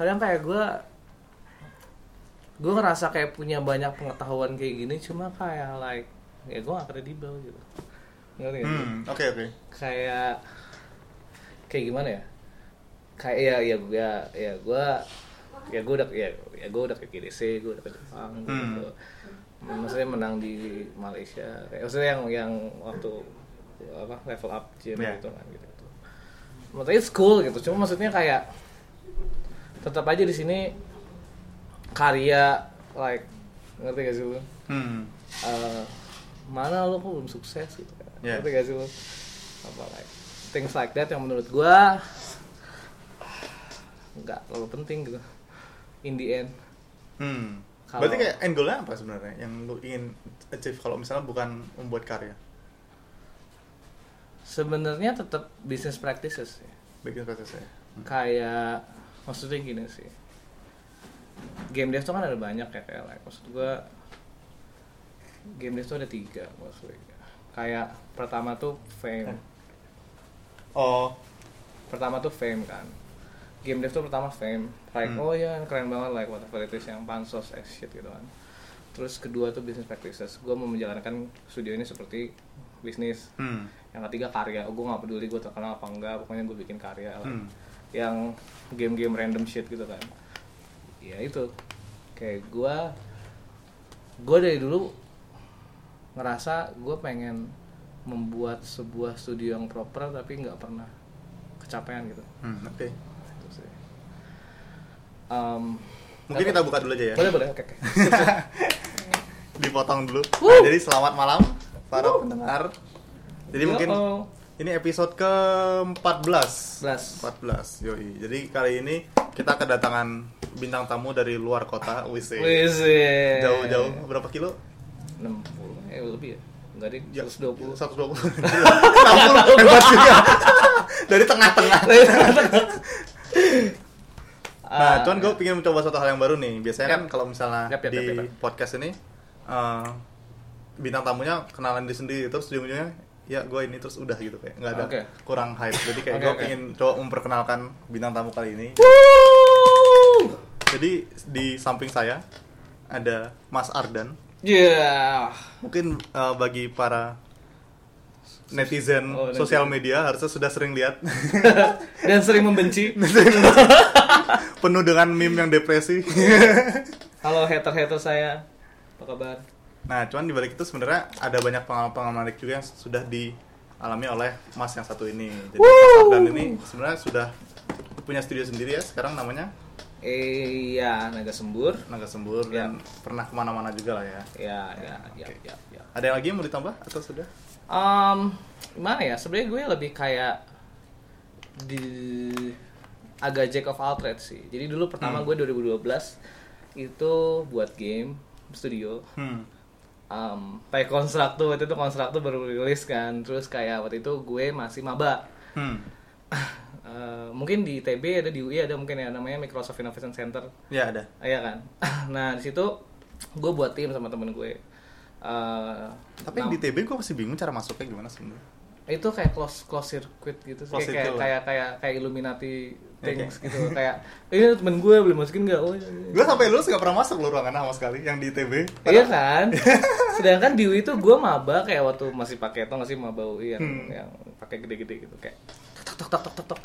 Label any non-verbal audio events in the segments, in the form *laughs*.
kadang kayak gue gue ngerasa kayak punya banyak pengetahuan kayak gini cuma kayak like ya gue gak kredibel gitu ngerti? Hmm, oke oke. kayak kayak gimana ya kayak ya ya gue ya gue ya gue udah ya ya gue udah ke GDC gue udah ke Jepang gitu maksudnya menang di Malaysia kayak maksudnya yang yang waktu apa level up gym Yeah. gitu kan gitu, gitu. maksudnya it's cool gitu cuma maksudnya kayak tetap aja di sini karya like ngerti gak sih lu Hmm. Eh, mana lo kok belum sukses gitu kan Yeah. ngerti gak sih lo apa like things like that yang menurut gua nggak terlalu penting gitu in the end Hmm. Kalau- Berarti kayak end goalnya apa sebenarnya yang lu ingin achieve kalau misalnya bukan membuat karya? sebenarnya tetap business practices ya. Bikin prosesnya. kayak maksudnya gini sih. Game dev tuh kan ada banyak ya kayak like, maksud gua game dev tuh ada tiga maksudnya kayak pertama tuh fame. Oh, pertama tuh fame kan. Game dev tuh pertama fame. Like Hmm. oh ya keren banget like whatever it is yang pansos X shit gitu kan. Terus kedua tuh business practices. Gue mau menjalankan studio ini seperti bisnis. Hmm. yang ketiga karya. Oh, gue nggak peduli gue terkenal apa enggak. Pokoknya gue bikin karya lah. Hmm. yang game-game random shit gitu kan ya itu kayak gue gue dari dulu ngerasa gue pengen membuat sebuah studio yang proper tapi nggak pernah kecapean gitu Hmm, oke. Sih. Um, Mungkin kita buka dulu aja ya. boleh boleh oke oke *laughs* Dipotong dulu. Nah, jadi selamat malam para pendengar. Jadi mungkin Yo-oh. Ini episode ke-14. Belas. 14. Yoi. Jadi kali ini kita kedatangan bintang tamu dari luar kota, WC. Wis, eh. Jauh-jauh berapa kilo? 60 eh lebih ya enggak deh Ya, 120 120. 60 hebat juga. dari tengah-tengah. Nah, Ah, cuman gue pengen mencoba satu hal yang baru nih. Biasanya Yap. kan kalau misalnya Yap, yap, di yap, yap. podcast ini eh, bintang tamunya kenalan diri sendiri terus ujung-ujungnya ya gue ini terus udah gitu kayak nggak ada Oke. kurang hype. Jadi kayak Oke, gue oke. pengen coba memperkenalkan bintang tamu kali ini. Jadi di samping saya ada Mas Ardan. Yeah. Mungkin eh, bagi para netizen Oh, sosial media harusnya sudah sering lihat *laughs* *laughs* Dan sering membenci. penuh dengan meme yang depresi. Halo hater-hater saya. Apa kabar? Nah, cuman di balik itu sebenarnya ada banyak pengalaman-pengalaman menarik juga yang sudah dialami oleh Mas yang satu ini. Jadi Mas ini sebenarnya sudah punya studio sendiri ya sekarang namanya iya, Naga Sembur. Naga Sembur dan pernah ke mana-mana juga lah ya. Ya, ya, ya, Oke. ya, ya. Ada yang lagi yang mau ditambah atau sudah? Um, gimana ya? Sebenarnya gue lebih kayak di agak jack of all trades sih. Jadi dulu pertama Hmm. gue 2012 itu buat game studio. Hmm. Um, kayak Constructo waktu itu Constructo baru rilis kan. Terus kayak waktu itu gue masih maba. Hmm. *laughs* Eh, mungkin di ITB ada di UI ada mungkin ya namanya Microsoft Innovation Center. Ya ada. Iya kan. *laughs* nah di situ gue buat tim sama temen gue. Eh, Tapi yang di TB gue masih bingung cara masuknya gimana sebenarnya. Itu kayak close close circuit gitu sih. Close kayak, kayak kayak kayak kayak Illuminati things Oke. gitu kayak ini temen gue boleh masukin nggak oh iya, iya. Gue sampai lulus gak pernah masuk loh ruangan sama sekali yang di TB. Iya kan *laughs* sedangkan di UI itu gue maba kayak waktu masih pakai tau nggak sih maba UI yang Hmm. yang pakai gede-gede gitu kayak tok tok tok tok tok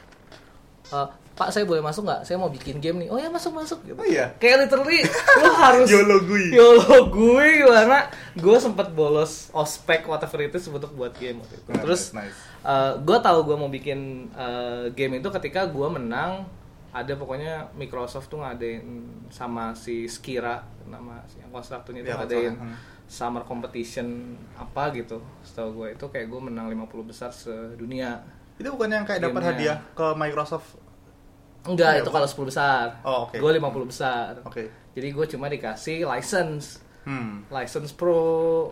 Eh, Pak saya boleh masuk nggak? Saya mau bikin game nih. Oh ya masuk masuk gitu. Oh iya? Kayak literally lu *laughs* harus YOLO gue. YOLO gue gimana? Gue sempet bolos ospek whatever itu untuk buat game waktu itu. Nah, Terus nice. gue tahu gue mau bikin eh, game itu ketika gue menang ada pokoknya Microsoft tuh ngadain sama si Skira nama si yang konstruktornya itu Iya, ngadain konstruktor, hmm. summer competition apa gitu setahu gue itu kayak gue menang 50 besar sedunia Itu bukan yang kayak dapat hadiah ke Microsoft. enggak Iya, itu kalau 10 besar Oh, oke. gue 50 besar Oke. jadi gue cuma dikasih license Hmm. license pro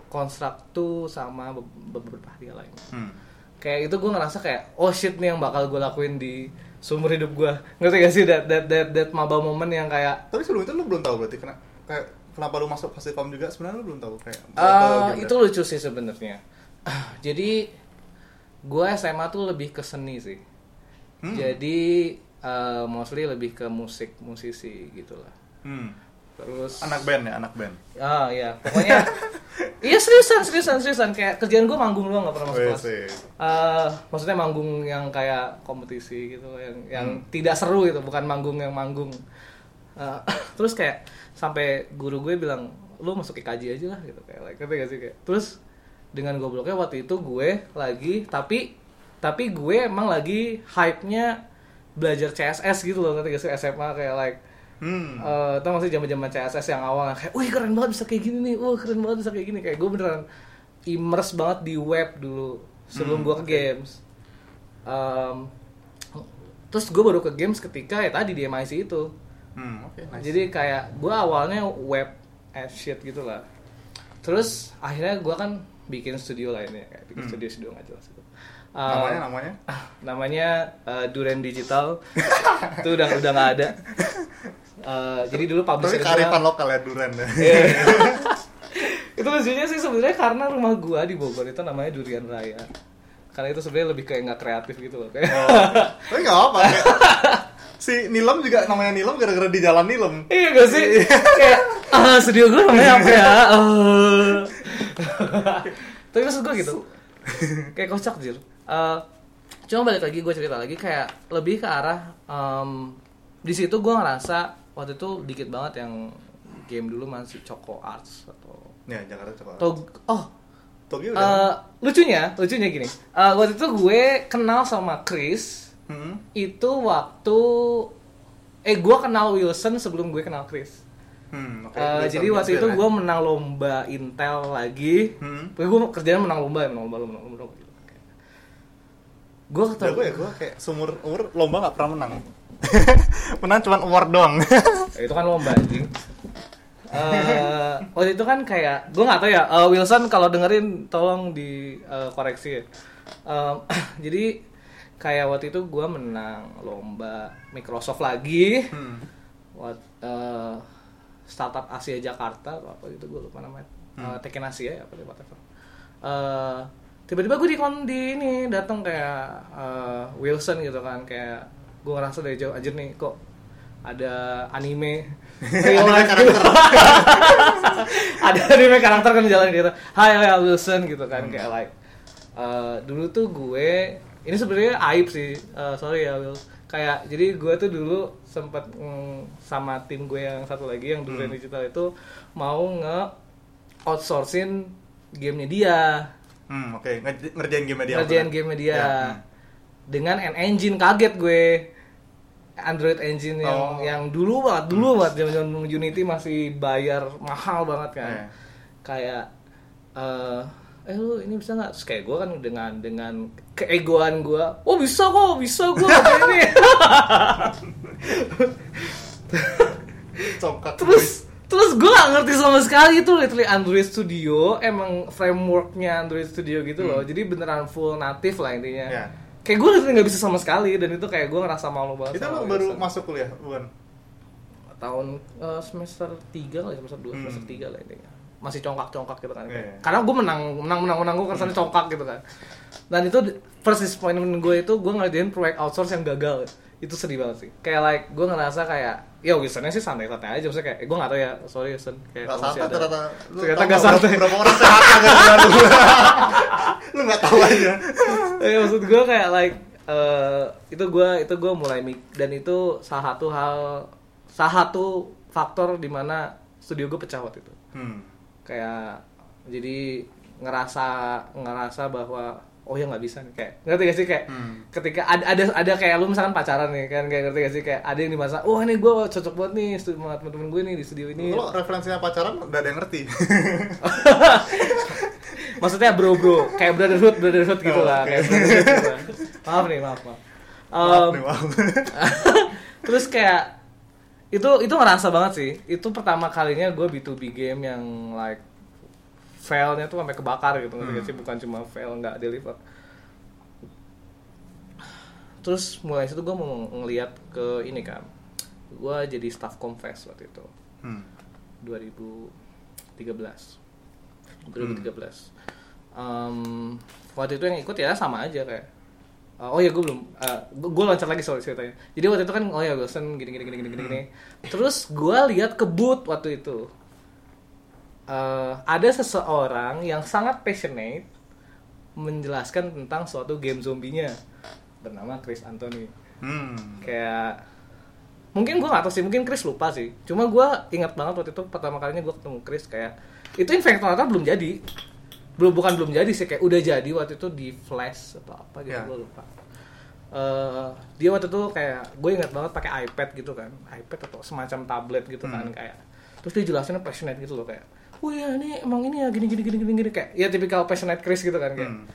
construct sama be- beberapa hadiah lain Hmm. kayak itu gue ngerasa kayak oh shit nih yang bakal gue lakuin di seumur hidup gue ngerti gak sih that that that, that maba moment yang kayak Tapi sebelum itu lu belum tahu berarti kena kayak kenapa lu masuk Fasilkom juga sebenarnya lu belum tahu kayak atau itu lucu sih sebenarnya *clears throat* jadi gue SMA tuh lebih ke seni sih. Hmm. jadi eh, mostly lebih ke musik musisi gitulah Hmm. terus Anak band ya, anak band. ah iya. Pokoknya *laughs* iya seriusan seriusan seriusan. Kayak kerjaan gue manggung doang nggak pernah masuk Wih, kelas. sih. Eh, maksudnya manggung yang kayak kompetisi gitu yang yang tidak seru gitu bukan manggung yang manggung. Eh, *laughs* terus kayak sampai guru gue bilang lu masuk IKJ aja lah gitu. Kayak like, ngerti gak sih? Kayak terus dengan gobloknya waktu itu gue lagi tapi tapi gue emang lagi hype-nya belajar CSS gitu loh ngerti gak sih SMA kayak like Hmm. Eh, tau gak sih zaman-zaman CSS yang awal kayak, wih keren banget bisa kayak gini nih, wah keren banget bisa kayak gini kayak gue beneran immerse banget di web dulu sebelum Hmm, gue ke games. Em, terus gue baru ke games ketika ya tadi di MIC itu. Hmm, oke, nice. Jadi kayak gue awalnya web as shit gitu lah. Terus akhirnya gue kan bikin studio lainnya kayak bikin Hmm. studio studio nggak jelas itu. Eh, namanya namanya? namanya eh, Duren Digital *laughs* itu udah udah nggak ada. Eh, jadi dulu Tapi publisher kearifan lokal ya Duren ya. Iya. *laughs* itu lucunya sih sebenarnya karena rumah gua di Bogor itu namanya Durian Raya. Karena itu sebenarnya lebih kayak nggak kreatif gitu loh kayak. Oh. Tapi nggak apa. *laughs* si Nilem juga namanya Nilem gara-gara di jalan Nilem. iya gak sih? kayak ah studio gua namanya apa ya? Eh. *laughs* Tapi maksud gua gitu. kayak kocak jir. Eh, cuma balik lagi gue cerita lagi kayak lebih ke arah em, di situ gue ngerasa waktu itu dikit banget yang game dulu masih Choco Arts atau Ya, Jakarta coba. atau oh Togi udah. Eh, lucunya, lucunya gini. Eh, waktu itu gue kenal sama Chris Hmm. itu waktu eh gue kenal Wilson sebelum gue kenal Chris. Hmm, oke. Eh, Udah jadi waktu itu ya. gue menang lomba Intel lagi. Hmm. Gue kerjaan menang lomba, menang lomba, menang lomba. Gitu. Gue ketemu. Jago ya gue kayak seumur umur lomba nggak pernah menang. *laughs* menang cuma award doang. Ya, *laughs* itu kan lomba anjing. Eh, waktu itu kan kayak gue nggak tahu ya eh, Wilson kalau dengerin tolong di eh, koreksi ya. *clears throat* Jadi kayak waktu itu gue menang lomba Microsoft lagi hmm. Wat, eh, startup Asia Jakarta atau apa gitu gue lupa namanya Hmm. Eh, Tekken Asia ya apa whatever Eh, tiba-tiba gue di kon di ini datang kayak eh, Wilson gitu kan kayak gue ngerasa dari jauh aja nih kok ada anime *laughs* life gitu. *laughs* ada anime karakter kan jalan gitu hai hai Wilson gitu kan kayak like eh, dulu tuh gue ini sebenarnya aib sih eh, sorry ya Will kayak jadi gue tuh dulu sempat mm, sama tim gue yang satu lagi yang Durian Hmm. Digital itu mau nge outsourcing gamenya dia Hmm, oke. Ngerj- ngerjain game media. ngerjain game dia Ya, hmm. dengan an engine kaget gue Android engine yang Oh. yang dulu banget dulu banget zaman zaman Unity masih bayar mahal banget kan Iya. kayak eh eh lu ini bisa nggak Terus kayak gue kan dengan dengan keegoan gue oh bisa kok bisa gue *laughs* ini Congkak. terus terus gue gak ngerti sama sekali itu literally Android Studio emang frameworknya Android Studio gitu loh Hmm. jadi beneran full native lah intinya Ya. kayak gue literally nggak bisa sama sekali dan itu kayak gue ngerasa malu banget Itu lo baru Wilson. masuk kuliah, bukan? tahun eh, semester 3 lah semester 2 Hmm. semester 3 lah intinya masih congkak-congkak gitu kan Iya. karena gue menang menang menang menang gue kesannya congkak gitu kan dan itu first disappointment gue itu gue ngerjain proyek outsource yang gagal itu sedih banget sih kayak like gue ngerasa kayak ya Wilsonnya sih santai-santai aja maksudnya kayak eh, gue gak tau ya sorry Wilson kayak Gak santai ada- ternyata. Ternyata tau gak santai Berapa, orang sehat kagak lalu. *laughs* Lu nggak tahu aja. ya *laughs* maksud gue kayak like eh, itu gue itu gue mulai mik dan itu salah satu hal salah satu faktor di mana studio gue pecah waktu itu Hmm. Kayak jadi ngerasa ngerasa bahwa oh ya nggak bisa nih kayak ngerti gak sih kayak Hmm. ketika ada ada ada kayak lu misalkan pacaran nih kan kayak ngerti gak sih kayak ada yang dimasa wah ini gue cocok banget nih sama temen-temen gue nih di studio ini Lo referensinya pacaran udah ada yang ngerti. *laughs* maksudnya bro bro kayak brotherhood brotherhood gitu Oh, lah oke. kayak brotherhood gitu lah. maaf nih maaf maaf Maaf Um, nih, maaf. *laughs* *laughs* terus kayak itu itu ngerasa banget sih. Itu pertama kalinya gue B2B game yang like failnya tuh sampai kebakar gitu. Hmm. sih? Bukan cuma fail nggak deliver. Terus mulai situ gue mau ngeliat ke ini kan. Gue jadi staff confess waktu itu. Hmm. 2013 2013 Em, waktu itu yang ikut ya sama aja kayak oh ya gue belum, uh, gue loncat lagi soal ceritanya. Jadi waktu itu kan, oh ya Wilson gini gini gini gini gini. gini. Terus gue lihat ke booth waktu itu. Uh, ada seseorang yang sangat passionate menjelaskan tentang suatu game zombinya bernama Chris Anthony. Hmm. Kayak mungkin gue gak tahu sih, mungkin Chris lupa sih. Cuma gue ingat banget waktu itu pertama kalinya gue ketemu Chris kayak itu Infector belum jadi belum bukan belum jadi sih kayak udah jadi waktu itu di flash atau apa gitu Ya. gue lupa Eh, dia waktu itu kayak gue ingat banget pakai iPad gitu kan iPad atau semacam tablet gitu kan Hmm. kayak terus dia jelasinnya passionate gitu loh kayak oh ya ini emang ini ya gini gini gini gini gini kayak ya tipikal passionate Chris gitu kan kayak Hmm.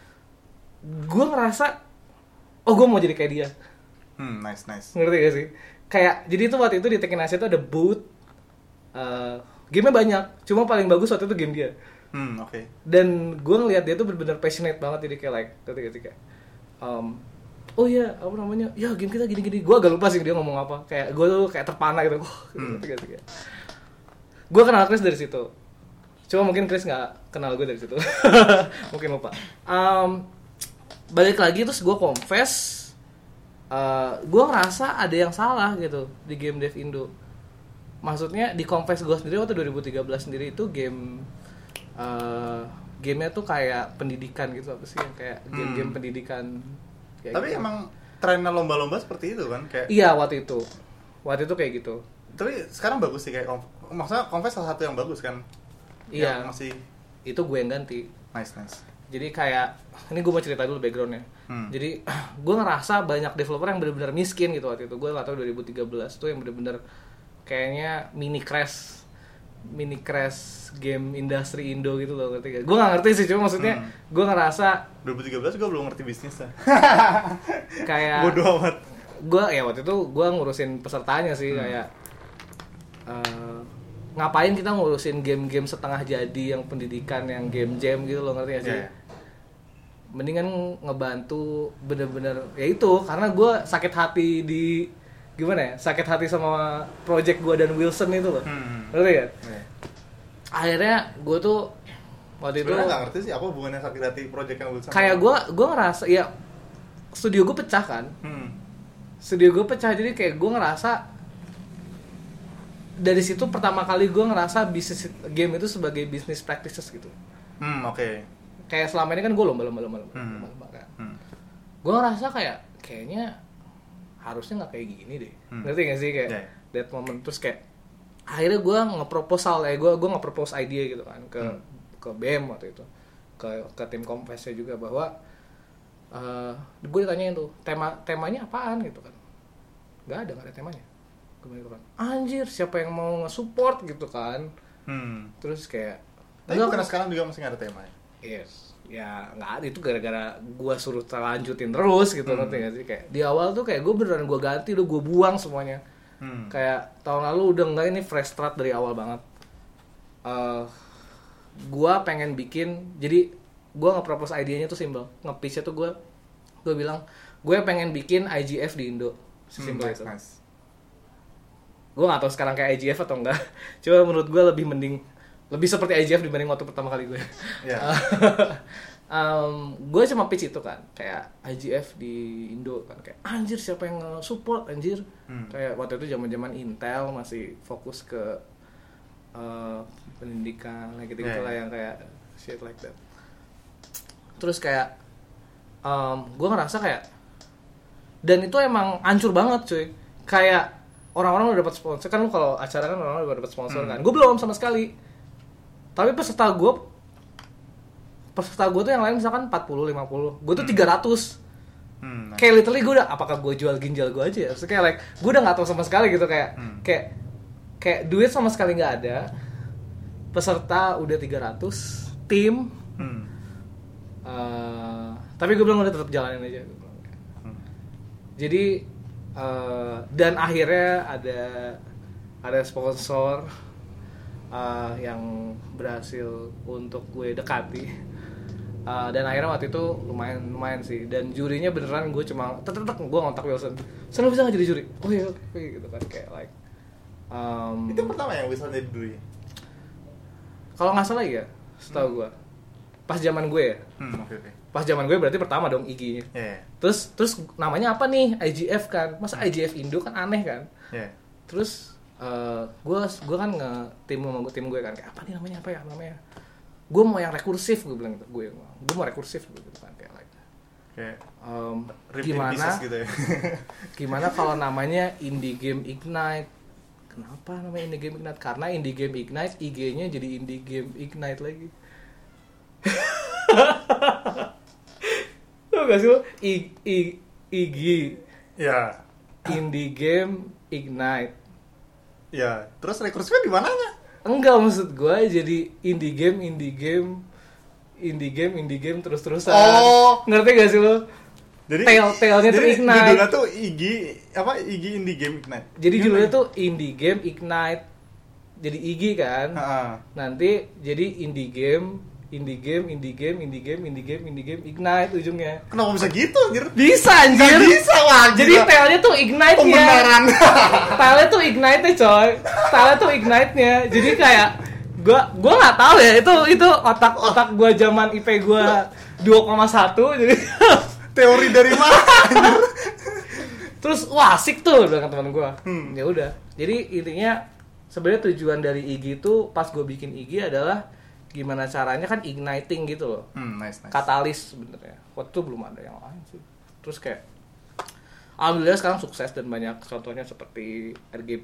gue ngerasa oh gue mau jadi kayak dia Hmm, nice nice. ngerti gak sih kayak jadi itu waktu itu di Tekken Asia itu ada booth eh gamenya banyak cuma paling bagus waktu itu game dia Hmm, oke. dan gue ngeliat dia tuh bener-bener passionate banget jadi kayak like kayak um, oh iya apa namanya ya game kita gini-gini. Gue agak lupa sih dia ngomong apa. Kayak gue tuh kayak terpana gitu. Hmm. gue kenal Chris dari situ. Cuma mungkin Chris nggak kenal gue dari situ. *laughs* Mungkin lupa. Um, balik lagi terus gue confess uh, gue ngerasa ada yang salah gitu di game dev Indo. Maksudnya di confess gue sendiri waktu 2013 sendiri itu game uh, gamenya tuh kayak pendidikan gitu apa sih yang kayak game-game Hmm. pendidikan kayak Tapi gitu. emang trennya lomba-lomba seperti itu kan kayak iya waktu itu waktu itu kayak gitu tapi sekarang bagus sih kayak maksudnya Confess salah satu yang bagus kan Iya. Yang masih itu gue yang ganti nice nice jadi kayak ini gue mau cerita dulu backgroundnya Hmm. jadi *clears throat* gue ngerasa banyak developer yang benar-benar miskin gitu waktu itu gue nggak tahu 2013 tuh yang benar-benar kayaknya mini crash mini crash game industri Indo gitu loh ngerti gak? Gue nggak ngerti sih cuma maksudnya Hmm. gue ngerasa 2013 gue belum ngerti bisnisnya *laughs* kayak bodoh amat gue ya waktu itu gue ngurusin pesertanya sih Hmm. kayak eh, ngapain kita ngurusin game-game setengah jadi yang pendidikan yang game jam gitu loh ngerti gak sih? Iya, iya. Mendingan ngebantu bener-bener ya itu karena gue sakit hati di gimana ya sakit hati sama project gue dan Wilson itu loh Hmm. ngerti gak? Iya. Akhirnya gue tuh waktu itu Sebenarnya nggak ngerti sih apa hubungannya sakit hati project yang Wilson kayak gue gue ngerasa ya studio gue pecah kan hmm. studio gue pecah jadi kayak gue ngerasa dari situ pertama kali gue ngerasa bisnis game itu sebagai bisnis practices gitu Hmm, oke kayak selama ini kan gue lomba lomba lomba lomba, Hmm. lomba, lomba kan Hmm. gue ngerasa kayak kayaknya harusnya nggak kayak gini deh Hmm. ngerti gak sih kayak Yeah. that moment terus kayak akhirnya gue ngeproposal ya gue gue nge-propose idea gitu kan ke Hmm. ke BM waktu itu ke ke tim kompesnya juga bahwa eh gue ditanyain tuh tema temanya apaan gitu kan nggak ada nggak ada temanya gue gitu kan anjir siapa yang mau nge-support gitu kan Hmm. terus kayak Tapi "Enggak, karena kok." sekarang juga masih nggak ada tema ya? Yes. Ya nggak ada itu gara-gara gua suruh lanjutin terus gitu Hmm. ngerti nggak sih? Kayak di awal tuh kayak gue beneran gua ganti udah gue buang semuanya. Hmm. kayak tahun lalu udah enggak ini fresh start dari awal banget. Eh gua pengen bikin jadi gua nge-propose idenya tuh simple. Nge-pitch tuh gua gue bilang gue pengen bikin IGF di Indo. Hmm, sesimpel nice, itu. nice. gue gak tahu sekarang kayak IGF atau enggak *laughs* cuma menurut gue lebih mending lebih seperti IGF dibanding waktu pertama kali gue *laughs* Ya. gue cuma pitch itu kan kayak IGF di Indo kan kayak anjir siapa yang support anjir Hmm. kayak waktu itu zaman zaman Intel masih fokus ke eh, pendidikan like gitu Yeah, lah yeah. yang kayak shit like that terus kayak gue ngerasa kayak dan itu emang hancur banget cuy kayak orang-orang udah dapat sponsor kan lu kalau acara kan orang-orang udah dapat sponsor Hmm. kan gue belum sama sekali tapi peserta gue peserta gue tuh yang lain misalkan 40 50 gue tuh 300 Hmm, kayak literally gue udah apakah gue jual ginjal gue aja ya? Maksudnya kayak like gue udah nggak tahu sama sekali gitu kayak Hmm. kayak kayak duit sama sekali nggak ada. Peserta udah 300 tim. Hmm. eh, tapi gue bilang udah tetap jalanin aja. Hmm. jadi eh, dan akhirnya ada ada sponsor eh, yang berhasil untuk gue dekati. Eh, dan akhirnya waktu itu lumayan lumayan sih. Dan jurinya beneran gue cuma tetep gue ngontak Wilson. Selalu bisa nggak jadi juri? Oh iya oke gitu kan kayak like um, Itu pertama yang bisa jadi ya? kalau nggak salah ya setahu gue pas zaman gue ya. Hmm, oke oke. pas zaman gue berarti pertama dong IG-nya Ya, terus terus namanya apa nih? IGF kan. Masa IGF Indo kan aneh kan? Ya. terus eh, gue gue kan nge tim sama gue tim gue kan kayak apa nih namanya apa ya namanya gue mau yang rekursif gue bilang gitu gue gue mau rekursif gitu kan kayak like Kayak in gimana gitu ya. *laughs* gimana kalau namanya indie game ignite kenapa namanya indie game ignite karena indie game ignite IG-nya jadi indie game ignite lagi *laughs* Tau gak sih lo? I, I, IG ya. Indie game Ignite Ya, terus rekursifnya di mananya? Enggak maksud gue jadi indie game, indie game Indie game, indie game terus-terusan Oh. Ngerti gak sih lo? Jadi Tail-tailnya tuh jadi Ignite. Judulnya tuh IG apa IG Indie Game Ignite. Jadi judulnya tuh indie game Ignite Jadi IG kan Heeh. Nanti jadi indie game Indie game, indie game, indie game, indie game, indie game, Ignite ujungnya Kenapa bisa gitu anjir? Bisa anjir Nggak bisa wah. Jadi tailnya tuh Ignite ya pembenaran. *laughs* Style tuh ignite coy. Style tuh ignite-nya. Jadi kayak gua gua nggak tahu ya itu itu otak otak gua zaman IP gua 2,1 jadi *laughs* Teori dari mana? terus wah asik tuh dengan teman gua. Hmm. Ya udah. Jadi intinya sebenarnya tujuan dari IG itu pas gua bikin IG adalah gimana caranya kan igniting gitu loh. Hmm, nice nice. Katalis sebenarnya. Waktu itu belum ada yang lain sih. Terus kayak Alhamdulillah sekarang sukses dan banyak contohnya seperti RG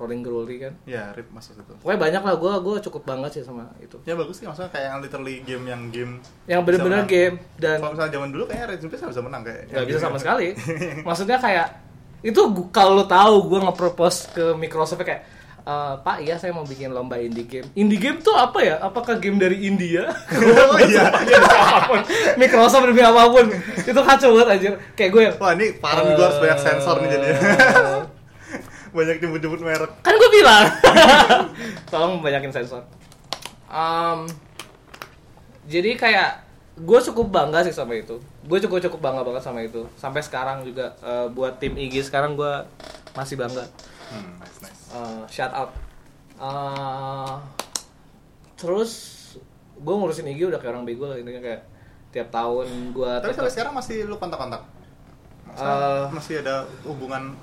Rolling Growly kan. Ya, rip masuk itu. Pokoknya banyak lah, gue gue cukup banget sih sama itu. Ya bagus sih maksudnya kayak yang literally game yang game Yang bener-bener bisa game dan kalau misalnya zaman dulu kayaknya Red Zone bisa menang kayak nggak bisa sama *laughs* sekali. Maksudnya kayak itu kalau lo tahu gue nge-propose ke Microsoft kayak "Eh, Pak iya saya mau bikin lomba indie game. Indie game tuh apa ya? Apakah game dari India? oh *laughs* iya. *laughs* apa pun. Microsoft demi apa pun. Itu kacau banget anjir. Kayak gue yang Wah, ini parah nih gue harus banyak sensor nih jadinya. eh, *laughs* banyak nyebut-nyebut merek. kan gue bilang tolong banyakin sensor Em, jadi kayak gue cukup bangga sih sama itu gue cukup cukup bangga banget sama itu sampai sekarang juga eh, buat tim IG sekarang gue masih bangga Hmm, nice nice. Eh, shout out Eh, terus gue ngurusin IG udah kayak orang bego lah intinya kayak tiap tahun gue Tapi sampai sekarang masih lu kontak-kontak? Eh. masih ada hubungan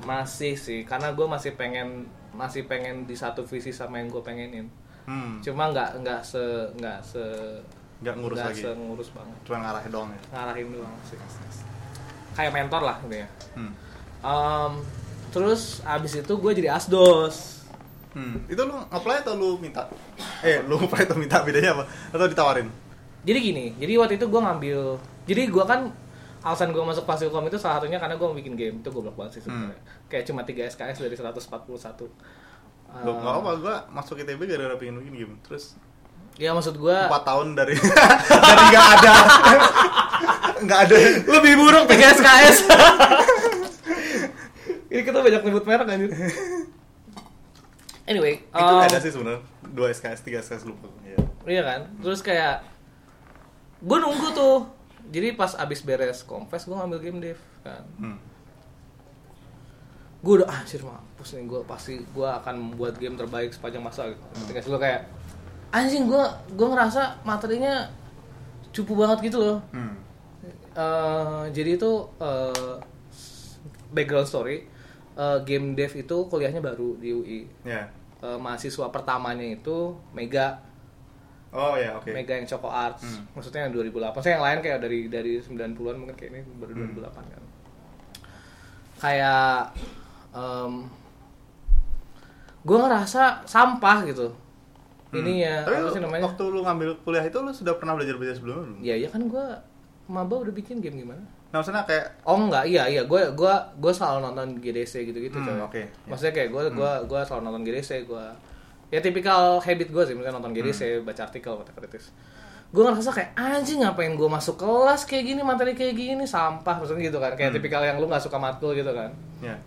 masih sih karena gue masih pengen masih pengen di satu visi sama yang gue pengenin hmm, cuma nggak nggak se nggak se nggak ngurus nggak lagi. se ngurus banget Cuma ngarahin doang ya. ngarahin doang sih kayak mentor lah gitu ya Hmm. Em, terus abis itu gue jadi asdos Hmm. Itu lu apply atau lu minta? Eh, lu apply atau minta bedanya apa? Atau ditawarin? jadi gini jadi waktu itu gue ngambil jadi gue kan alasan gue masuk Fasilkom itu salah satunya karena gue mau bikin game itu goblok banget sih sebenarnya kayak cuma 3 SKS dari 141 Eh, Lu nggak apa, gua masuk ITB gara-gara pengen bikin game. Terus ya maksud gue 4 tahun dari *laughs* dari nggak ada *laughs* nggak ada lebih buruk 3 SKS *laughs* ini kita banyak nyebut merek anjir anyway itu ada sih sebenarnya dua SKS tiga SKS lupa ya. Iya kan? Terus kayak gue nunggu tuh. Jadi pas abis beres confess gue ngambil game dev kan. hmm. Gue udah ah anjir mampus nih gue pasti gue akan membuat game terbaik sepanjang masa gitu. Ketika gue kayak anjing gue gue ngerasa materinya cupu banget gitu loh. Hmm. Eh, jadi itu eh, background story eh, game dev itu kuliahnya baru di UI. ya Eh, mahasiswa pertamanya itu Mega oh ya oke Mega yang Choco Arts. Hmm. Maksudnya yang 2008. Saya yang lain kayak dari dari 90-an mungkin kayak ini baru Hmm. 2008 kan. Kayak em gue ngerasa sampah gitu. Ini ya Hmm. tapi apa lu, sih namanya? waktu lu ngambil kuliah itu lu sudah pernah belajar belajar sebelumnya belum Ya ya kan gue maba udah bikin game gimana? Nah maksudnya kayak Oh enggak, iya iya gue gue gue selalu nonton GDC gitu-gitu Hmm, coy. oke, ya. Maksudnya kayak gue gue gue selalu nonton GDC gue ya tipikal habit gue sih misalnya nonton GDC Hmm. baca artikel baca kritis. Gue ngerasa kayak anjing ngapain gue masuk kelas kayak gini materi kayak gini sampah maksudnya gitu kan kayak Hmm. tipikal yang lu nggak suka matkul gitu kan. ya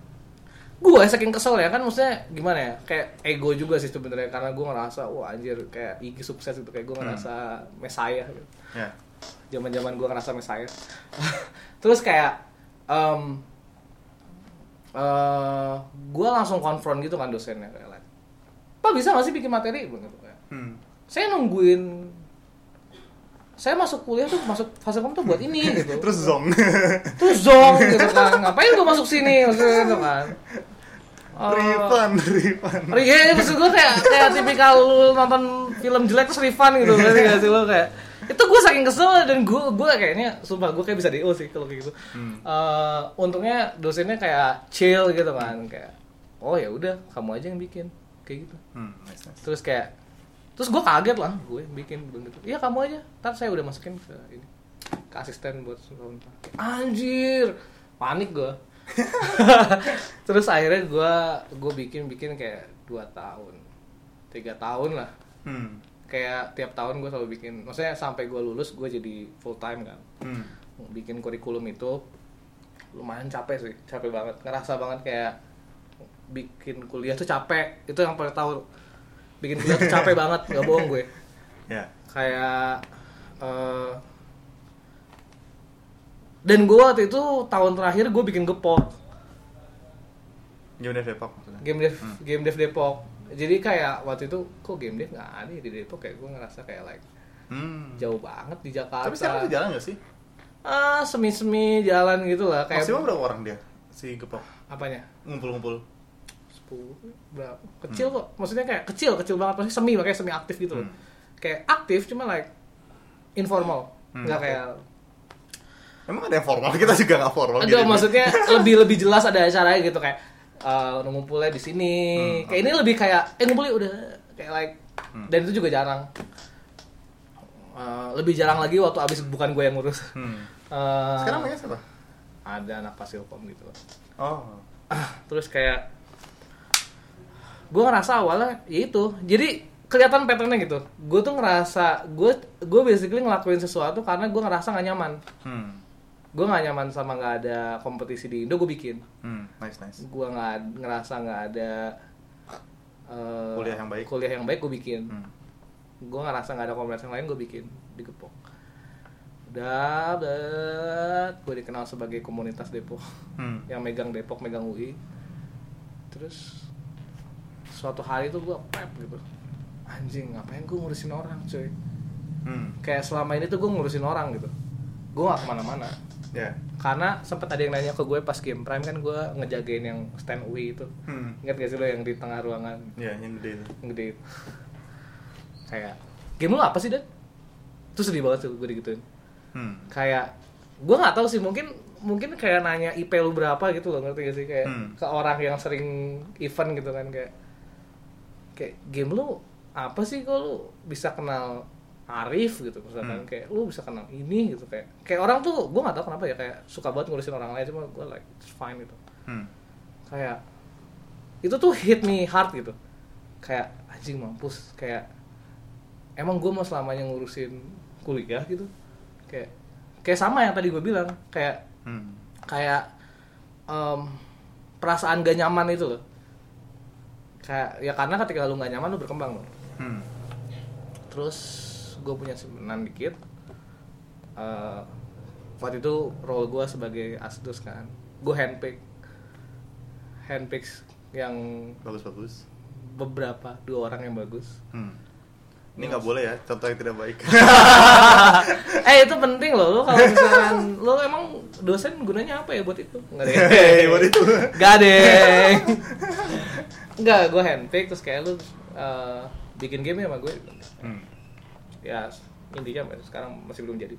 Gue saking kesel ya kan maksudnya gimana ya kayak ego juga sih sebenarnya karena gue ngerasa wah anjir kayak Igi sukses gitu kayak gue Hmm. ngerasa mesaya gitu ya zaman zaman gue ngerasa saya. *laughs* Terus kayak um, gue langsung konfront gitu kan dosennya kayak like, pak bisa gak sih bikin materi? Gitu kayak. Hmm. saya nungguin saya masuk kuliah tuh masuk fase kom tuh buat ini *laughs* gitu. Terus zong. terus zong gitu kan. Ngapain gue masuk sini? Maksudnya gitu kan. *laughs* Eh, Rifan, Rifan. Iya, maksud gue kayak kayak tipikal lu nonton film jelek terus refund gitu ngerti gak sih lo kayak itu gue saking kesel dan gue gue kayaknya sumpah gue kayak bisa do sih kalau kayak gitu Hmm. Eh, untungnya dosennya kayak chill gitu kan kayak oh ya udah kamu aja yang bikin kayak gitu Hmm, nice, nice. terus kayak terus gue kaget lah gue bikin bilang gitu iya kamu aja ntar saya udah masukin ke ini ke asisten buat suruh anjir panik gue *laughs* terus akhirnya gue gue bikin bikin kayak dua tahun tiga tahun lah Hmm. Kayak tiap tahun gue selalu bikin maksudnya sampai gue lulus gue jadi full time kan. Hmm. bikin kurikulum itu lumayan capek sih capek banget. Ngerasa banget kayak bikin kuliah tuh capek itu yang paling tahu. Bikin kuliah tuh capek *laughs* banget nggak bohong gue. Ya. kayak eh, dan gue waktu itu tahun terakhir gue bikin gepok. Game Dev Depok maksudnya. game dev game dev Depok jadi kayak waktu itu kok game dev nggak ada ya di Depok kayak gue ngerasa kayak like Hmm. jauh banget di Jakarta Tapi sekarang jalan gak sih? ah semi semi jalan gitu lah kayak Maksimal berapa orang dia? Si Gepok. apanya Ngumpul-ngumpul. 10 berapa kecil kok maksudnya kayak kecil kecil banget pasti semi makanya semi aktif gitu loh Hmm. kayak aktif cuma like informal Hmm, nggak oke. kayak Emang ada yang formal? Kita juga gak formal. aduh gitu. maksudnya lebih lebih jelas ada acaranya gitu kayak eh, ngumpulnya di sini Hmm, kayak ini lebih kayak eh ngumpulnya udah kayak like Hmm. dan itu juga jarang Eh, lebih jarang lagi waktu abis bukan gue yang ngurus Hmm. Eh, *laughs* Sekarang namanya siapa? ada anak pasilkom gitu loh Oh. terus kayak gue ngerasa awalnya ya itu jadi kelihatan patternnya gitu gue tuh ngerasa gue gue basically ngelakuin sesuatu karena gue ngerasa gak nyaman Hmm. Gue gak nyaman sama nggak ada kompetisi di Indo gue bikin Hmm. Nice, nice. gue nggak ngerasa nggak ada eh, Kuliah yang baik. kuliah yang baik gue bikin Hmm. gue ngerasa nggak ada komunitas yang lain gue bikin di Gepok udah udah gue dikenal sebagai komunitas Depok Hmm. *laughs* yang megang Depok megang UI terus suatu hari tuh gue prep gitu anjing ngapain gue ngurusin orang cuy Hmm. kayak selama ini tuh gue ngurusin orang gitu gue gak ke mana-mana Ya. karena sempat ada yang nanya ke gue pas game prime kan gue ngejagain yang stand UI itu Hmm. ingat gak sih lo yang di tengah ruangan Ya, yang gede itu. yang gede itu kayak game lo apa sih dan terus sedih banget tuh gue digituin Hmm. kayak gue nggak tahu sih mungkin mungkin kayak nanya IP lu berapa gitu loh ngerti gak sih kayak Hmm. ke orang yang sering event gitu kan kayak kayak game lu apa sih kok lu bisa kenal Arif gitu misalkan Hmm. kayak lu bisa kenal ini gitu kayak kayak orang tuh gue nggak tahu kenapa ya kayak suka banget ngurusin orang lain cuma gue like it's fine gitu Hmm. kayak itu tuh hit me hard gitu kayak anjing mampus kayak emang gue mau selamanya ngurusin kuliah gitu kayak kayak sama yang tadi gue bilang kayak Hmm. kayak em, perasaan gak nyaman itu loh kayak ya karena ketika lu gak nyaman lu berkembang loh Hmm. terus gue punya simpenan dikit Eh, waktu itu role gue sebagai asdos kan gue handpick handpick yang Bagus-bagus. beberapa dua orang yang bagus Hmm. Ini nggak boleh ya, contoh yang tidak baik. *laughs* eh itu penting loh lo kalau *laughs* misalkan lo emang dosen gunanya apa ya buat itu nggak deh Hei, buat itu. nggak deh nggak gue handpick terus kayak lu eh, bikin game sama gue Hmm. Ya intinya sekarang masih belum jadi.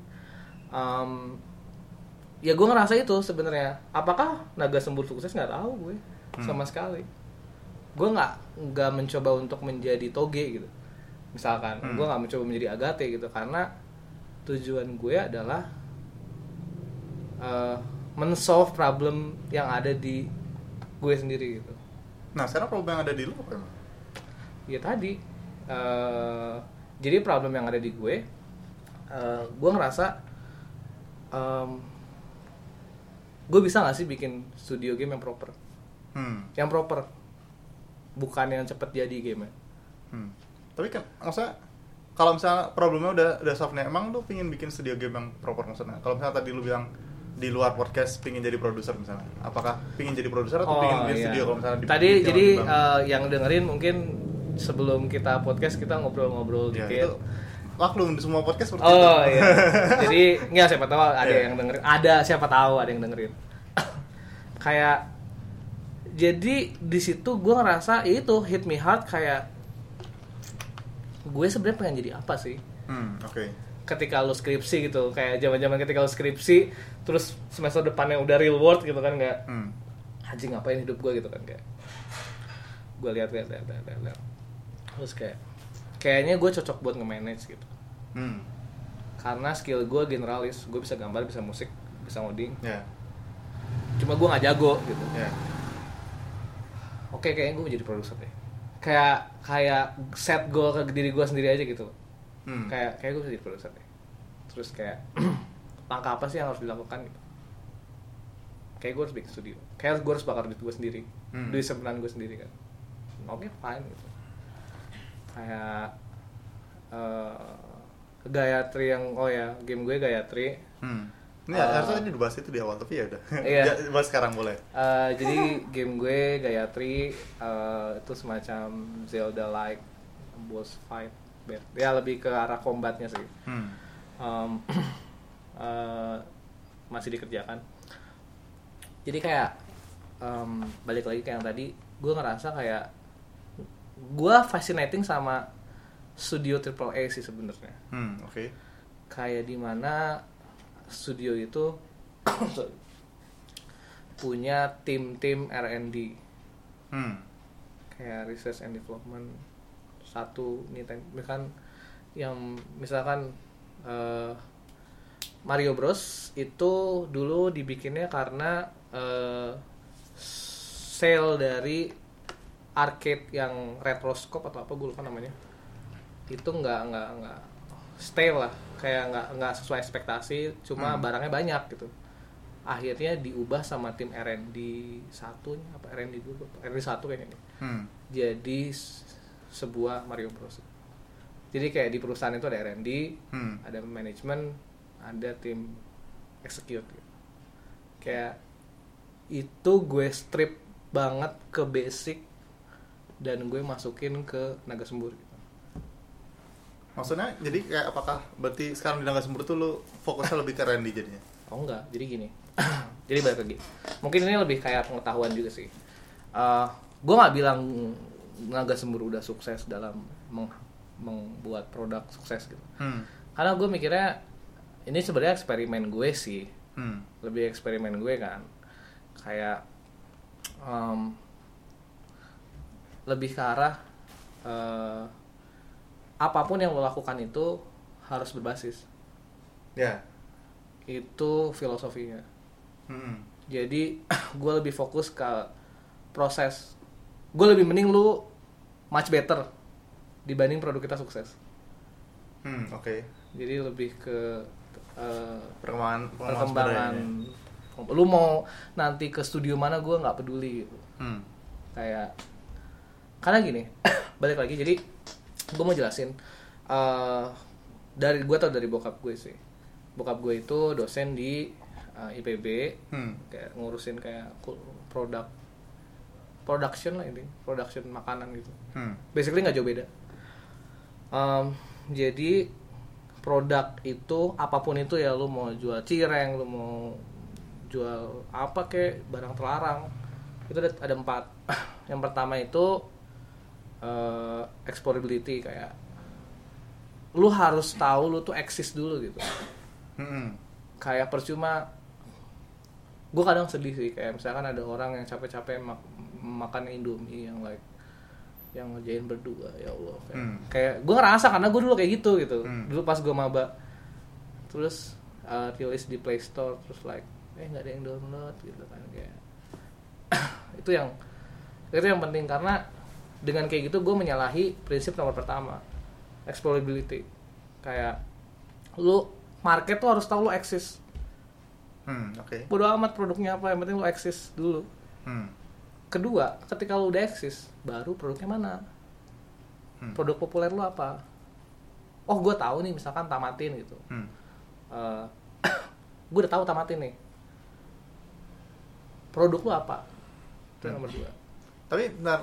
Em, ya gue ngerasa itu sebenarnya. Apakah naga sembur sukses? Nggak tahu gue. Hmm. sama sekali. Gue nggak nggak mencoba untuk menjadi toge gitu. Misalkan Hmm. gue nggak mencoba menjadi agate gitu. Karena tujuan gue adalah eh men-solve problem yang ada di gue sendiri gitu. Nah, sekarang problem yang ada di lu apa emang? ya tadi eh jadi problem yang ada di gue eh gue ngerasa em, gue bisa gak sih bikin studio game yang proper Hmm. yang proper bukan yang cepet jadi game Hmm. Tapi kan maksudnya kalau misalnya problemnya udah udah solve nih, emang lu pingin bikin studio game yang proper maksudnya? Kalau misalnya tadi lu bilang di luar podcast pingin jadi produser misalnya, apakah pingin jadi produser atau pingin bikin studio kalau misalnya di Oh, iya. tadi di jadi eh, yang dengerin mungkin sebelum kita podcast kita ngobrol-ngobrol Ya, dikit itu maklum di semua podcast seperti Oh itu. iya. *laughs* Jadi nggak siapa tahu ada Iya. yang dengerin. Ada siapa tahu ada yang dengerin. *coughs* kayak jadi di situ gue ngerasa ya itu hit me hard kayak gue sebenarnya pengen jadi apa sih Hmm, oke. ketika lu skripsi gitu kayak zaman-zaman ketika lu skripsi terus semester depannya udah real world gitu kan nggak Hmm. anjing ngapain hidup gue gitu kan kayak gue lihat lihat lihat lihat, lihat, lihat. Terus kayak kayaknya gue cocok buat nge-manage gitu. Hmm. karena skill gue generalis gue bisa gambar bisa musik bisa ngoding. Ya. cuma gue nggak jago gitu. Ya. oke kayaknya gue mau jadi produser deh. Kayak kayak set goal ke diri gue sendiri aja gitu. Hmm. kayak kayak gue bisa jadi produser deh. Terus kayak *clears throat* langkah apa sih yang harus dilakukan gitu? Kayak gue harus bikin studio. Kayak gue harus bakar duit gue sendiri. Hmm. duit sebenarnya gue sendiri kan. Oke fine gitu kayak eh Gayatri yang oh ya game gue Gayatri Hmm. Ini Ah. harusnya ini dibahas itu di awal tapi ya udah. *laughs* Iya. Ya, bahas sekarang boleh. Eh, jadi game gue Gayatri eh, itu semacam Zelda like boss fight ya lebih ke arah combatnya sih Hmm. Em, *clears throat* eh, masih dikerjakan jadi kayak em, balik lagi ke yang tadi gue ngerasa kayak gue fascinating sama studio triple A sih sebenarnya Hmm, oke. kayak di mana studio itu *coughs* punya tim-tim R&D Hmm. kayak research and development satu nih misalkan yang misalkan eh, Mario Bros itu dulu dibikinnya karena eh, sale dari arcade yang retroscope atau apa gue lupa namanya itu nggak nggak nggak stay lah kayak nggak nggak sesuai ekspektasi cuma Hmm. barangnya banyak gitu akhirnya diubah sama tim R&D satunya apa R&D dulu R&D satu kayaknya nih Hmm. jadi sebuah Mario Bros. Jadi kayak di perusahaan itu ada R&D, Hmm. ada manajemen, ada tim execute. gitu. Kayak itu gue strip banget ke basic dan gue masukin ke naga sembur. Gitu. Maksudnya jadi kayak apakah berarti sekarang di Naga Sembur tuh lu fokusnya lebih ke Randy jadinya? Oh enggak, jadi gini. *clears throat* jadi balik lagi. Mungkin ini lebih kayak pengetahuan juga sih. Eh, gue nggak bilang naga sembur udah sukses dalam meng- membuat produk sukses gitu. Hmm. karena gue mikirnya ini sebenarnya eksperimen gue sih Hmm. lebih eksperimen gue kan kayak em, lebih ke arah eh, apa pun yang lo lakukan itu harus berbasis Ya. itu filosofinya Hmm. jadi *coughs* gue lebih fokus ke proses gue lebih mending lu much better dibanding produk kita sukses Hmm, oke. jadi lebih ke eh, Perkembangan perkembangan lu mau nanti ke studio mana gue nggak peduli gitu Hmm. kayak karena gini *coughs* balik lagi jadi gue mau jelasin eh dari gue tau dari bokap gue sih bokap gue itu dosen di eh, IPB Hmm. kayak ngurusin kayak produk production lah ini production makanan gitu Hmm. basically nggak jauh beda Em, jadi produk itu apa pun itu ya lu mau jual cireng lu mau jual apa kek barang terlarang itu ada, ada empat *coughs* yang pertama itu eh, explorability kayak lu harus tahu lu tuh eksis dulu gitu Hmm. kayak percuma gue kadang sedih sih kayak misalkan ada orang yang capek-capek mak- makan indomie yang like yang ngerjain berdua ya allah kayak, Hmm. kayak gue ngerasa karena gue dulu kayak gitu gitu Hmm. dulu pas gue maba terus uh, rilis di Play Store terus like eh nggak ada yang download gitu kan kayak *coughs* itu yang itu yang penting karena dengan kayak gitu gue menyalahi prinsip nomor pertama explorability kayak lu market tuh harus tahu lu eksis Hmm, oke. bodo amat produknya apa yang penting lu eksis dulu Hmm. kedua ketika lu udah eksis baru produknya mana Hmm. produk populer lu apa oh gue tahu nih misalkan tamatin gitu Hmm. Eh *coughs* gue udah tahu tamatin nih produk lu apa itu Hmm. nomor dua Tapi bentar,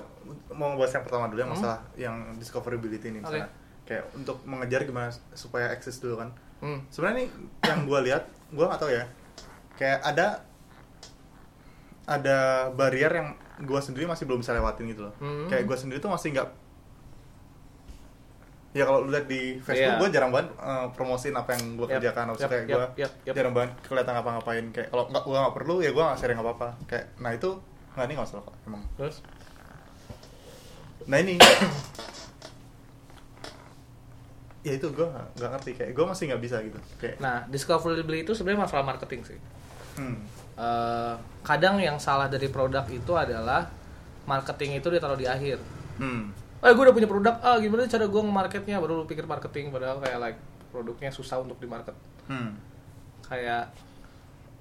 mau bahas yang pertama dulu ya masalah yang discoverability ini misalnya. Oke. kayak untuk mengejar gimana supaya eksis dulu kan Hmm. sebenarnya nih yang gue lihat gue nggak tahu ya kayak ada ada barrier yang gue sendiri masih belum bisa lewatin gitu loh Hmm. kayak gue sendiri tuh masih nggak ya kalau lu lihat di Facebook Iya. gue jarang banget eh, promosiin apa yang gue Yap, kerjakan maksudnya yap, kayak yap, gue yap, yap. jarang banget kelihatan ngapa-ngapain kayak kalau nggak gue nggak perlu ya gue nggak sharing apa apa kayak nah itu nggak ini nggak masalah kok emang Terus? Nah ini *coughs* ya itu gue nggak ngerti kayak gue masih nggak bisa gitu kayak Nah, discoverability itu sebenarnya masalah marketing sih. hmm, Eh, kadang yang salah dari produk itu adalah marketing itu ditaruh di akhir. hmm, Eh, gue udah punya produk, ah gimana cara gue nge-marketnya? Baru lu pikir marketing, padahal kayak like produknya susah untuk di-market. hmm, Kayak,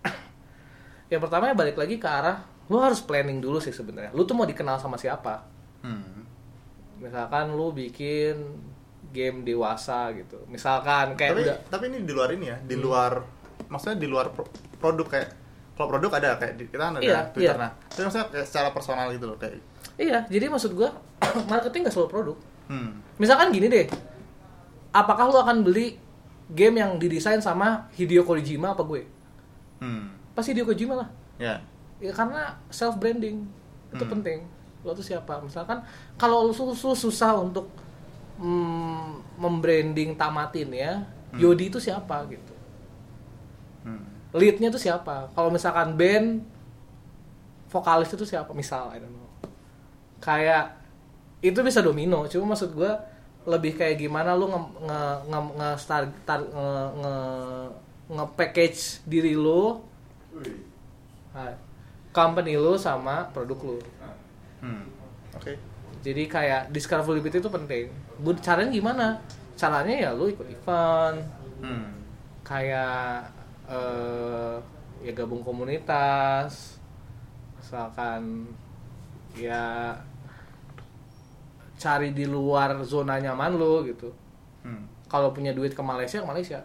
*coughs* yang pertama ya balik lagi ke arah, lu harus planning dulu sih sebenarnya. Lu tuh mau dikenal sama siapa? hmm, Misalkan lu bikin game dewasa gitu. Misalkan kayak tapi udah tapi ini di luar ini ya di Hmm. luar maksudnya di luar pro- produk kayak kalau produk ada kayak di, kita kan ada Iya, Twitter iya. nah tapi maksudnya kayak secara personal gitu loh kayak Iya, jadi maksud gua *clears throat* marketing gak selalu produk. hmm, Misalkan gini deh, apakah lu akan beli game yang didesain sama Hideo Kojima apa gue? hmm, Pasti Hideo Kojima lah. ya Ya karena self branding itu Hmm. penting. Lo tuh siapa? Misalkan kalau lu sus- sus- susah untuk mm, membranding tamatin ya, Hmm. Yodi itu siapa gitu. hmm, Leadnya tuh siapa? Kalau misalkan band vokalis itu siapa? Misal, I don't know. Kayak itu bisa domino. Cuma maksud gue lebih kayak gimana lu nge nge nge, nge, start, tar- nge, nge, nge-package diri lu, hai, company lu sama produk lu. Hmm, oke. Jadi kayak discoverability itu penting. Bu- Caranya gimana? Caranya ya lu ikut event, hmm, kayak eh ya gabung komunitas. Misalkan ya cari di luar zona nyaman lo gitu. Hmm, kalau punya duit ke Malaysia ke Malaysia.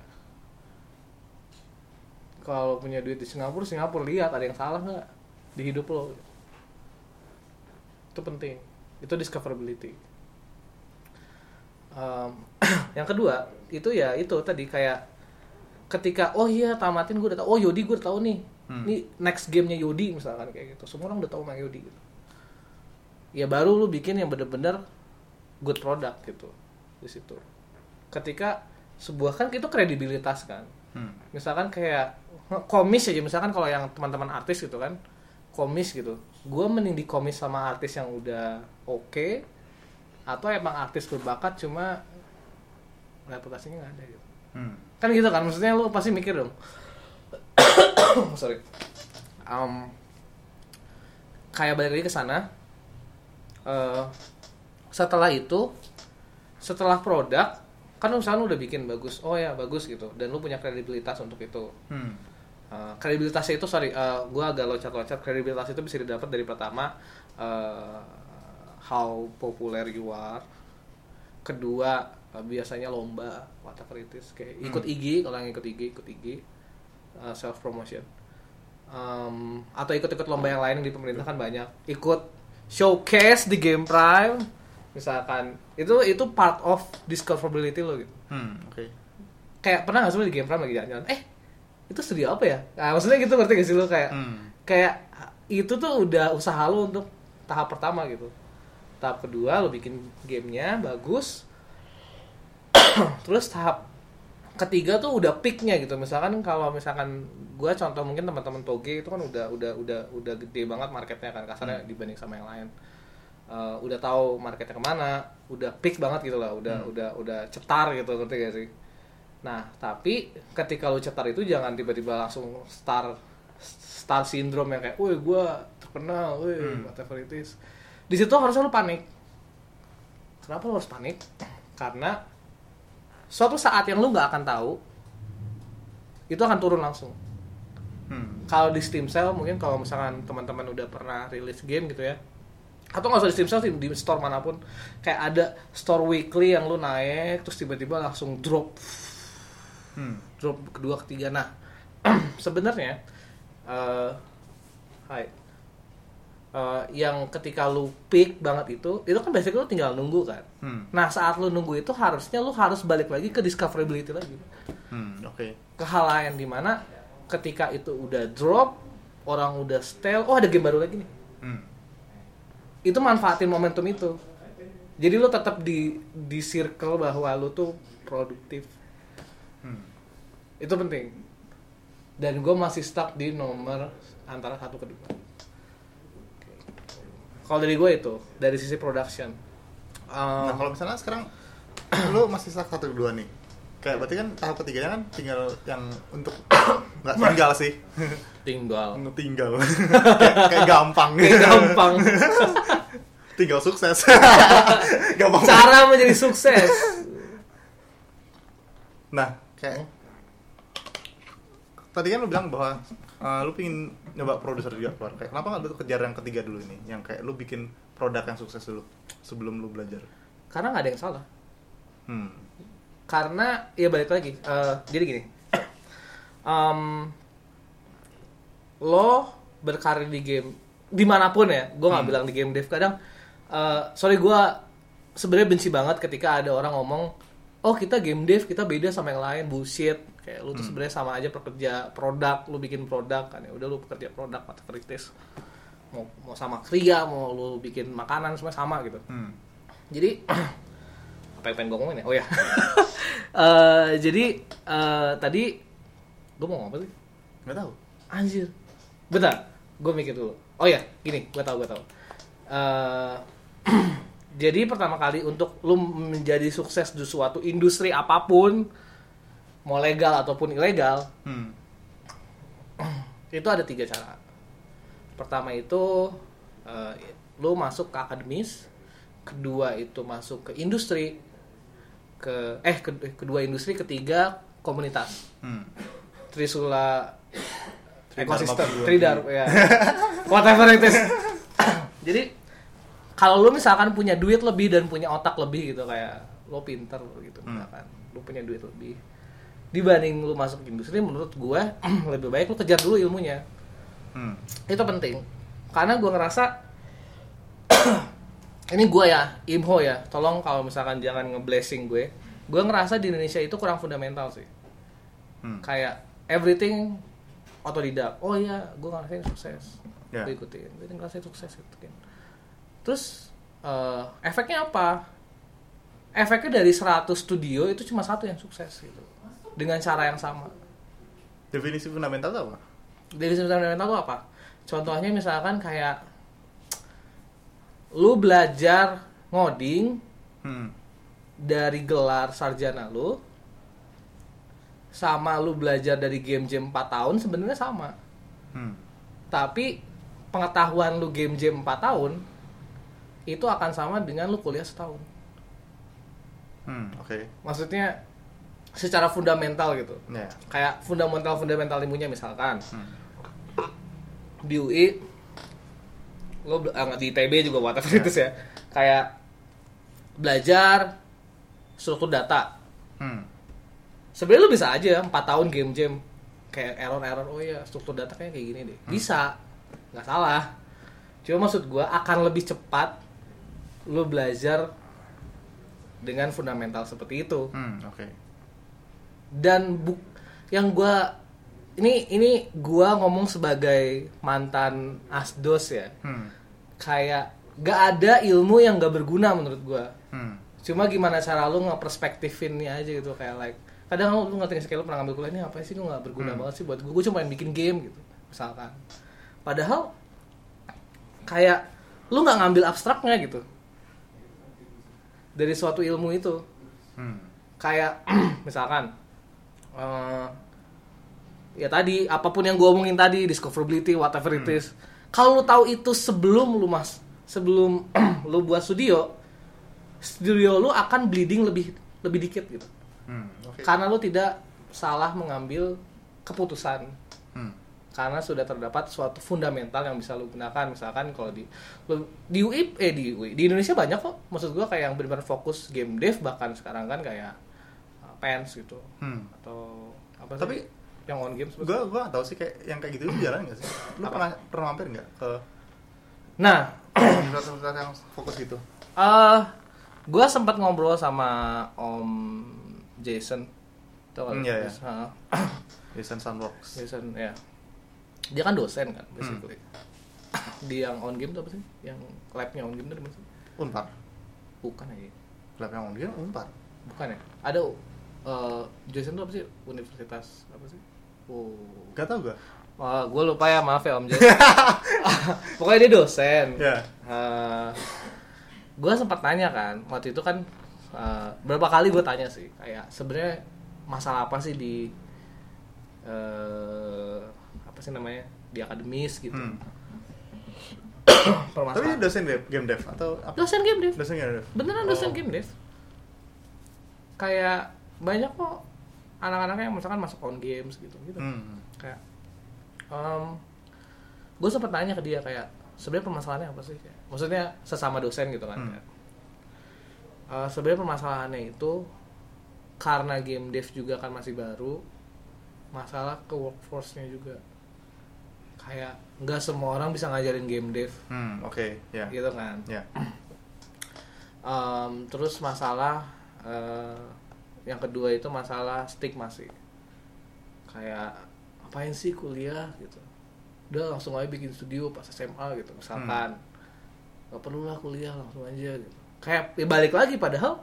Kalau punya duit di Singapura Singapura lihat ada yang salah nggak di hidup lo itu penting. Itu discoverability. Em, *clears throat* yang kedua itu ya itu tadi kayak ketika oh iya tamatin gue udah tahu oh Yodi gue udah tahu nih. Hmm. ini next gamenya Yodi misalkan kayak gitu. Semua orang udah tahu main Yodi gitu. Ya baru lu bikin yang bener-bener good product gitu di situ. Ketika sebuah kan itu kredibilitas kan. Hmm, misalkan kayak komis aja misalkan kalau yang teman-teman artis gitu kan. Komis gitu gue mending di komis sama artis yang udah oke atau emang artis berbakat cuma reputasinya nggak ada gitu. Hmm, kan gitu kan maksudnya lu pasti mikir dong. *coughs* Sorry. Em, kayak balik lagi ke sana Eh, setelah itu setelah produk kan lu misalnya lu udah bikin bagus. Oh ya bagus gitu. Dan lu punya kredibilitas untuk itu. Hmm, Uh, kredibilitasnya itu sorry uh, gue agak loncat-loncat. Kredibilitas itu bisa didapat dari pertama uh, how popular you are. Kedua uh, biasanya lomba whatever it is kayak ikut IG kalau yang ikut IG ikut IG uh, self promotion um, atau ikut-ikut lomba yang lain di pemerintah kan banyak. Ikut showcase di Game Prime misalkan. Itu itu part of discoverability lo gitu. Hmm, oke. Kayak pernah nggak sih di Game Prime lagi jalan-jalan? Eh itu studio apa ya? Nah, maksudnya gitu ngerti gak sih lo kayak hmm, kayak itu tuh udah usaha lo untuk tahap pertama gitu. Tahap kedua lo bikin gamenya bagus. *clears throat* Terus tahap ketiga tuh udah peaknya gitu. Misalkan kalau misalkan gua contoh mungkin teman-teman toge itu kan udah udah udah udah gede banget marketnya kan kasarnya dibanding sama yang lain. Eh, udah tahu marketnya ke mana udah peak banget gitu lah udah udah udah cetar gitu ngerti gak sih nah tapi ketika lu cetar itu jangan tiba-tiba langsung star star syndrome yang kayak, woi gue terkenal, woi Hmm. whatever it is. Di situ harusnya lu panik. Kenapa lu harus panik? Karena suatu saat yang lu nggak akan tahu, itu akan turun langsung. hmm, Kalau di Steam Sale mungkin kalau misalkan teman-teman udah pernah rilis game gitu ya, atau nggak usah di Steam Sale di, di store mana pun, kayak ada store weekly yang lu naik, terus tiba-tiba langsung drop hmm, drop kedua ketiga nah *clears throat* sebenarnya eh hai eh, yang ketika lu peak banget itu itu kan basically lu tinggal nunggu kan Hmm. nah saat lu nunggu itu harusnya lu harus balik lagi ke discoverability lagi Hmm, oke. ke hal lain di mana ketika itu udah drop orang udah stale oh ada game baru lagi nih Hmm. itu manfaatin momentum itu jadi lu tetap di di circle bahwa lu tuh produktif. Itu penting dan gue masih stuck di nomor antara satu kedua kalau dari gue itu dari sisi production Nah, Um, kalau misalnya sekarang *coughs* lu masih stuck satu dua nih. Kayak berarti kan tahap ketiganya kan tinggal yang untuk *coughs* nggak tinggal sih. *laughs* tinggal tinggal. *laughs* kayak, kayak gampang. Kayak gampang *laughs* tinggal sukses. gampang. cara menjadi sukses Nah, kayak tadi kan lu bilang bahwa uh, lu pingin nyoba produser juga keluar. Kayak kenapa nggak lu kejar yang ketiga dulu ini, yang kayak lu bikin produk yang sukses dulu sebelum lu belajar. karena nggak ada yang salah Hmm. karena ya balik lagi eh, jadi gini Em, lo berkarir di game di mana pun ya gue nggak Hmm. bilang di game dev kadang eh, sorry gue sebenarnya benci banget ketika ada orang ngomong oh kita game dev kita beda sama yang lain bullshit kayak lu tuh Hmm. sebenarnya sama aja pekerja produk lu bikin produk kan ya udah lu pekerja produk whatever it is mau mau sama kria mau lu bikin makanan semua sama gitu Hmm. jadi *clears throat* apa yang pengen gue ngomongin ya? Oh ya. *laughs* Eh, jadi eh, tadi gue mau ngomong apa sih? Nggak tahu. Anjir. Bentar, gue mikir dulu. Oh ya, gini, gue tahu, gue tahu. Eh, *clears throat* jadi pertama kali untuk lu menjadi sukses di suatu industri apa pun, mau legal ataupun ilegal, Hmm. *clears throat* itu ada tiga cara. Pertama itu eh, lu masuk ke akademis, kedua itu masuk ke industri, ke eh ke- kedua industri, ketiga komunitas. Hmm. Trisula ekosistem. Tridar ya. Whatever it is. *laughs* Jadi kalau lu misalkan punya duit lebih dan punya otak lebih gitu kayak lo pinter gitu Hmm. misalkan. Lu punya duit lebih. Dibanding lu masuk industri menurut gue *clears throat* lebih baik lu kejar dulu ilmunya. Hmm. itu penting. Karena gue ngerasa *clears throat* ini gue ya imho ya tolong kalau misalkan jangan ngeblessing gue. Gue ngerasa di Indonesia itu kurang fundamental sih. Hmm. kayak everything otodidak oh iya gue ngerasain sukses. Ya. gue ikutin. Gue ngerasain sukses ikutin terus eh, efeknya apa efeknya dari 100 studio itu cuma satu yang sukses gitu dengan cara yang sama Definisi fundamental itu apa? dari sisi fundamental itu apa? Contohnya misalkan kayak lu belajar ngoding Hmm. dari gelar sarjana lu sama lu belajar dari game jam 4 tahun sebenarnya sama. Hmm. Tapi pengetahuan lu game jam 4 tahun itu akan sama dengan lu kuliah setahun. Hmm. Oke. Maksudnya secara fundamental gitu. Ya. Kayak fundamental-fundamental ilmunya misalkan Hmm. di UI lo ah, di ITB juga whatever itu ya kayak belajar struktur data Hmm. sebenarnya lo bisa aja 4 tahun game jam kayak error error oh ya struktur data kayak kayak gini deh bisa nggak salah cuma maksud gua akan lebih cepat lo belajar dengan fundamental seperti itu Hmm. Oke. dan buk yang gua ini ini gua ngomong sebagai mantan asdos ya Hmm. kayak gak ada ilmu yang gak berguna menurut gua Hmm. cuma gimana cara lu ngeperspektifinnya aja gitu kayak like kadang lu, lu ngerti sekali lu pernah ngambil kuliah ini apa sih lu gak berguna Hmm. banget sih buat gua gua cuma main bikin game gitu misalkan padahal kayak lu nggak ngambil abstraknya gitu dari suatu ilmu itu Hmm. kayak *clears throat* misalkan eh, ya tadi apa pun yang gue omongin tadi discoverability whatever it is kalau lu tahu itu sebelum lu mas sebelum *clears throat* lu buat studio studio lu akan bleeding lebih lebih dikit gitu Hmm. Oke. karena lu tidak salah mengambil keputusan Hmm. Karena sudah terdapat suatu fundamental yang bisa lu gunakan misalkan kalau di di UI eh di UI di Indonesia banyak kok maksud gua kayak yang benar-benar fokus game dev bahkan sekarang kan kayak uh, Pens gitu Hmm. atau apa sih Tapi- yang on game Gua gua gak tahu sih kayak yang kayak gitu itu jalan nggak sih? Lu Apa? pernah pernah mampir nggak ke nah *coughs* universitas yang fokus gitu eh gue sempat ngobrol sama Om Jason tau Hmm, gak? iya, iya. Jason Sandbox Jason ya dia kan dosen kan basically di yang on game tuh apa sih? Yang labnya on game tuh mana sih? Unpar. Bukan aja lab yang dia unpar. Bukan ya? Ada eh Jason tuh apa sih? Universitas apa sih? Oh. Gak tau gue Wah, gue lupa ya maaf ya Om Jason. *laughs* Pokoknya dia dosen. Ya. Gue sempat tanya kan waktu itu kan eh, berapa kali gue tanya sih kayak sebenarnya masalah apa sih di eh, apa sih namanya di akademis gitu. Hmm. *coughs* tapi dosen dev, game dev atau apa? Dosen game dev. Dosen game dev. Beneran dosen Oh. game dev. Kayak banyak kok anak-anak yang misalkan masuk on games gitu gitu. Hmm. kayak gue sempat nanya ke dia kayak sebenarnya permasalahannya apa sih? Kayak, maksudnya sesama dosen gitu kan Hmm. kayak, "Eh, sebenarnya permasalahannya itu karena game dev juga kan masih baru masalah ke workforce-nya juga kayak nggak semua orang bisa ngajarin game dev. Hmm, oke ya. Gitu kan. Ya. *clears throat* Em, terus masalah eh, yang kedua itu masalah stigma sih. Kayak apain sih kuliah? Gitu. Udah langsung aja bikin studio pas SMA gitu misalkan. Nggak perlu lah kuliah langsung aja gitu. Kayak ya balik lagi padahal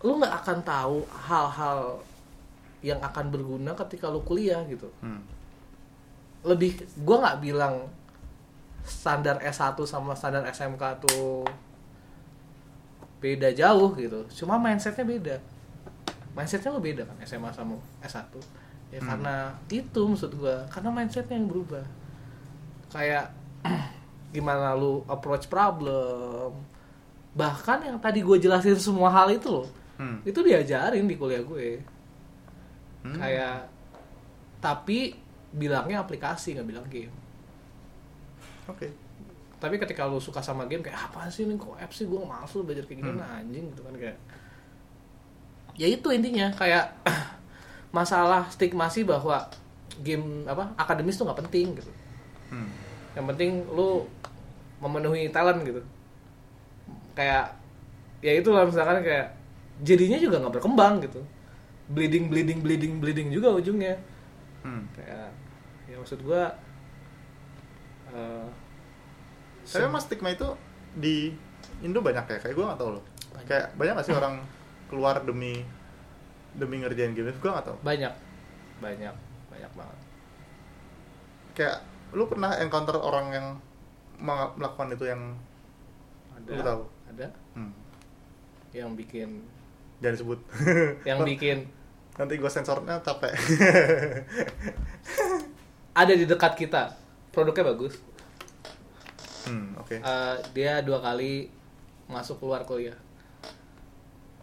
lu nggak akan tahu hal-hal yang akan berguna ketika lu kuliah gitu. Hmm. Lebih gua nggak bilang standar S1 sama standar SMK tuh beda jauh gitu cuma mindsetnya beda mindsetnya lo beda kan SMA sama S1 ya Hmm. karena itu maksud gua karena mindsetnya yang berubah kayak *clears throat* gimana lu approach problem bahkan yang tadi gue jelasin semua hal itu loh Hmm. itu diajarin di kuliah gue Hmm. kayak tapi bilangnya aplikasi nggak bilang game. Oke. Tapi ketika lu suka sama game kayak apa sih ini? Kok apps sih? Gue males lu belajar kayak gini Hmm. nah, anjing gitu kan kayak. Ya itu intinya kayak *clears throat* masalah stigmasi bahwa game apa akademis tuh nggak penting gitu. Hmm. yang penting lu memenuhi talent gitu. Kayak ya itulah misalkan kayak jadinya juga nggak berkembang gitu. Bleeding bleeding bleeding bleeding juga ujungnya. Hmm. kayak ya maksud gua eh, Tapi mas stigma itu di Indo banyak ya, kayak gue gak tau loh. Banyak. Kayak banyak gak sih orang keluar demi demi ngerjain game? Gue gak tau banyak. Banyak. Banyak banget. Kayak lu pernah encounter orang yang melakukan itu yang ada. Lu tahu? ada. Hmm, yang bikin jangan disebut. *laughs* Yang bikin. nanti gue sensornya capek *laughs* ada di dekat kita. Produknya bagus. Hmm, oke. Eh, dia dua kali masuk keluar kuliah.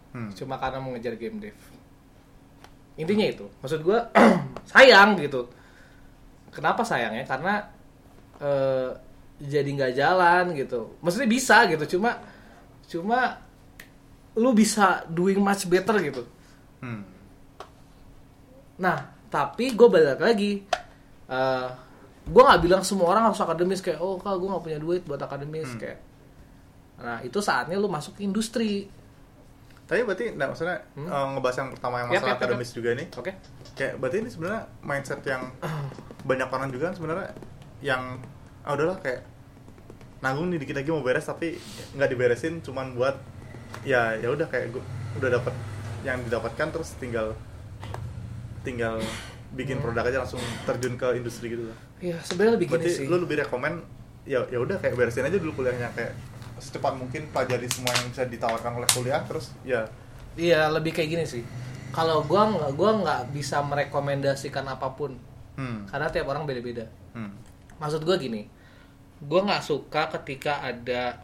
Hmm. cuma karena mengejar game dev. Intinya itu. Maksud gua *clears throat* sayang gitu. Kenapa sayangnya karena eh, jadi nggak jalan gitu. Maksudnya bisa gitu cuma cuma lu bisa doing much better gitu. Hmm. Nah, tapi gue balik lagi. Eh gue nggak bilang semua orang harus akademis kayak oh kak gue nggak punya duit buat akademis Hmm. kayak. Nah itu saatnya lu masuk industri. Tapi berarti, nah, maksudnya Hmm. eh, ngebahas yang pertama yang masalah yap, yap, akademis juga nih Oke? Kayak berarti ini sebenarnya mindset yang banyak orang juga kan sebenarnya yang ah udahlah kayak nanggung nih dikit lagi mau beres tapi nggak diberesin cuman buat ya ya udah kayak gua udah dapat yang didapatkan terus tinggal tinggal bikin produk aja langsung terjun ke industri gitu loh. Iya sebenarnya lebih gini Berarti sih. lu lebih rekomen ya ya udah kayak beresin aja dulu kuliahnya kayak secepat mungkin pelajari semua yang bisa ditawarkan oleh kuliah terus ya Iya lebih kayak gini sih. Kalau gue nggak gua nggak bisa merekomendasikan apa pun hmm, karena tiap orang beda-beda. hmm, Maksud gue gini, gue nggak suka ketika ada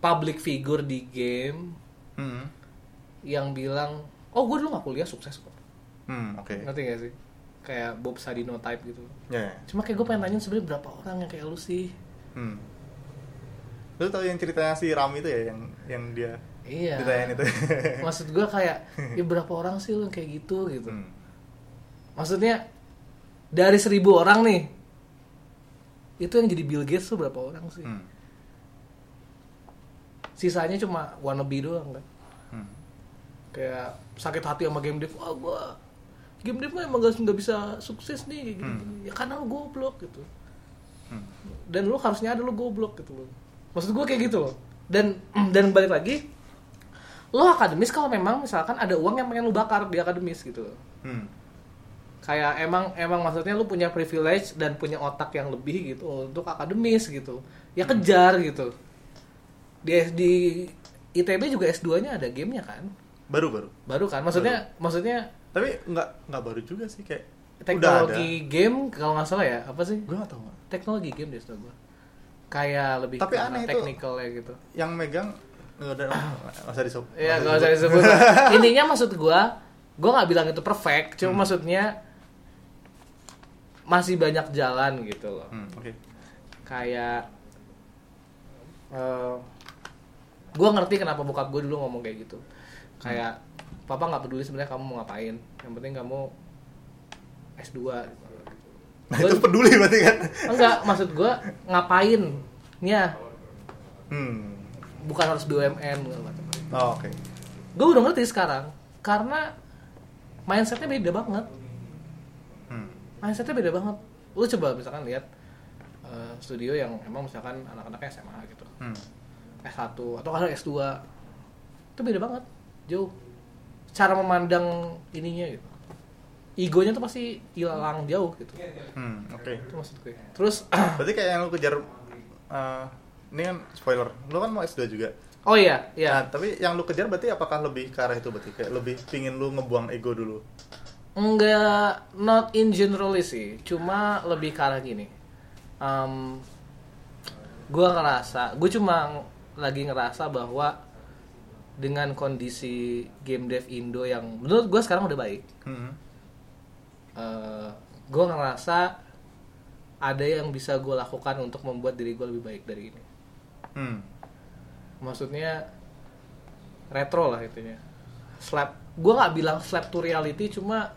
public figure di game hmm, yang bilang, oh gue dulu nggak kuliah sukses kok. Hmm, oke Ngerti gak sih? Kayak Bob Sadino type gitu. ya ya. Cuma kayak gue pengen tanya sebenarnya berapa orang yang kayak lu sih? Hmm. Lu tahu yang ceritanya si Rami itu ya yang yang dia Iya. ditanyain itu. *laughs* *laughs* Maksud gue kayak, ya berapa orang sih lu yang kayak gitu gitu. Hmm. Maksudnya dari seribu orang nih, itu yang jadi Bill Gates tuh berapa orang sih Hmm. sisanya cuma wannabe doang kan Hmm. kayak sakit hati sama game dev wah gua game dev emang gak, nggak bisa sukses nih kayak gitu. Hmm. ya karena lu goblok gitu. Hmm. dan lu harusnya ada lu goblok gitu loh. Maksud gua kayak gitu loh. Dan *clears throat* dan balik lagi lo akademis kalau memang misalkan ada uang yang pengen lu bakar di akademis gitu loh. Hmm. kayak emang emang maksudnya lu punya privilege dan punya otak yang lebih gitu untuk akademis gitu. Ya kejar gitu. Di di ITB juga S2-nya ada gamenya kan? Baru baru. baru kan? Maksudnya maksudnya Tapi nggak nggak baru juga sih kayak teknologi game kalau nggak salah ya apa sih Gue nggak tahu. teknologi game deh setahu gua kayak lebih Tapi aneh technical ya gitu Yang megang nggak ada nggak usah disebut. Iya, gak usah disebut. *laughs* Intinya maksud gua, gua nggak bilang itu perfect, cuma Hmm. maksudnya masih banyak jalan gitu loh. Hmm, Oke. Kayak eh gua ngerti kenapa bokap gue dulu ngomong kayak gitu. Kayak papa nggak peduli sebenarnya kamu mau ngapain, yang penting kamu S2 gitu. Nah Gua- itu peduli berarti kan? Enggak, maksud gua ngapainnya, Hmm. bukan harus BUMN macam. Oh, Oke. Gue udah ngerti sekarang karena mindsetnya beda banget. Hmm. mindsetnya beda banget lu coba misalkan lihat eh, studio yang emang misalkan anak-anaknya SMA gitu Hmm. S1 atau kadang S2 itu beda banget jauh cara memandang ininya gitu egonya tuh pasti hilang jauh gitu Hmm. Oke. itu maksud gue terus *clears throat* Berarti kayak yang lu kejar eh, ini kan spoiler. Lu kan mau S2 juga. oh iya Nah, iya tapi yang lu kejar berarti apakah lebih ke arah itu berarti kayak lebih pingin lu ngebuang ego dulu. enggak not in generally sih cuma lebih ke arah gini Em, gue ngerasa gue cuma lagi ngerasa bahwa dengan kondisi game dev Indo yang menurut gue sekarang udah baik Hmm. gue ngerasa ada yang bisa gue lakukan untuk membuat diri gue lebih baik dari ini Hmm. maksudnya retro lah itunya slap gue nggak bilang slap to reality cuma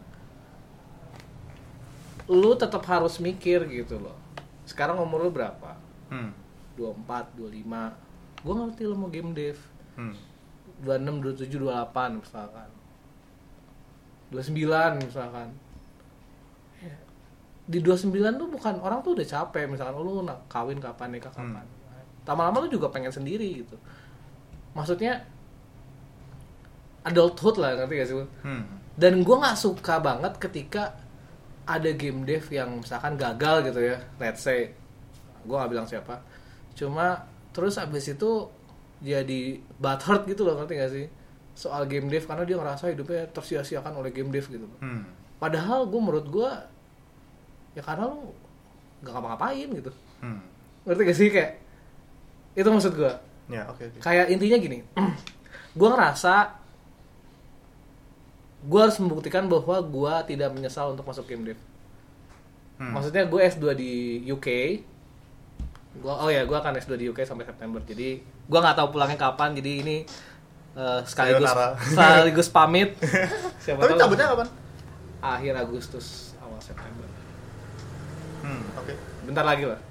lu tetap harus mikir gitu loh sekarang umur lu berapa Hmm. 24, 25 gue ngerti lu mau game dev Hmm. 26, 27, 28 misalkan. 29 misalkan. Ya. di 29 tuh bukan orang tuh udah capek misalkan oh, lu nak kawin kapan nikah kapan? Lama-lama lu juga pengen sendiri gitu. Maksudnya adulthood lah ngerti gak sih lu? Hmm. dan gue nggak suka banget ketika ada game dev yang misalkan gagal gitu ya let's say. Gue nggak bilang siapa. Cuma terus abis itu jadi butthurt gitu loh ngerti gak sih soal game dev karena dia ngerasa hidupnya tersia-siakan oleh game dev gitu Hmm. padahal gue menurut gue ya karena lu nggak ngapa-ngapain gitu Hmm. ngerti gak sih kayak itu maksud gue Ya, oke oke. kayak intinya gini *clears throat* gue ngerasa gue harus membuktikan bahwa gue tidak menyesal untuk masuk game dev Hmm. maksudnya gue S2 di UK gua oh ya gue akan S2 di UK sampai September. Jadi gue nggak tahu pulangnya kapan. Jadi ini eh, sekaligus *laughs* sekaligus pamit. *laughs* Siapa Tapi cabutnya kapan? akhir Agustus awal September. Hmm, oke. bentar lagi lah.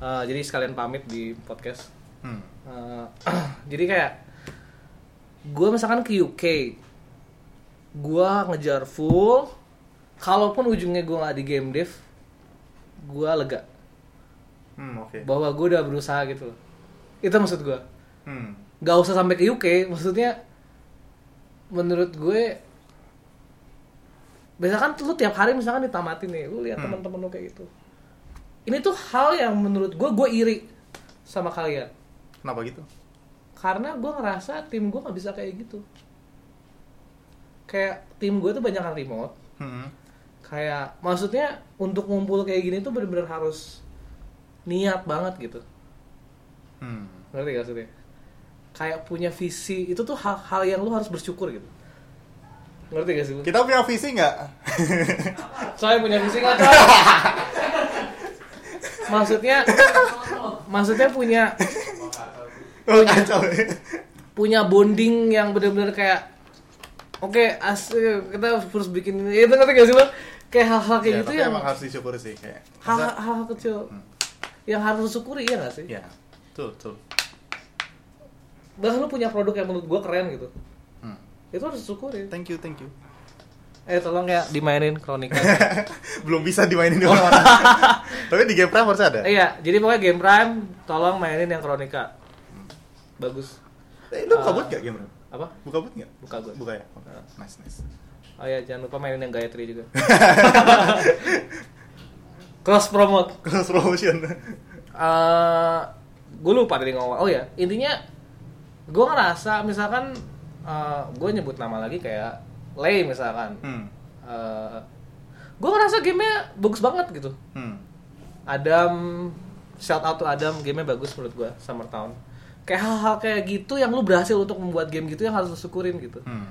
Eh, jadi sekalian pamit di podcast. Hmm. Eh, *clears throat* jadi kayak gue misalkan ke UK gue ngejar full kalaupun ujungnya gue nggak di game dev gue lega Hmm, oke. bahwa gue udah berusaha gitu loh itu maksud gue Hmm. nggak usah sampai ke UK maksudnya menurut gue misalkan lu tiap hari misalkan ditamatin nih lu lihat Hmm. teman-teman lu kayak gitu ini tuh hal yang menurut gue gue iri sama kalian Kenapa gitu? karena gue ngerasa tim gue nggak bisa kayak gitu kayak tim gue tuh banyak yang remote Hmm. kayak maksudnya untuk ngumpul kayak gini tuh bener-bener harus niat banget gitu Hmm. ngerti gak maksudnya kayak punya visi itu tuh hal-hal yang lu harus bersyukur gitu ngerti gak sih lu? Kita punya visi nggak? Soalnya punya visi nggak maksudnya maksudnya punya Oh, kacau. punya bonding yang bener-bener kayak oke asli kita harus bikin ini itu ngerti gak sih lo kayak hal-hal kayak Ya, gitu yang emang harus disyukuri sih kayak. hal-hal kecil yang harus lu syukuri ya gak sih? Ya betul betul. Bahkan lu punya produk yang menurut gua keren gitu. Hmm. itu harus syukuri thank you thank you. Eh tolong ya dimainin kronika *laughs* belum bisa dimainin di mana-mana *laughs* tapi di game prime harus ada? Iya jadi pokoknya game prime tolong mainin yang kronika. Bagus. Eh, lu buka Ah. boot gak game prime? apa? Buka boot gak buka gue buka ya? Oke. nice nice. Oh ya jangan lupa mainin yang Gayatri juga *laughs* cross promote cross promotion. Eh gue lupa tadi ngomong. Oh ya intinya gue ngerasa misalkan gue nyebut nama lagi kayak Lay misalkan. Hmm. gue ngerasa gamenya bagus banget gitu. Hmm. Adam shout out to Adam gamenya bagus menurut gue Summer Town. Kayak hal-hal kayak gitu yang lu berhasil untuk membuat game gitu yang harus lu syukurin gitu. Hmm.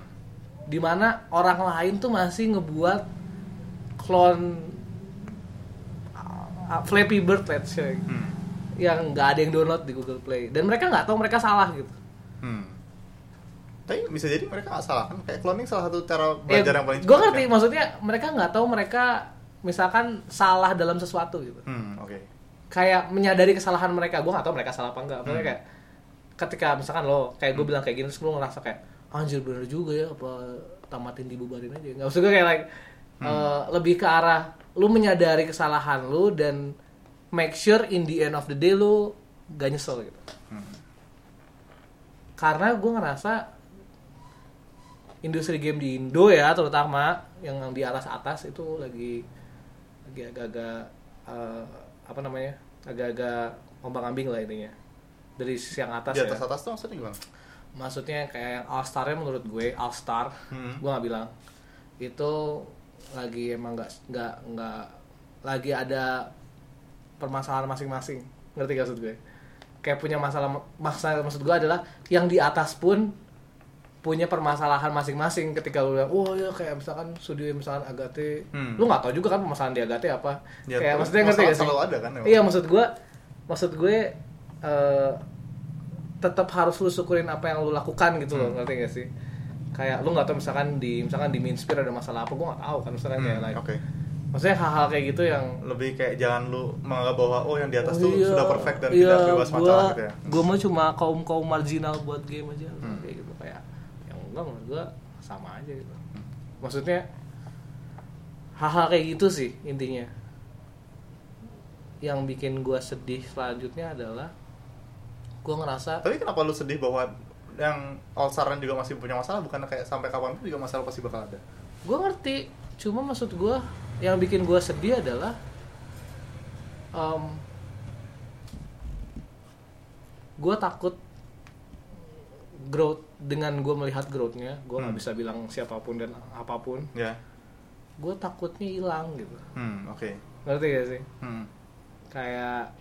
di mana orang lain tuh masih ngebuat clone uh, Flappy Bird let's say Hmm. yang nggak ada yang download di Google Play dan mereka nggak tahu mereka salah gitu Hmm. Tapi bisa jadi mereka nggak salah kan? Kayak cloning salah satu cara belajar yang paling gue ngerti kan? maksudnya mereka nggak tahu mereka misalkan salah dalam sesuatu gitu Hmm, oke. kayak menyadari kesalahan mereka gue nggak tahu mereka salah apa enggak Hmm. kayak ketika misalkan lo kayak gue bilang kayak gini terus lo ngerasa kayak anjir bener juga ya apa tamatin dibubarin aja nggak maksud gue kayak like Hmm. eh, lebih ke arah lu menyadari kesalahan lu dan make sure in the end of the day lu gak nyesel gitu Hmm. karena gue ngerasa industri game di Indo ya terutama yang di atas atas itu lagi lagi agak-agak eh, apa namanya agak-agak ombang ambing lah intinya dari sisi yang atas, Di ya atas atas tuh maksudnya gimana? maksudnya kayak yang all starnya menurut gue all star Hmm. gue nggak bilang itu lagi emang nggak nggak nggak lagi ada permasalahan masing-masing. Ngerti gak maksud gue? Kayak punya masalah masalah maksud gue adalah yang di atas pun punya permasalahan masing-masing. Ketika lu bilang oh ya kayak misalkan studio misalkan Agate. Hmm. lu nggak tahu juga kan permasalahan di Agate apa. Ya, kayak maksudnya ngerti gak sih? ada kan, emang. iya maksud gue maksud gue eh, tetap harus lu syukurin apa yang lu lakukan gitu loh Hmm. ngerti gak sih kayak lu nggak tahu misalkan di misalkan di Minspire ada masalah apa gue nggak tahu kan misalkan kayak Hmm, like Oke. maksudnya hal-hal kayak gitu yang Lebih kayak jangan lu menganggap bahwa oh yang di atas Oh tuh iya, sudah perfect dan iya, tidak bebas gua, masalah gitu ya. Gue mah cuma kaum kaum marginal buat game aja Hmm. kayak gitu kayak yang enggak menurut gue sama aja gitu. Maksudnya hal-hal kayak gitu sih intinya. Yang bikin gue sedih selanjutnya adalah gue ngerasa Tapi kenapa lu sedih bahwa yang all star juga masih punya masalah bukan kayak sampai kapan pun juga masalah pasti bakal ada. gue ngerti cuma maksud gue yang bikin gue sedih adalah gue takut growth dengan gue melihat growthnya gue nggak Hmm. bisa bilang siapa pun dan apa pun Ya. gue takutnya hilang gitu Hmm, oke. ngerti gak sih Hmm. kayak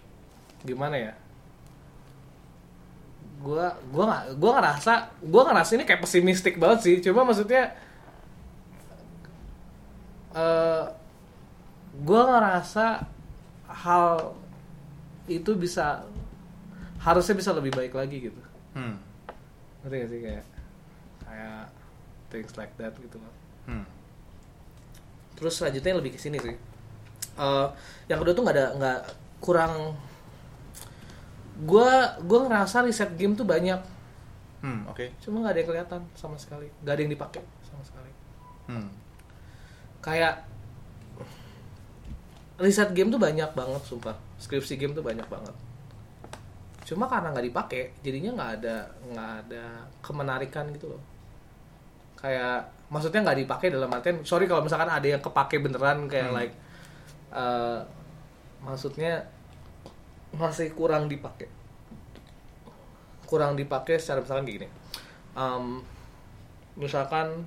gimana ya gue gua nggak gua ngerasa gue ngerasa ini kayak pesimistik banget sih. Cuma maksudnya eh gue ngerasa hal itu bisa harusnya bisa lebih baik lagi gitu. Hmm. ngerti gak sih? Kayak kayak things like that gitu loh. Hmm. terus selanjutnya lebih ke sini sih. Eh, yang kedua tuh nggak ada nggak kurang gue gue ngerasa riset game tuh banyak Hmm, oke. cuma nggak ada yang kelihatan sama sekali nggak ada yang dipakai sama sekali Hmm. kayak riset game tuh banyak banget sumpah skripsi game tuh banyak banget cuma karena nggak dipakai jadinya nggak ada nggak ada kemenarikan gitu loh kayak maksudnya nggak dipakai dalam artian sorry kalau misalkan ada yang kepake beneran kayak Hmm. like eh, maksudnya masih kurang dipakai. Kurang dipakai secara misalkan kayak gini. Em, misalkan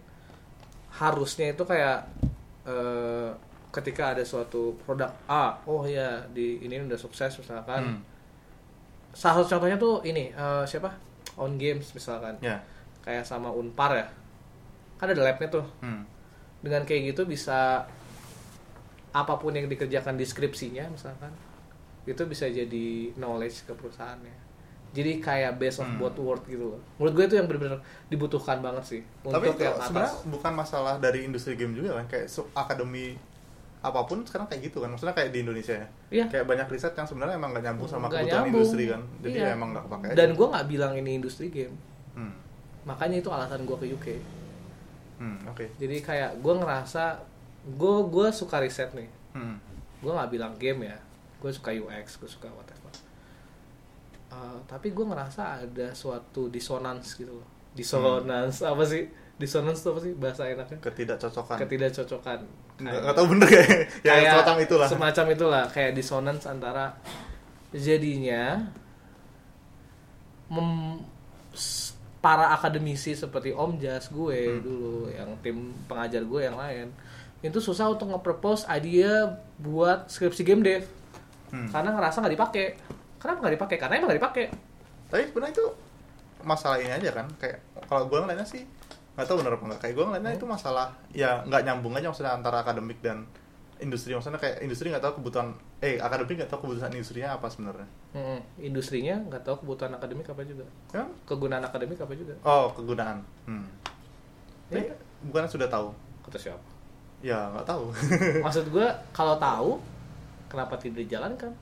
harusnya itu kayak eh, ketika ada suatu produk A oh ya di ini udah sukses misalkan. Hmm. salah satu contohnya tuh ini eh, siapa? On games misalkan. Ya. kayak sama unpar ya. Kan ada labnya tuh. Hmm. dengan kayak gitu bisa apa pun yang dikerjakan deskripsinya misalkan itu bisa jadi knowledge ke perusahaannya jadi kayak base of Hmm. both world gitu loh menurut gue itu yang benar-benar dibutuhkan banget sih Tapi untuk itu yang sebenarnya atas bukan masalah dari industri game juga kan kayak akademi apa pun sekarang kayak gitu kan maksudnya kayak di Indonesia ya Iya. kayak banyak riset yang sebenarnya emang nggak nyambung sama Nggak kebutuhan nyambung. industri kan jadi Iya. ya emang nggak pakai dan gue nggak bilang ini industri game hmm. makanya itu alasan gue ke UK Hmm, oke jadi kayak gue ngerasa gue gue suka riset nih hmm. gue nggak bilang game ya gue suka UX gue suka whatever. Uh, tapi gue ngerasa ada suatu disonans gitu loh. Disonans apa sih? Disonans itu apa sih bahasa enaknya? Ketidakcocokan. Ketidakcocokan. Nggak nggak tahu bener kayak ya kayak semacam itulah. semacam itulah kayak disonans antara jadinya mem- para akademisi seperti Om Jas gue Hmm. dulu yang tim pengajar gue yang lain itu susah untuk nge-propose idea buat skripsi game dev Hmm. karena ngerasa nggak dipakai. Kenapa nggak dipakai? Karena emang nggak dipakai. Tapi sebenarnya itu masalah ini aja kan. Kayak kalau gue ngeliatnya sih nggak tahu bener apa nggak. Kayak gue ngeliatnya itu masalah ya nggak nyambung aja maksudnya antara akademik dan industri. Maksudnya kayak industri nggak tahu kebutuhan eh akademik nggak tahu kebutuhan industrinya apa sebenarnya. Mm-mm. industrinya nggak tahu kebutuhan akademik apa juga. Ya? Kegunaan akademik apa juga. Oh kegunaan. Hmm. Ya. bukan sudah tahu? Kata siapa? Ya nggak tahu. *laughs* Maksud gue kalau tahu kenapa tidak dijalankan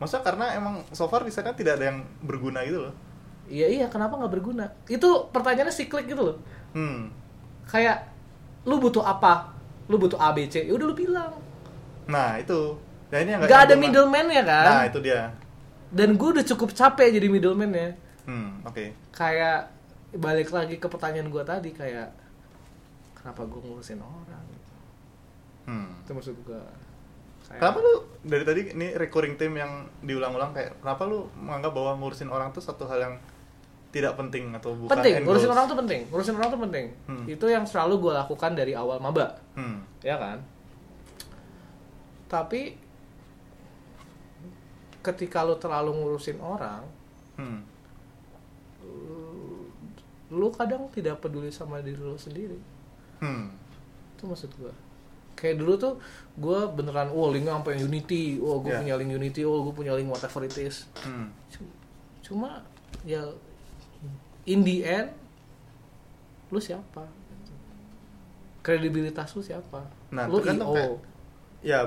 masa karena emang so far risetnya tidak ada yang berguna gitu loh Iya iya kenapa nggak berguna? Itu pertanyaannya siklik gitu loh. hmm Kayak lu butuh apa? Lu butuh A B C. Ya udah lu bilang. nah itu nah ini yang Gak ada middleman ya kan? nah itu dia Dan gue udah cukup capek jadi middleman ya. hmm oke Kayak balik lagi ke pertanyaan gue tadi kayak kenapa gue ngurusin orang? gitu. hmm Itu maksud gue. Kenapa lu dari tadi ini recurring theme yang diulang-ulang kayak kenapa lu menganggap bahwa ngurusin orang tuh satu hal yang tidak penting atau bukan penting? Ngurusin goals? orang tuh penting. Ngurusin orang tuh penting. Hmm. Itu yang selalu gue lakukan dari awal maba. Hmm. ya kan tapi ketika lu terlalu ngurusin orang Hmm. lu kadang tidak peduli sama diri lu sendiri Hmm. itu maksud gua kayak dulu tuh gua beneran oh linknya sampai Unity. Oh gue Yeah. punya link Unity. Oh gue punya link whatever it is. Hmm. Cu- cuma ya in the end lu siapa? Kredibilitas lu siapa? Nah, lu kayak- Ya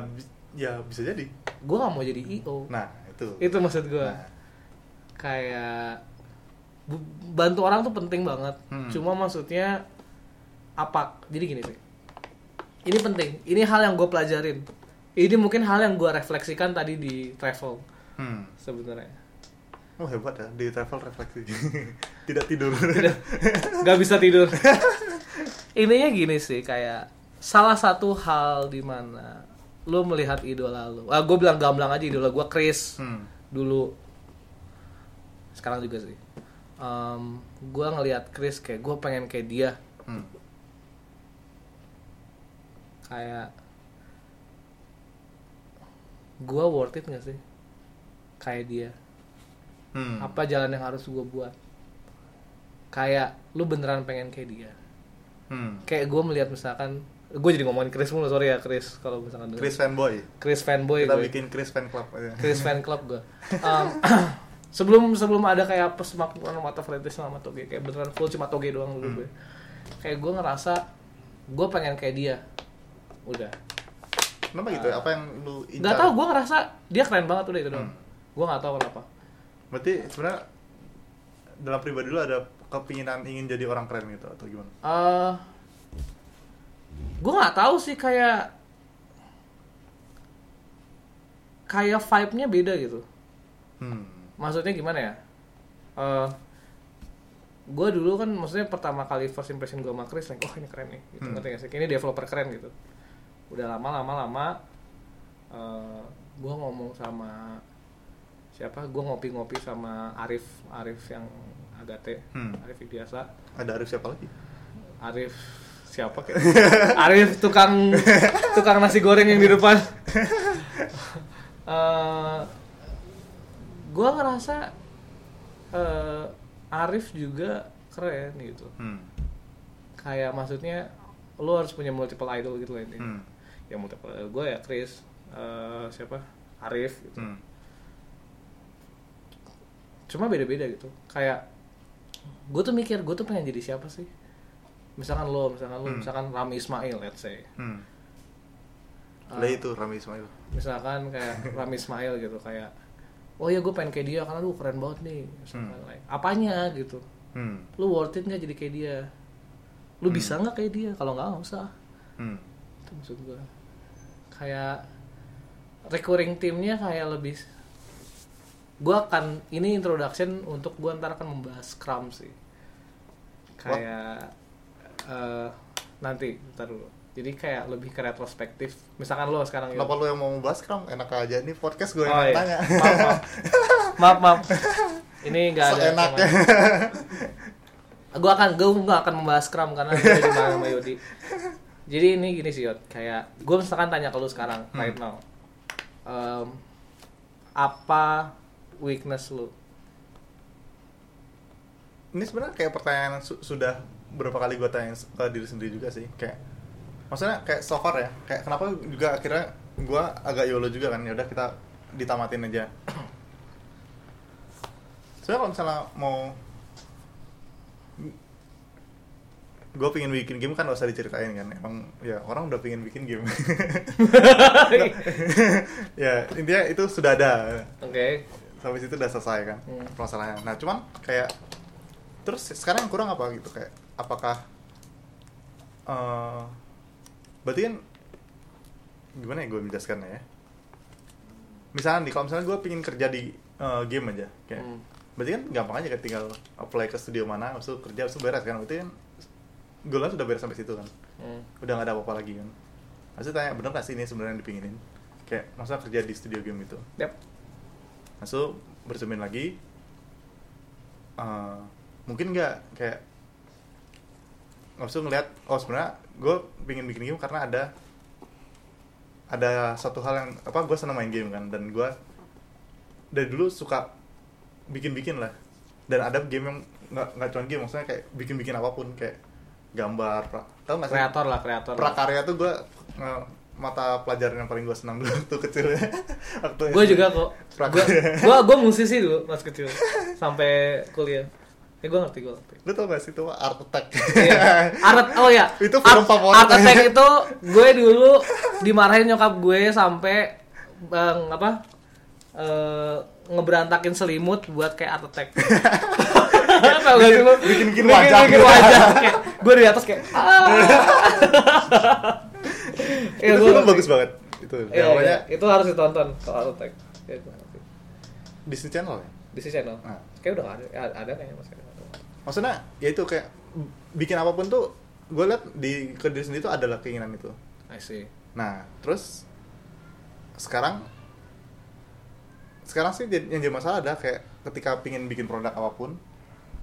ya bisa jadi. gue gak mau jadi IO Nah, itu. itu maksud gue Nah, kayak bantu orang tuh penting banget. Hmm. cuma maksudnya apa? Jadi gini sih ini penting. Ini hal yang gue pelajarin. Ini mungkin hal yang gue refleksikan tadi di travel hmm. sebenarnya. Oh hebat ya. Di travel refleksi. *laughs* tidak tidur. nggak bisa tidur. *laughs* Intinya gini sih kayak salah satu hal di mana lo melihat idola lo ah gue bilang gamblang aja idola gue Chris. Hmm. dulu. Sekarang juga sih. Em, gue ngelihat Chris kayak gue pengen kayak dia. Hmm. Kayak gue worth it gak sih kayak dia Hmm. apa jalan yang harus gue buat kayak lu beneran pengen kayak dia Hmm. kayak gue melihat misalkan gue jadi ngomongin Chris mulu sorry ya Chris kalau misalkan. Chris fanboy. Chris fanboy Kita gue bikin Chris fan club aja. Chris fan club gue *laughs* Um, *clears throat* sebelum sebelum ada kayak persemakmuran mata Freitas sama Toge kayak beneran full cuma Toge doang dulu Hmm. gue kayak gue ngerasa gue pengen kayak dia udah Kenapa gitu? ya? Apa yang lu incar? nggak tahu gue ngerasa dia keren banget udah itu Hmm. gue nggak tahu kenapa Berarti sebenarnya dalam pribadi lu ada kepinginan ingin jadi orang keren gitu atau gimana? eh gue nggak tahu sih kayak kayak vibe-nya beda gitu Hmm. maksudnya gimana ya eh gue dulu kan maksudnya pertama kali first impression gue sama Chris like oh ini keren nih gitu Hmm. ngerti gak sih ini developer keren gitu udah lama lama lama gue ngomong sama siapa gue ngopi-ngopi sama Arif Arif yang Agate Hmm. Arif biasa Ada Arif siapa lagi? Arif siapa kayak *laughs* Arif tukang tukang nasi goreng yang di depan *laughs* Eh gue ngerasa eh Arif juga keren gitu Hmm. kayak maksudnya lo harus punya multiple idol gitu lah intinya Hmm. Ya multiple. Gue ya Chris eh, siapa? Arif gitu. Hmm. cuma beda-beda gitu. Kayak gue tuh mikir gue tuh pengen jadi siapa sih? Misalkan lo misalkan lo Hmm. misalkan Rami Ismail let's say. Hmm. Lah itu Rami Ismail. Misalkan kayak *laughs* Rami Ismail gitu kayak oh ya gue pengen kayak dia karena lu keren banget nih misalkan like, apanya gitu. Hmm. Lu worth it nggak jadi kayak dia? Lu bisa nggak kayak dia? Kalau nggak nggak usah. Hmm maksud gue kayak recurring timnya kayak lebih gue akan ini introduction untuk gue ntar akan membahas Scrum sih. Kayak eh, nanti ntar dulu. Jadi kayak lebih ke retrospektif. Misalkan lo sekarang gitu. kenapa lu yang mau membahas Scrum? Enak aja ini podcast gue yang Oh, iya. tanya maaf, maaf. maaf maaf. Ini nggak ada Seenaknya. gue akan gue nggak akan membahas Scrum karena gue di sama Yodi jadi ini gini sih Yod kayak gue misalkan tanya ke lu sekarang Hmm. right now. Em, apa weakness lu? Ini sebenarnya kayak pertanyaan su- sudah berapa kali gue tanya ke diri sendiri juga sih. Kayak maksudnya kayak so far ya kayak kenapa juga akhirnya gue agak yolo juga kan ya udah kita ditamatin aja. *clears throat* Sebenarnya kalau misalnya mau gue pengen bikin game kan gak usah diceritain kan. Emang ya orang udah pengen bikin game. *laughs* Ya intinya itu sudah ada. Oke. Sampai situ udah selesai kan Hmm. permasalahannya. Nah cuman kayak terus sekarang yang kurang apa gitu? Kayak apakah eh berarti kan gimana ya gue menjelaskannya ya? Misalnya nih kalau misalnya gue pengen kerja di eh, game aja kayak Hmm. berarti kan gampang aja kayak tinggal apply ke studio mana itu kerja itu beres kan. Berarti kan goalnya sudah beres sampai situ kan. Hmm. udah gak ada apa-apa lagi kan. Maksudnya tanya bener gak sih ini sebenarnya yang dipinginin? Kayak masa kerja di studio game gitu? Yap. masuk bercermin lagi. Eh, mungkin nggak kayak langsung ngeliat oh sebenarnya gue pingin bikin game karena ada ada satu hal yang apa gue senang main game kan. Dan gue dari dulu suka bikin-bikin lah. Dan ada game yang nggak nggak cuma game maksudnya kayak bikin-bikin apa pun kayak gambar pra- tau nggak sih kreator lah kreator lah. prakarya tuh gue mata pelajaran yang paling gue senang dulu waktu kecil *laughs* waktu gue juga kok gue Prakarya. gue musisi dulu pas kecil *laughs* sampai kuliah ya gue ngerti gue ngerti Lu tau gak sih itu Art Attack? Iya. Art oh ya. *laughs* Itu film Art- favorit. Art Attack itu gue dulu dimarahin nyokap gue sampai bang apa eh, ngeberantakin selimut buat kayak Art Attack. Gak sih lu? bikin-bikin wajah. Bikin wajah gue di atas kayak. Ah. Ya, itu film bagus banget. Itu Iya, iya. itu harus ditonton kalau Attack. Ya, ngerti. Disney Channel ya. Di sisi channel. Nah. Kayak udah ada, ya, ada kayaknya masih ada. Maksudnya ya itu kayak bikin apa pun tuh gue liat di ke diri sendiri tuh adalah keinginan itu. I see. Nah, terus sekarang sekarang sih yang jadi masalah ada kayak ketika pingin bikin produk apa pun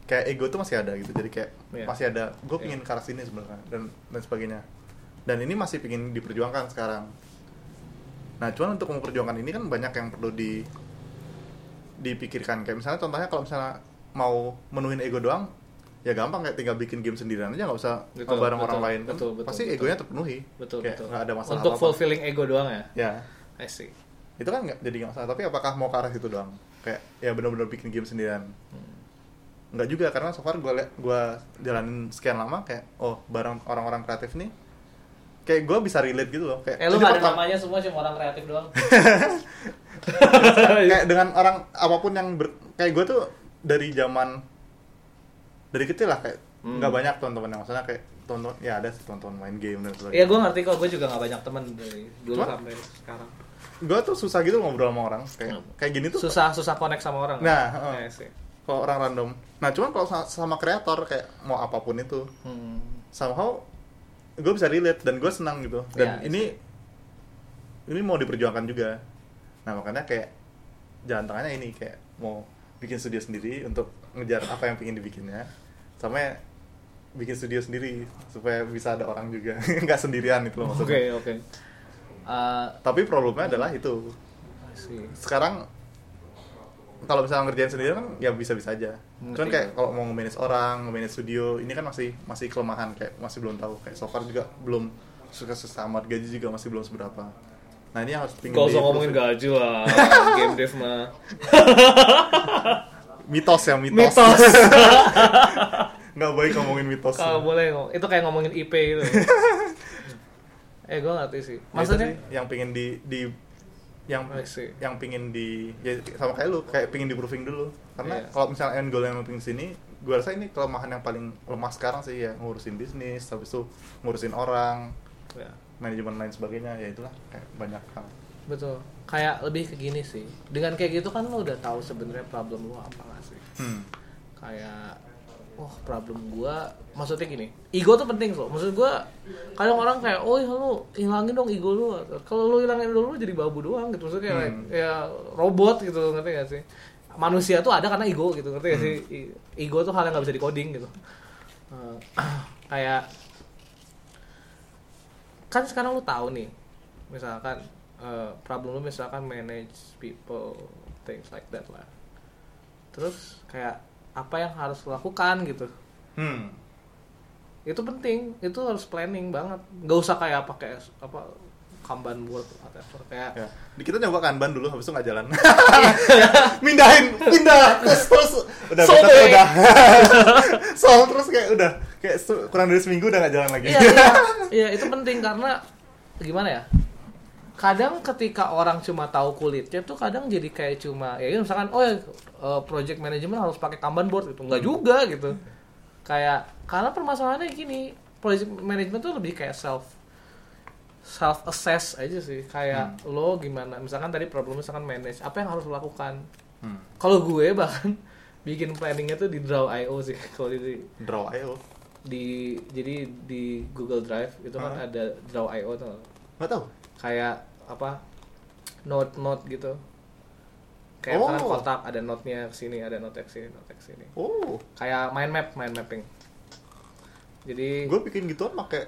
kayak ego tuh masih ada gitu jadi kayak Iya. masih ada gue Iya. pingin ke arah sini sebenarnya dan dan sebagainya dan ini masih pingin diperjuangkan sekarang nah cuman untuk memperjuangkan ini kan banyak yang perlu di dipikirkan kayak misalnya contohnya kalau misalnya mau menuhin ego doang ya gampang kayak tinggal bikin game sendirian aja nggak usah Betul, bareng orang betul, lain kan betul, betul, pasti betul. egonya terpenuhi Betul kayak betul. nggak ada masalah Untuk apa-apa. fulfilling ego doang ya. ya I see. itu kan nggak jadi nggak masalah tapi apakah mau ke arah situ doang kayak ya benar-benar bikin game sendirian Hmm. Nggak juga karena so far gue gue jalanin sekian lama kayak oh bareng orang-orang kreatif nih kayak gue bisa relate gitu loh kayak Eh lu gak ada pertama- namanya semua cuma orang kreatif doang. *laughs* kayak dengan orang apa pun yang ber, kayak gue tuh dari zaman dari kecil lah kayak Hmm. nggak banyak teman-teman yang maksudnya kayak teman-teman ya ada sih teman-teman main game dan Iya sebagainya gue ngerti kok, gue juga gak banyak teman dari dulu Cuma- sampai sekarang. gue tuh susah gitu ngobrol sama orang kayak Hmm. kayak gini tuh Susah susah connect sama orang. Nah, kan? heeh. Iya sih. Kalau orang random. Nah cuman kalau sama, kreator kayak mau apa pun itu. Hmm. somehow gue bisa relate dan gue senang gitu. Dan Iya, ini ini mau diperjuangkan juga. Nah makanya kayak jalan tengahnya ini kayak mau bikin studio sendiri untuk ngejar apa yang pengen dibikinnya. Sama bikin studio sendiri supaya bisa ada orang juga. *laughs* Nggak sendirian itu loh Oke maksudnya. Oke. Eh, tapi problemnya adalah itu. Sekarang kalau misalnya ngerjain sendiri kan ya bisa-bisa aja. Ngerti. Cuman kayak kalau mau nge-manage orang, nge-manage studio, ini kan masih masih kelemahan kayak masih belum tahu. Kayak so far juga belum sukses amat, gaji juga masih belum seberapa. Nah, ini yang harus pingin Gak usah ngomongin gaji lah, *laughs* game dev mah. Mitos ya, mitos. Mitos. *laughs* Nggak baik ngomongin mitos. Kalau boleh ngomong, itu kayak ngomongin IP gitu. *laughs* eh gue ngerti sih Ya itu maksudnya sih, yang pingin di di yang yang pingin di ya sama kayak lu kayak pingin di proofing dulu. Karena Iya. kalau misalnya end goal yang lu pingin sini gue rasa ini kelemahan yang paling lemah sekarang sih ya ngurusin bisnis habis itu ngurusin orang ya, manajemen lain sebagainya ya itulah kayak banyak hal. Betul. Kayak lebih ke gini sih. Dengan kayak gitu kan lo udah tahu sebenarnya problem lo apa gak sih? Hmm. kayak oh problem gua. Maksudnya gini ego tuh penting loh maksud gua kadang orang kayak oh ya lu hilangin dong ego lu. Kalau lu hilangin ego lu jadi babu doang gitu. Maksudnya kayak Hmm. ya robot gitu ngerti gak sih? Manusia tuh ada karena ego gitu ngerti gak sih? I- ego tuh hal yang gak bisa dikoding gitu. Eh, *clears throat* kayak kan sekarang lu tahu nih misalkan eh, problem lu misalkan manage people things like that lah. Terus kayak apa yang harus lakukan gitu Hmm. itu penting itu harus planning banget nggak usah kayak pakai apa kanban board atau whatever kayak Ya. Di kita nyoba kanban dulu, habis itu nggak jalan. *laughs* Mindahin, pindah, *laughs* terus terus udah So kita udah. *laughs* Soal terus kayak udah kayak kurang dari seminggu udah nggak jalan lagi. iya iya iya itu penting karena gimana ya kadang ketika orang cuma tahu kulitnya tuh kadang jadi kayak cuma ya misalkan oh ya eh, project management harus pakai kanban board gitu nggak juga gitu kayak karena permasalahannya gini project management tuh lebih kayak self self assess aja sih kayak lo gimana misalkan tadi problem misalkan manage apa yang harus lo lakukan Hmm. kalau gue bahkan *laughs* bikin planningnya tuh di Draw.io sih *laughs* kalau di Draw ayo. di jadi di Google Drive itu kan Hah? ada Draw.io tuh Nggak tahu. kayak apa note note gitu kayak Oh. misalkan kotak ada note-nya ke sini ada note ke sini note ke sini Oh, kayak mind map mind mapping jadi gue bikin gituan pakai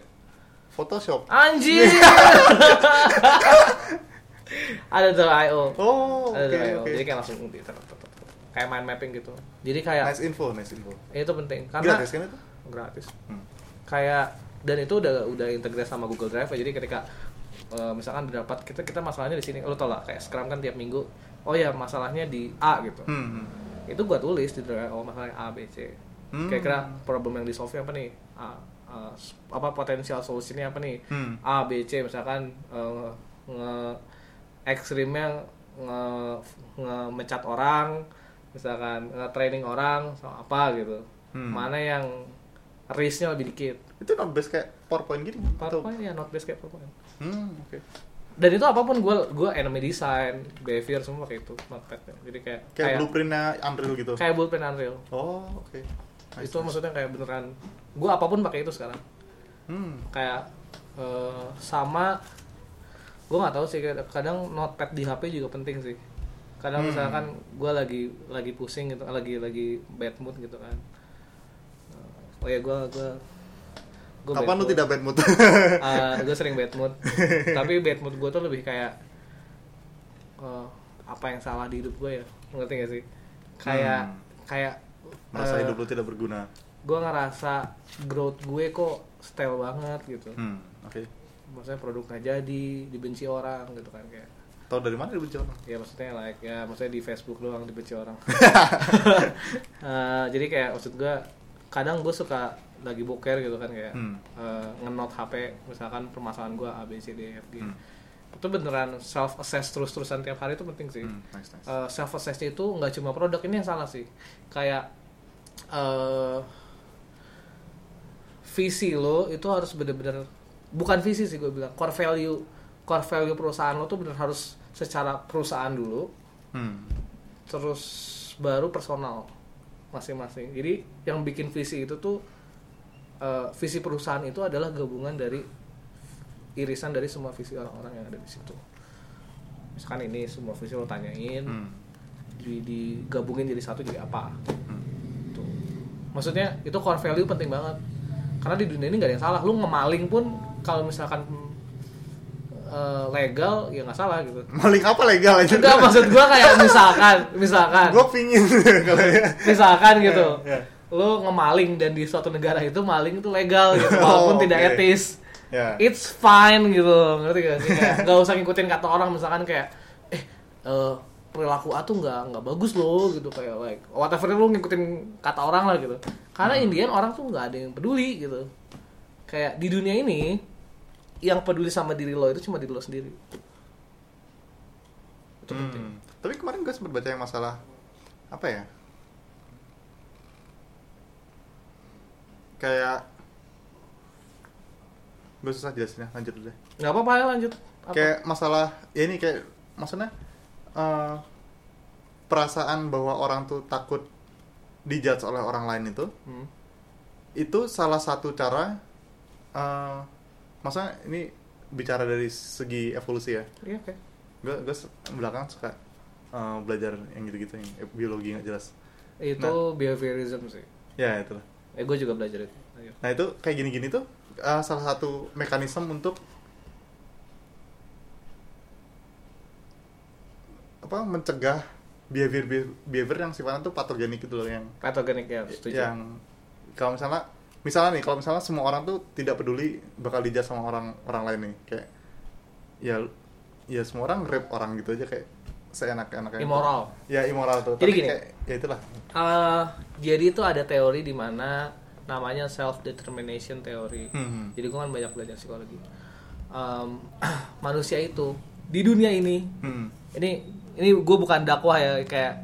Photoshop. anjir *laughs* ada Draw.io Oh, oke ada Draw.io oke. jadi kayak langsung di kayak mind mapping gitu jadi kayak Nice info, nice info. itu penting karena Gratis kan itu? gratis Hmm. kayak dan itu udah udah integrasi sama Google Drive ya. jadi ketika eh, misalkan dapat kita kita masalahnya di sini lo tau lah kayak Scrum kan tiap minggu oh ya masalahnya di A gitu Hmm. hmm. itu gua tulis di Drive oh masalahnya A B C Hmm. kira-kira problem yang di solve apa nih A, s- apa potensial solusinya apa nih Hmm. A B C misalkan eh, nge ekstrimnya nge ngemecat orang misalkan nge training orang sama apa gitu Hmm. mana yang risknya lebih dikit Itu not base kayak PowerPoint gini. atau- PowerPoint ya not base kayak PowerPoint Hmm, oke. dan itu apa pun gue gue enemy design behavior semua kayak itu notepad jadi kayak Kayak, kayak blueprintnya Unreal gitu. kayak bullpen unreal Oh, oke. Nice, itu nice. maksudnya kayak beneran gue apa pun pakai itu sekarang Hmm. kayak eh, sama gue nggak tahu sih kadang notepad di HP juga penting sih kadang Hmm. misalkan gue lagi lagi pusing gitu lagi lagi bad mood gitu kan Eh, oh ya gue gue gue Kapan lu tidak bad mood? *laughs* gue sering bad mood *laughs* tapi bad mood gue tuh lebih kayak eh, apa yang salah di hidup gue ya ngerti gak sih kayak Hmm. kayak Merasa eh, hidup lu tidak berguna. gue ngerasa growth gue kok stale banget gitu Hmm, oke. maksudnya produk nggak jadi dibenci orang gitu kan kayak Tahu dari mana dibenci orang? ya maksudnya like ya maksudnya di Facebook doang dibenci orang *laughs* Eh, jadi kayak maksud gue kadang gue suka lagi boker gitu kan kayak Hmm. eh, ngenot HP misalkan permasalahan gue A B C D E F G Hmm. itu beneran self assess terus terusan tiap hari itu penting sih Hmm, nice, nice. Eh, self assess itu nggak cuma produk ini yang salah sih kayak eh visi lo itu harus bener-bener bukan visi sih gue bilang core value core value perusahaan lo tuh bener harus secara perusahaan dulu Hmm. terus baru personal masing-masing jadi yang bikin visi itu tuh eh, visi perusahaan itu adalah gabungan dari irisan dari semua visi orang-orang yang ada di situ misalkan ini semua visi lo tanyain Hmm. di digabungin jadi satu jadi apa Hmm. Tuh. maksudnya itu core value penting banget karena di dunia ini nggak ada yang salah lu ngemaling pun kalau misalkan eh, legal ya nggak salah gitu Maling apa legal aja? enggak maksud gua kayak misalkan misalkan Gue pingin *laughs* kalau ya. misalkan gitu Ya, ya. Lu ngemaling dan di suatu negara itu maling itu legal gitu *laughs* Oh, walaupun tidak oke. etis Ya. it's fine gitu ngerti gak sih nggak usah ngikutin kata orang misalkan kayak eh eh, perilaku A tuh nggak nggak bagus loh gitu kayak like whatever lu ngikutin kata orang lah gitu karena Hmm. Indian orang tuh nggak ada yang peduli gitu kayak di dunia ini yang peduli sama diri lo itu cuma diri lo sendiri itu penting Hmm. Tapi kemarin gue sempat baca yang masalah apa ya? Kayak gue susah jelasinnya, lanjut dulu deh. nggak apa-apa ya lanjut Apa? Kayak masalah ya ini kayak maksudnya eh, perasaan bahwa orang tuh takut dijudge oleh orang lain itu Hmm. itu salah satu cara eh maksudnya ini bicara dari segi evolusi ya iya oke gue gue belakang suka eh, belajar yang gitu-gitu yang biologi nggak jelas itu Nah. behaviorism sih ya itu lah eh gue juga belajar itu Ayo. nah itu kayak gini-gini tuh eh, salah satu mekanisme untuk apa mencegah behavior behavior yang sifatnya tuh patogenik gitu loh yang patogenik ya setuju yang kalau misalnya misalnya nih kalau misalnya semua orang tuh tidak peduli bakal dijat sama orang orang lain nih kayak ya ya semua orang rap orang gitu aja kayak seenak-enaknya Immoral. ya immoral tuh Jadi Tapi gini. kayak, ya itulah Eh, jadi itu ada teori di mana namanya self determination teori. Hmm. Jadi gue kan banyak belajar psikologi. Em, *clears throat* manusia itu di dunia ini, Hmm. ini ini gue bukan dakwah ya kayak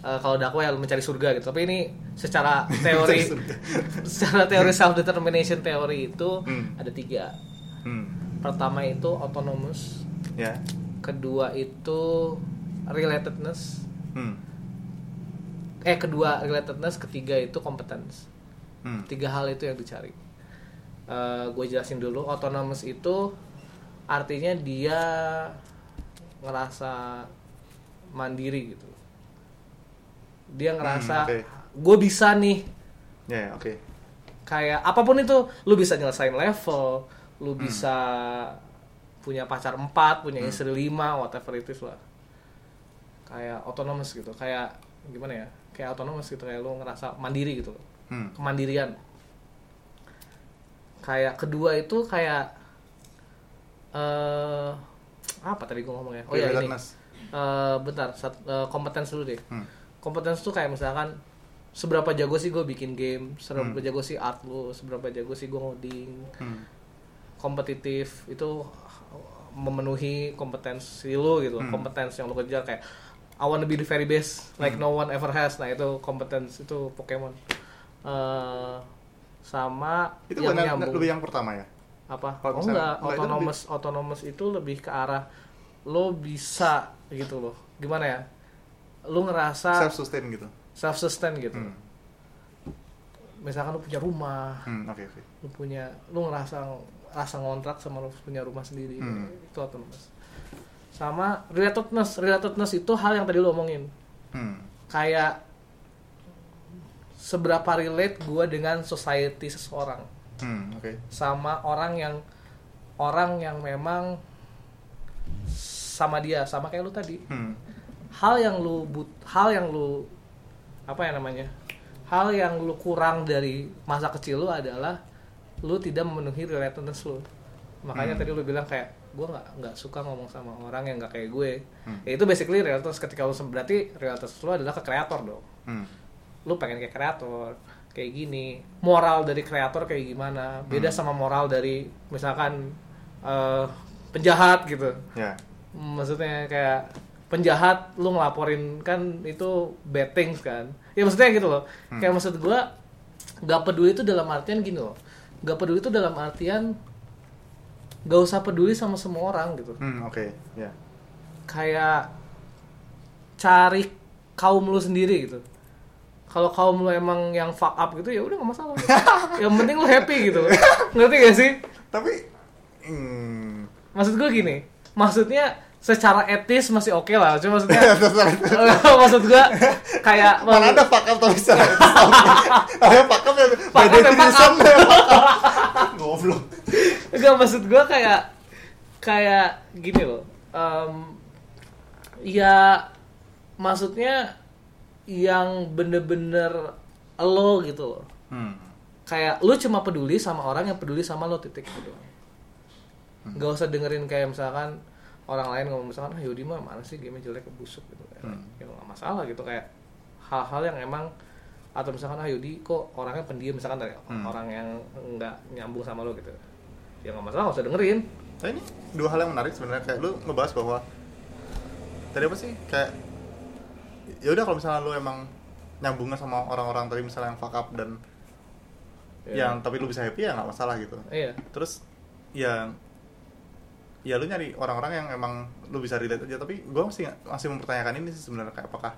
eh, kalau dakwah ya mencari surga gitu. Tapi ini secara *laughs* teori, *laughs* secara teori self determination teori itu Hmm. ada tiga. Hmm. Pertama itu autonomous, ya kedua itu relatedness, hmm. eh kedua relatedness, ketiga itu competence. Hmm. tiga hal itu yang dicari gue jelasin dulu autonomous itu artinya dia ngerasa mandiri gitu dia ngerasa Hmm, oke. gue bisa nih ya ya, oke kayak apa pun itu lu bisa nyelesain level lu Hmm. bisa punya pacar empat punya istri lima whatever it is lah kayak autonomous gitu kayak gimana ya kayak autonomous gitu kayak lu ngerasa mandiri gitu hmm. kemandirian kayak kedua itu kayak eh apa tadi gue ngomongnya oh ya ini. Eh, bentar sat- eh, kompetens dulu deh Hmm. kompetens tuh kayak misalkan seberapa jago sih gue bikin game seberapa Hmm. jago sih art lu seberapa jago sih gue ngoding Hmm. kompetitif itu memenuhi kompetensi lu gitu Hmm. kompetensi yang lu kejar kayak I wanna be the very best like Hmm. no one ever has. Nah itu kompetens itu Pokemon. Eh, sama itu yang benar nyambung. lebih yang pertama ya? Apa? Kalau oh enggak. Itu autonomous autonomous itu lebih ke arah lo bisa gitu loh. Gimana ya? Lu ngerasa self sustain gitu? self sustain gitu. Hmm. misalkan lu punya rumah. Hmm, oke oke. Lu punya lu ngerasa rasa ngontrak sama lu punya rumah sendiri. Hmm. itu autonomous sama relatedness relatedness itu hal yang tadi lu omongin hmm. kayak seberapa relate gue dengan society seseorang hmm, oke sama orang yang orang yang memang sama dia sama kayak lu tadi hmm. hal yang lu but hal yang lu apa ya namanya hal yang lu kurang dari masa kecil lu adalah lu tidak memenuhi relatedness lu makanya Hmm. tadi lu bilang kayak gue nggak nggak suka ngomong sama orang yang nggak kayak gue. Hmm. ya itu basically realitas ketika lu berarti realitas lu adalah ke kreator dong. Hmm. lu pengen kayak kreator kayak gini. Moral dari kreator kayak gimana? Beda sama moral dari misalkan eh, penjahat gitu. Ya. Maksudnya kayak penjahat lu ngelaporin kan itu bad things kan. Ya maksudnya gitu loh. Hmm. kayak maksud gua nggak peduli itu dalam artian gini loh. Nggak peduli itu dalam artian gak usah peduli sama semua orang gitu. Hmm, oke ya. Kayak cari kaum lu sendiri gitu. Kalau kaum lu emang yang fuck up gitu ya udah gak masalah. *laughs* Yang penting lu happy gitu. Ngerti gak sih? Tapi hmm, maksud gue gini maksudnya secara etis masih oke lah cuma maksudnya *laughs* *laughs* maksud gue kayak mana ada fuck up tapi secara ada fuck up ya Fuck up yang fuck up. goblok enggak maksud gue kayak kayak gini loh em, ya maksudnya yang bener-bener lo gitu loh hmm. kayak lu cuma peduli sama orang yang peduli sama lo titik gitu nggak usah dengerin kayak misalkan orang lain ngomong misalkan ah Yodi mah mana sih game jelek busuk gitu Hmm. ya nggak masalah gitu kayak hal-hal yang emang atau misalkan ah Yodi kok orangnya pendiam misalkan dari Hmm. orang yang nggak nyambung sama lo gitu ya nggak masalah nggak usah dengerin. Nah ini dua hal yang menarik sebenarnya. Kayak lu ngebahas bahwa tadi apa sih? Kayak ya udah kalau misalnya lu emang nyambungnya sama orang-orang tadi misalnya yang fuck up dan Ya. yang tapi lu bisa happy ya nggak masalah gitu. iya. Terus ya ya lu nyari orang-orang yang emang lu bisa relate aja. Tapi gue masih masih mempertanyakan ini sih sebenarnya. Kayak apakah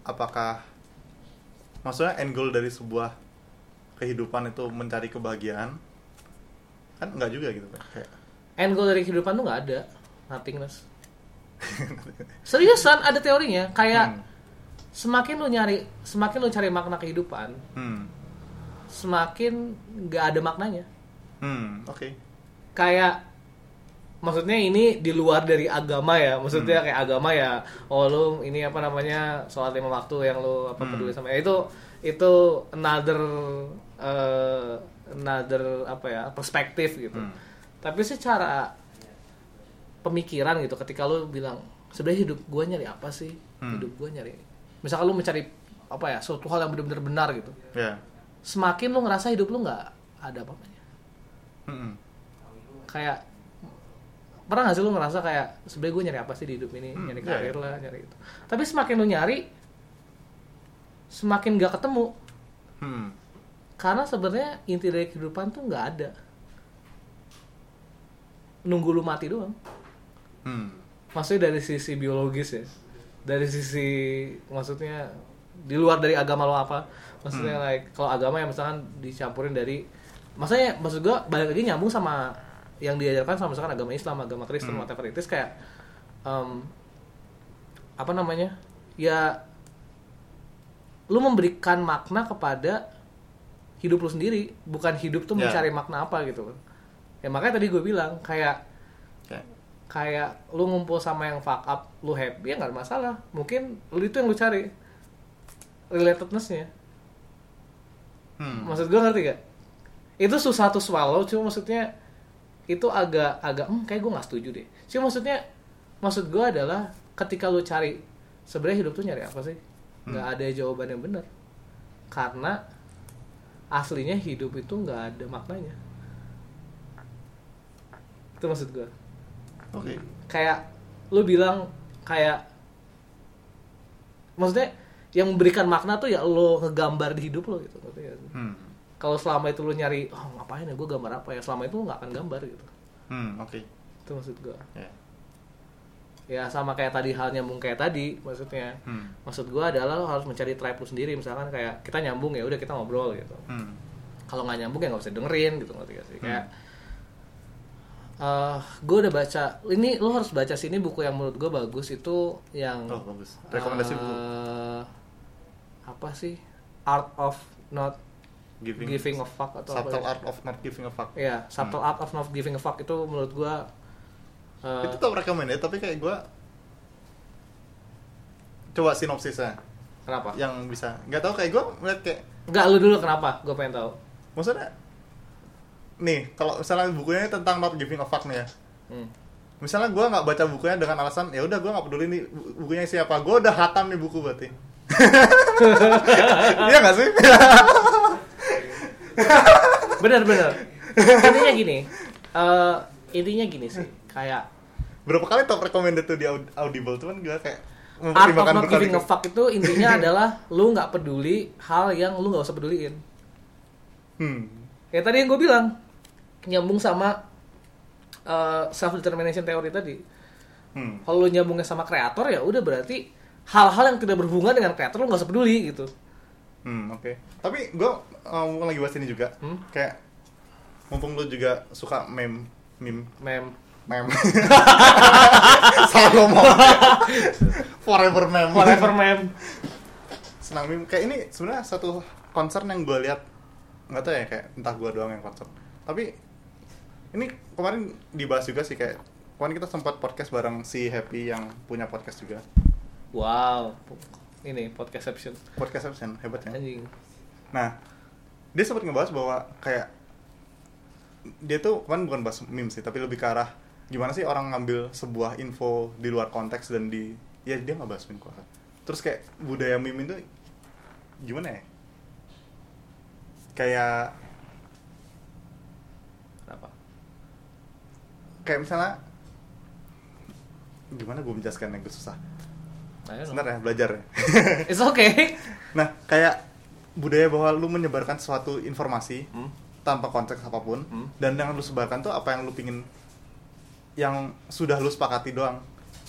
apakah maksudnya end goal dari sebuah kehidupan itu mencari kebahagiaan kan nggak juga gitu Pak. kayak end goal dari kehidupan tuh nggak ada. Nothingness *laughs* seriusan ada teorinya. Kayak Hmm. semakin lu nyari semakin lu cari makna kehidupan hmm. semakin nggak ada maknanya. Hmm oke. Kayak maksudnya ini di luar dari agama ya. Maksudnya kayak agama ya oh lu ini apa namanya sholat lima waktu yang lu apa Hmm. peduli sama ya, itu itu another eh, another apa ya perspektif gitu Hmm. tapi secara pemikiran gitu ketika lu bilang sebenarnya hidup gue nyari apa sih Hmm. hidup gue nyari misalkan lu mencari apa ya suatu hal yang benar-benar benar gitu ya semakin lu ngerasa hidup lu nggak ada apa-apanya Hmm. kayak pernah gak sih lu ngerasa kayak sebenarnya gue nyari apa sih di hidup ini Hmm, nyari iya, karir iya. lah nyari itu tapi semakin lu nyari semakin gak ketemu Hmm. Karena sebenarnya inti dari kehidupan tuh nggak ada nunggu lu mati doang Hmm. maksudnya dari sisi biologis ya dari sisi maksudnya di luar dari agama lo apa maksudnya Hmm. like kalau agama yang misalkan dicampurin dari maksudnya maksud gua balik lagi nyambung sama yang diajarkan sama misalkan agama Islam agama Kristen Hmm. whatever it is kayak em, apa namanya ya lu memberikan makna kepada hidup lu sendiri bukan hidup tuh Ya. mencari makna apa gitu. Ya makanya tadi gue bilang kayak Kayak, kayak lu ngumpul sama yang fuck up lu happy ya nggak masalah. Mungkin lu itu yang lu cari. Relatednessnya. Hmm. maksud gue ngerti gak itu susah tuh swallow cuma maksudnya itu agak agak hmm, kayak gue nggak setuju deh. Cuma maksudnya maksud gue adalah ketika lu cari sebenarnya hidup tuh nyari apa sih? Nggak Hmm. ada jawaban yang benar. Karena aslinya hidup itu nggak ada maknanya. Itu maksud gue oke. Kayak lu bilang kayak maksudnya yang memberikan makna tuh ya lo ngegambar di hidup lo gitu hmm. kalau selama itu lu nyari oh ngapain ya gue gambar apa ya? Selama itu lu nggak akan gambar gitu. Hmm. oke. Itu maksud gue Ya. Ya sama kayak tadi hal nyambung kayak tadi maksudnya Hmm. maksud gue adalah lo harus mencari tribe lu sendiri misalkan kayak kita nyambung ya udah kita ngobrol gitu Hmm. kalau nggak nyambung ya nggak usah dengerin gitu ngerti gak sih Hmm. kayak eh gue udah baca ini lo harus baca sini buku yang menurut gue bagus itu yang oh bagus rekomendasi buku eh, apa sih art of not giving, giving a fuck atau subtle apa ya? art of not giving a fuck ya subtle art of not giving a fuck itu menurut gue eh, itu tuh recommended tapi kayak gue coba sinopsisnya. Kenapa? Yang bisa. Nggak tahu kayak gue ngeliat kayak Enggak lu dulu kenapa? Gue pengen tahu. Maksudnya nih kalau misalnya bukunya tentang not giving a fuck nih ya. Hmm. misalnya gue nggak baca bukunya dengan alasan ya udah gue nggak peduli nih bu- bukunya siapa. Gue udah hatam nih buku berarti. *laughs* Iya nggak sih? Bener bener intinya gini eh intinya gini sih. Kayak berapa kali top recommended tuh di Aud- audible cuman gue kayak art of not giving a berkali-kali. fuck itu intinya *laughs* adalah lu nggak peduli hal yang lu nggak usah peduliin hmm ya tadi yang gue bilang nyambung sama self determination theory tadi hmm kalau lu nyambungnya sama kreator ya udah berarti hal-hal yang tidak berhubungan dengan kreator lu nggak usah peduli gitu Hmm, oke. Tapi gue uh, lagi bahas ini juga. Hmm? Kayak mumpung lu juga suka meme, meme, mem. *laughs* Salah ngomong. Forever meme. whatever mem Senang meme. Kayak ini sebenarnya satu concern yang gue lihat nggak tahu ya kayak entah gue doang yang concern. Tapi ini kemarin dibahas juga sih kayak kemarin kita sempat podcast bareng si Happy yang punya podcast juga. wow ini podcastception Podcast Absen, hebat ya. anjing Nah, dia sempat ngebahas bahwa kayak dia tuh kan bukan bahas meme sih, tapi lebih ke arah gimana sih orang ngambil sebuah info di luar konteks dan di ya dia nggak bahas meme kok. Terus kayak budaya meme itu gimana ya? Kayak kenapa kayak misalnya gimana gue menjelaskan yang gue susah sebentar ya belajar ya *laughs* It's okay. nah kayak budaya bahwa lu menyebarkan suatu informasi Hmm. tanpa konteks apa pun Hmm. dan yang lu sebarkan tuh apa yang lu pingin yang sudah lu sepakati doang.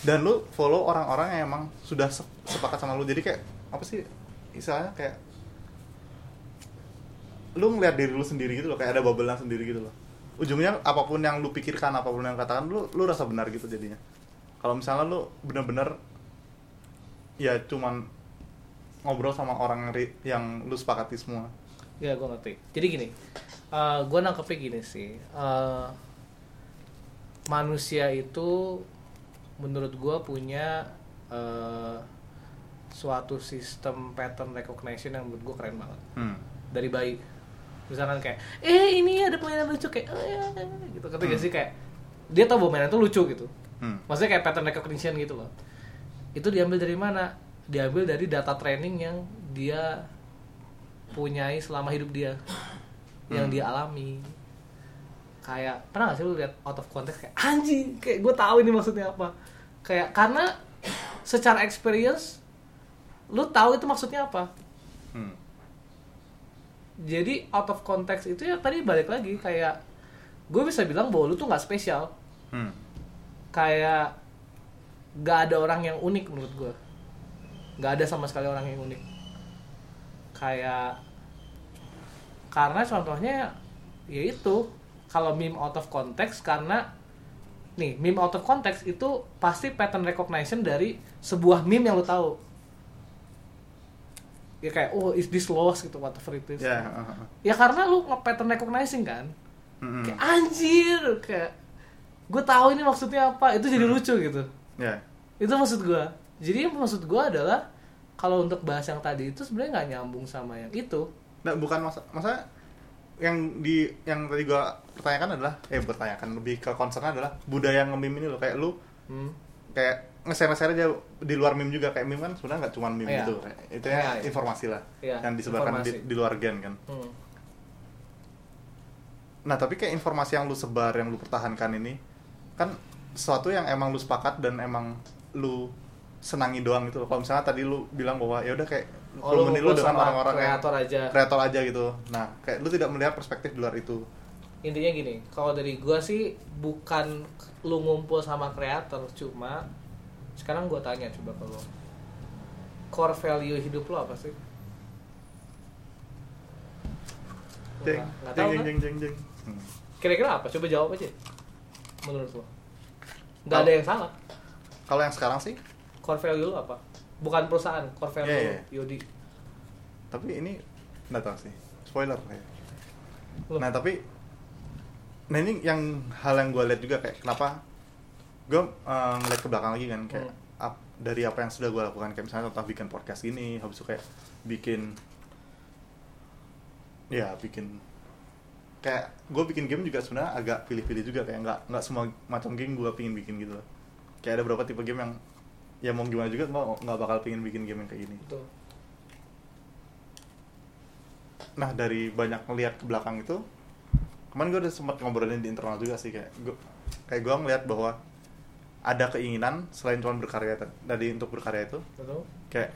Dan lu follow orang-orang yang emang sudah se- sepakat sama lu. Jadi kayak apa sih istilahnya? Kayak lu ngeliat diri lu sendiri gitu loh. Kayak ada bubble sendiri gitu loh. Ujungnya apa pun yang lu pikirkan apa pun yang katakan lu lu rasa benar gitu jadinya. Kalau misalnya lu bener-bener ya cuman ngobrol sama orang yang yang lu sepakati semua. Ya gue ngerti. Jadi gini, uh, gue nangkepnya gini sih. Uh, manusia itu menurut gue punya uh, suatu sistem pattern recognition yang menurut gue keren banget hmm. dari bayi. Misalkan kayak, eh ini ada mainan lucu kayak, oh ya, ya, ya," gitu. Kata gak sih kayak dia tau bahwa mainan itu lucu gitu. Hmm. Maksudnya kayak pattern recognition gitu loh. Itu diambil dari mana? Diambil dari data training yang dia punyai selama hidup dia. Yang Hmm. dia alami. Kayak pernah gak sih lu lihat out of context kayak anjing, kayak gue tahu ini maksudnya apa. Kayak karena secara experience lu tahu itu maksudnya apa. Hmm. Jadi out of context itu ya tadi balik lagi kayak gue bisa bilang bahwa lu tuh nggak spesial. Hmm. kayak gak ada orang yang unik menurut gue gak ada sama sekali orang yang unik kayak karena contohnya ya itu kalau meme out of context karena nih meme out of context itu pasti pattern recognition dari sebuah meme yang lo tahu. Ya kayak oh is this lost gitu whatever it is. Ya, uh, uh. ya karena lu nge-pattern recognizing kan? Hmm, kayak anjir kayak gue tahu ini maksudnya apa itu jadi Hmm. lucu gitu. Ya. itu maksud gue jadi maksud gue adalah kalau untuk bahas yang tadi itu sebenarnya nggak nyambung sama yang itu. Nah, bukan masa masa yang di yang tadi gua pertanyakan adalah eh bertanyakan lebih ke concern adalah budaya nge-meme ini loh kayak lu hmm. kayak nge-share aja di luar meme juga kayak meme kan sebenarnya nggak cuma meme Iya. gitu kayak, itu Iya, ya iya. informasi lah Iya, yang disebarkan di, di luar gen kan Hmm. nah tapi kayak informasi yang lu sebar yang lu pertahankan ini kan sesuatu yang emang lu sepakat dan emang lu senangi doang gitu loh kalau misalnya tadi lu bilang bahwa ya udah kayak Oh, lu lu dengan orang-orang yang kreator aja. kreator aja gitu. Nah kayak lu tidak melihat perspektif di luar itu. Intinya gini kalau dari gue sih bukan lu ngumpul sama kreator cuma sekarang gue tanya coba ke lo core value hidup lo apa sih? Jeng Nggak- nggak jeng tahu jeng kan? jeng jeng jeng. Hmm. kira-kira apa? Coba jawab aja menurut lo nggak ada Kalau- yang salah. kalau yang sekarang sih? Core value lo apa bukan perusahaan core value Iya, lo, iya. Yodi tapi ini nggak tahu sih spoiler kayak Loh. nah tapi nah ini yang hal yang gue lihat juga kayak kenapa gue uh, ngeliat ke belakang lagi kan kayak Hmm. ap- dari apa yang sudah gue lakukan kayak misalnya tentang bikin podcast ini habis itu kayak bikin ya bikin kayak gue bikin game juga sebenarnya agak pilih-pilih juga kayak nggak nggak semua macam game gue pingin bikin gitu loh kayak ada beberapa tipe game yang ya mau gimana juga gue nggak bakal pingin bikin game yang kayak gini. Betul. Nah dari banyak ngelihat ke belakang itu, kemarin gue udah sempat ngobrolin di internal juga sih kayak gue kayak gue ngelihat bahwa ada keinginan selain cuma berkarya tadi untuk berkarya itu betul. kayak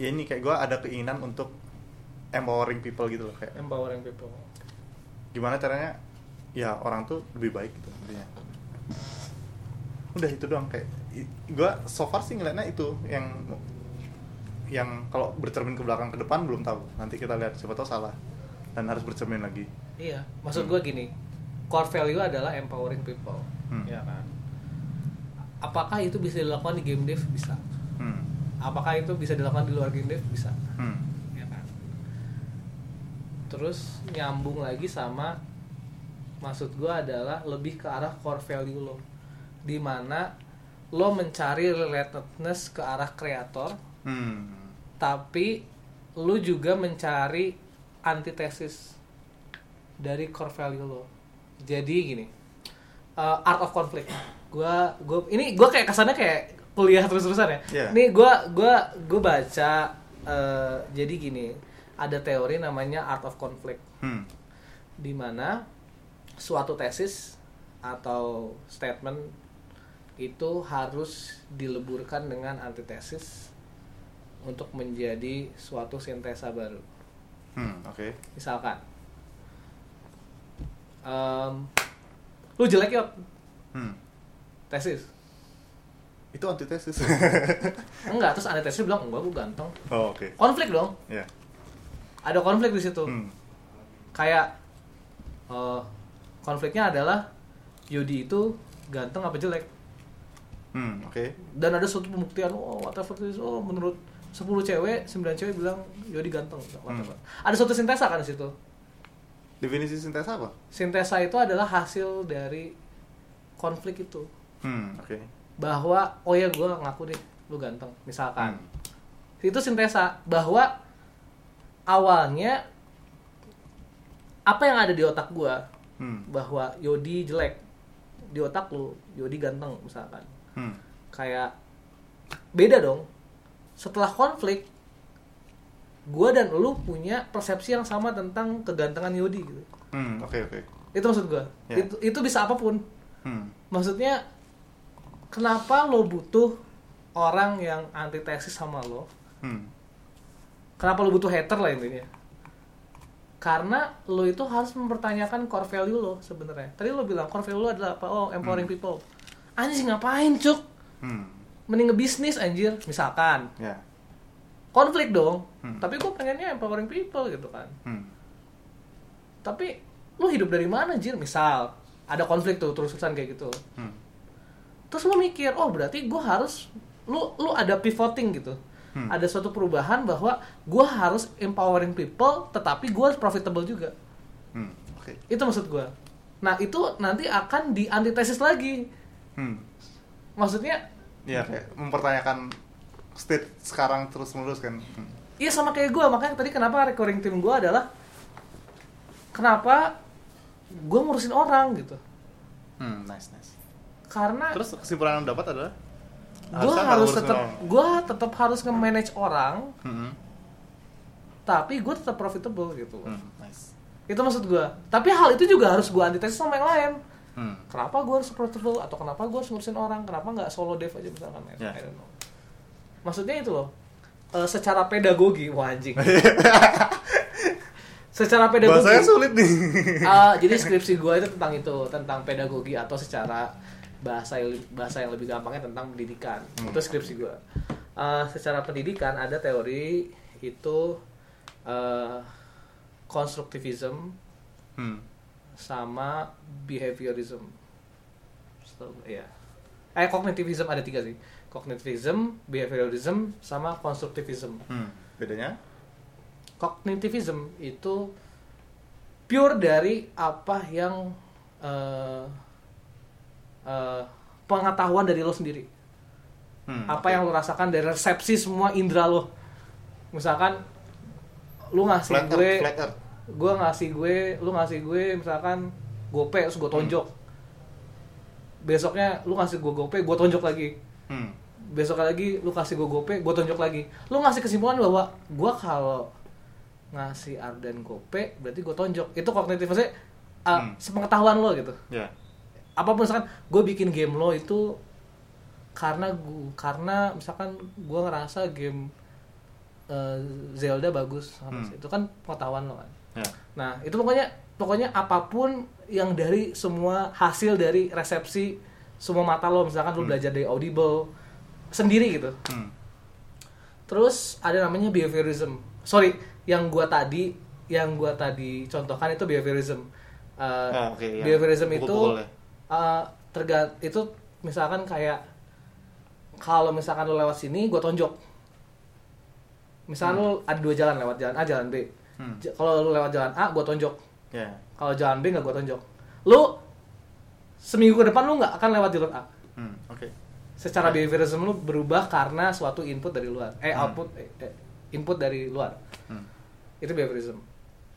ya ini kayak gue ada keinginan untuk empowering people gitu loh kayak. Empowering people. Gimana caranya? Ya orang tuh lebih baik gitu intinya udah itu doang kayak gue so far sih ngeliatnya itu yang yang kalau bercermin ke belakang ke depan belum tahu nanti kita lihat siapa tahu salah dan harus bercermin lagi iya maksud Hmm. gue gini core value adalah empowering people Hmm. ya kan apakah itu bisa dilakukan di game dev bisa hmm. apakah itu bisa dilakukan di luar game dev bisa Hmm. ya kan terus nyambung lagi sama maksud gue adalah lebih ke arah core value lo di mana lo mencari relatedness ke arah kreator Hmm. tapi lu juga mencari antitesis dari core value lo jadi gini uh, art of conflict gua gua ini gua kayak kesannya kayak kuliah terus-terusan ya Iya. ini gua gua gua baca uh, jadi gini ada teori namanya art of conflict Hmm. di mana suatu tesis atau statement itu harus dileburkan dengan antitesis untuk menjadi suatu sintesa baru. Hmm, oke. Misalkan, em, lu jelek yuk, Hmm. tesis. Itu antitesis. *laughs* Enggak, terus antitesis bilang enggak, gue ganteng. oh, oke. Konflik dong, Ya. ada konflik di situ. Hmm. Kayak eh, konfliknya adalah Yodi itu ganteng apa jelek. Hmm, oke. dan ada suatu pembuktian oh whatever this oh menurut 10 cewek 9 cewek bilang Yodi ganteng whatever. ada suatu sintesa kan di situ Definisi sintesa apa? sintesa itu adalah hasil dari konflik itu Hmm, oke. bahwa oh ya gue ngaku deh lu ganteng misalkan Hmm. itu sintesa bahwa awalnya apa yang ada di otak gue Hmm. bahwa Yodi jelek di otak lu Yodi ganteng misalkan Hmm. kayak beda dong setelah konflik gue dan lu punya persepsi yang sama tentang kegantengan Yodi gitu Hmm, oke oke. itu maksud gue Ya. itu itu bisa apa pun Hmm. maksudnya kenapa lo butuh orang yang antitesis sama lo Hmm. kenapa lo butuh hater lah intinya karena lo itu harus mempertanyakan core value lo sebenarnya tadi lo bilang core value lo adalah apa oh empowering people anjing ngapain cuk Hmm. mending ngebisnis anjir misalkan Ya. konflik dong Hmm. tapi gue pengennya empowering people gitu kan Hmm. tapi lu hidup dari mana anjir misal ada konflik tuh terus-terusan kayak gitu Hmm. terus lu mikir oh berarti gue harus lu lu ada pivoting gitu Hmm. ada suatu perubahan bahwa gue harus empowering people tetapi gue harus profitable juga Hmm. Oke. itu maksud gue nah itu nanti akan di antitesis lagi Hmm. maksudnya Iya kayak mempertanyakan state sekarang terus menerus kan. Hmm. iya sama kayak gue makanya tadi kenapa recurring team gue adalah kenapa gue ngurusin orang gitu Hmm, nice nice. karena Terus kesimpulan yang dapat adalah gue harus tetap gue tetap harus nge-manage orang Hmm. tapi gue tetap profitable gitu Hmm, nice. itu maksud gue tapi hal itu juga harus gue antitesis sama yang lain Hmm. kenapa gue harus profitable atau kenapa gue harus ngurusin orang kenapa nggak solo dev aja misalkan I-. I don't know maksudnya itu loh eh, secara pedagogi wah anjing *laughs* secara pedagogi Bahasanya sulit nih. Ah, jadi skripsi gue itu tentang itu tentang pedagogi atau secara bahasa bahasa yang lebih gampangnya tentang pendidikan Hmm. itu skripsi gue Ah, secara pendidikan ada teori itu konstruktivism Hmm. Sama behaviorism so, ya eh kognitivism ada tiga sih kognitivism behaviorism sama konstruktivism Hmm. Bedanya? kognitivism itu pure dari apa yang eh, eh, pengetahuan dari lo sendiri Hmm. apa oke. yang lo rasakan dari resepsi semua indera lo misalkan lu ngasih flat gue earth, flat earth. Gue ngasih gue lu ngasih gue misalkan gope terus gue tonjok besoknya lu ngasih gue gope gue tonjok lagi Hmm. besoknya lagi lu kasih gue gope gue tonjok lagi lu ngasih kesimpulan bahwa gue kalau ngasih Arden gope berarti gue tonjok itu kognitif maksudnya uh, Hmm. sepengetahuan lo gitu Ya. apa pun misalkan gue bikin game lo itu karena gue karena misalkan gue ngerasa game uh, Zelda bagus Hmm. sih? itu kan pengetahuan lo kan Ya. nah itu pokoknya pokoknya apa pun yang dari semua hasil dari resepsi semua mata lo misalkan lo Hmm. belajar dari audible sendiri gitu Hmm. terus ada namanya behaviorism sorry yang gua tadi yang gua tadi contohkan itu behaviorism Uh, Ah, oke, yang behaviorism itu pukul-pukul ya. uh, terga itu misalkan kayak kalau misalkan lo lewat sini gua tonjok misalkan lo ada dua jalan lewat jalan A jalan B Hmm. Kalau lo lewat jalan A gua tonjok Ya. kalau jalan B nggak gua tonjok lu seminggu ke depan lu nggak akan lewat jalur A Hmm. Oke. secara behaviorism lu berubah karena suatu input dari luar eh Hmm. output eh, eh, input dari luar Hmm. itu behaviorism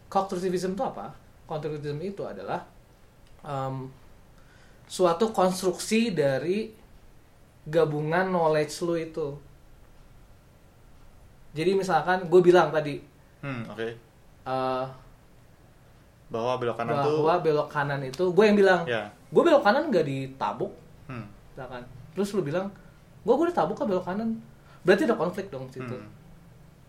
constructivism itu apa constructivism itu adalah em, suatu konstruksi dari gabungan knowledge lu itu jadi misalkan gue bilang tadi Hmm. Oke. Eh, bahwa belok kanan tuh bahwa belok kanan itu gue yang bilang ya. gue belok kanan nggak ditabuk. Hmm. misalkan terus lu bilang gue gue ditabuk kan belok kanan? Berarti ada konflik dong situ. Hmm.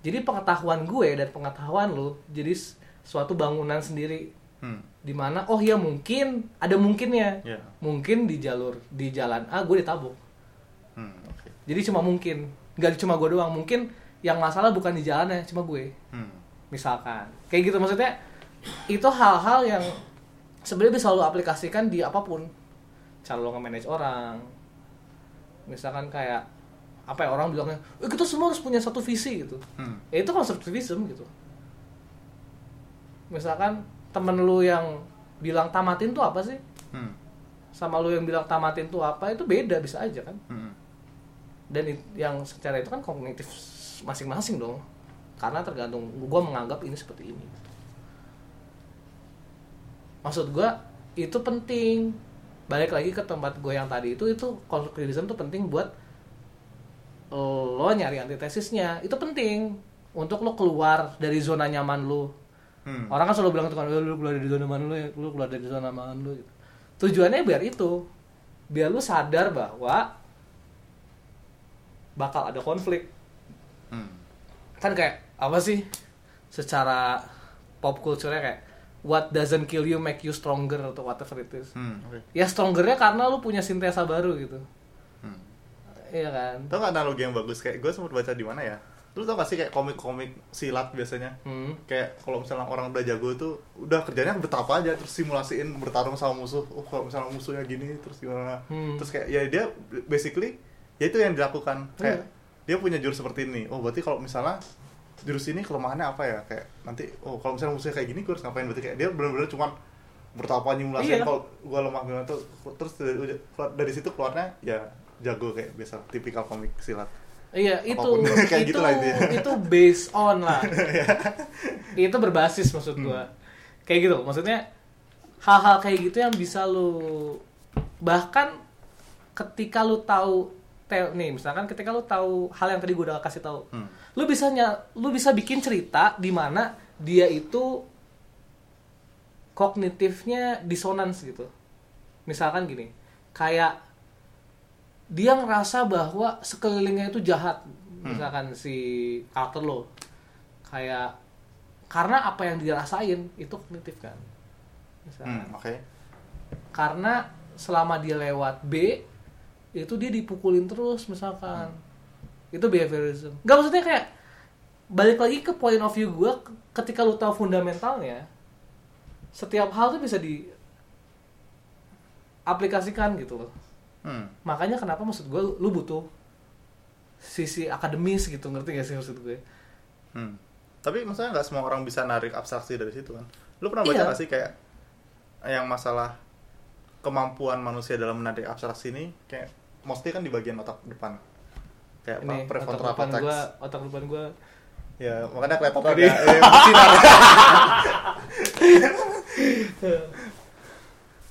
jadi pengetahuan gue dan pengetahuan lu jadi suatu bangunan sendiri. Hmm. di mana oh ya mungkin ada mungkinnya. Ya. Mungkin di jalur di jalan A gue ditabuk. Hmm, oke. Jadi cuma mungkin. Nggak cuma gue doang mungkin yang masalah bukan di jalannya cuma gue. Hmm. Misalkan. Kayak gitu maksudnya itu hal-hal yang sebenarnya bisa lo aplikasikan di apa pun. Cara lo nge-manage orang. Misalkan kayak apa ya orang bilangnya eh, kita semua harus punya satu visi gitu. Hmm. ya itu konstruktivism gitu. Misalkan temen lu yang bilang tamatin tuh apa sih? Hmm. sama lu yang bilang tamatin tuh apa itu beda bisa aja kan. Hmm. dan yang secara itu kan kognitif masing-masing dong karena tergantung gue menganggap ini seperti ini maksud gue itu penting balik lagi ke tempat gue yang tadi itu itu konstruktivisme itu penting buat lo nyari antitesisnya itu penting untuk lo keluar dari zona nyaman lo Hmm. orang kan selalu bilang tuh kan "Eh, lu keluar dari zona nyaman lu ya lu keluar dari zona nyaman lu gitu. tujuannya biar itu biar lu sadar bahwa bakal ada konflik Hmm. kan kayak apa sih secara pop culture kayak what doesn't kill you make you stronger atau whatever it is Hmm. oke ya strongernya karena lu punya sintesa baru gitu Hmm. iya kan Tau gak analogi yang bagus kayak gue sempat baca di mana ya? Lu tau gak sih kayak komik-komik silat biasanya? hmm. Kayak kalau misalnya orang udah jago tuh udah kerjanya betapa aja terus simulasiin bertarung sama musuh. Oh kalau misalnya musuhnya gini terus gimana? Hmm. Terus kayak ya dia basically ya itu yang dilakukan kayak dia punya jurus seperti ini. Oh berarti kalau misalnya jurus ini kelemahannya apa ya? Kayak nanti oh kalau misalnya musuhnya kayak gini gue harus ngapain? Berarti kayak dia benar-benar cuman bertapa Iya. nyimulasiin kalau gue lemah gimana tuh terus dari, dari situ keluarnya ya jago kayak biasa tipikal komik silat. Iya itu. *laughs* Kayak itu gitu lah itu based on lah. *laughs* itu berbasis maksud gua. Kayak gitu. Maksudnya hal-hal kayak gitu yang bisa lu bahkan ketika lu tahu nih misalkan ketika lu tahu hal yang tadi gua udah kasih tahu. Hmm. Lu bisa lu bisa bikin cerita di mana dia itu kognitifnya disonans gitu. Misalkan gini, kayak dia ngerasa bahwa sekelilingnya itu jahat misalkan si karakter lo. Kayak karena apa yang dirasain itu kognitif kan. Misalkan. Hmm, oke. karena selama dia lewat B itu dia dipukulin terus misalkan itu behaviorism nggak maksudnya kayak balik lagi ke point of view gue ketika lu tahu fundamentalnya setiap hal tuh bisa di aplikasikan gitu loh Hmm. makanya kenapa maksud gue lu butuh sisi akademis gitu ngerti gak sih maksud gue Hmm. Tapi maksudnya nggak semua orang bisa narik abstraksi dari situ kan? Lu pernah baca Iya. nggak sih kayak yang masalah kemampuan manusia dalam menarik abstraksi ini kayak mostly kan di bagian otak depan. Kayak apa? ini otak Prefrontal depan cortex. gue otak depan gue Ya, makanya kelihatan ada Gede. eh, bersinar.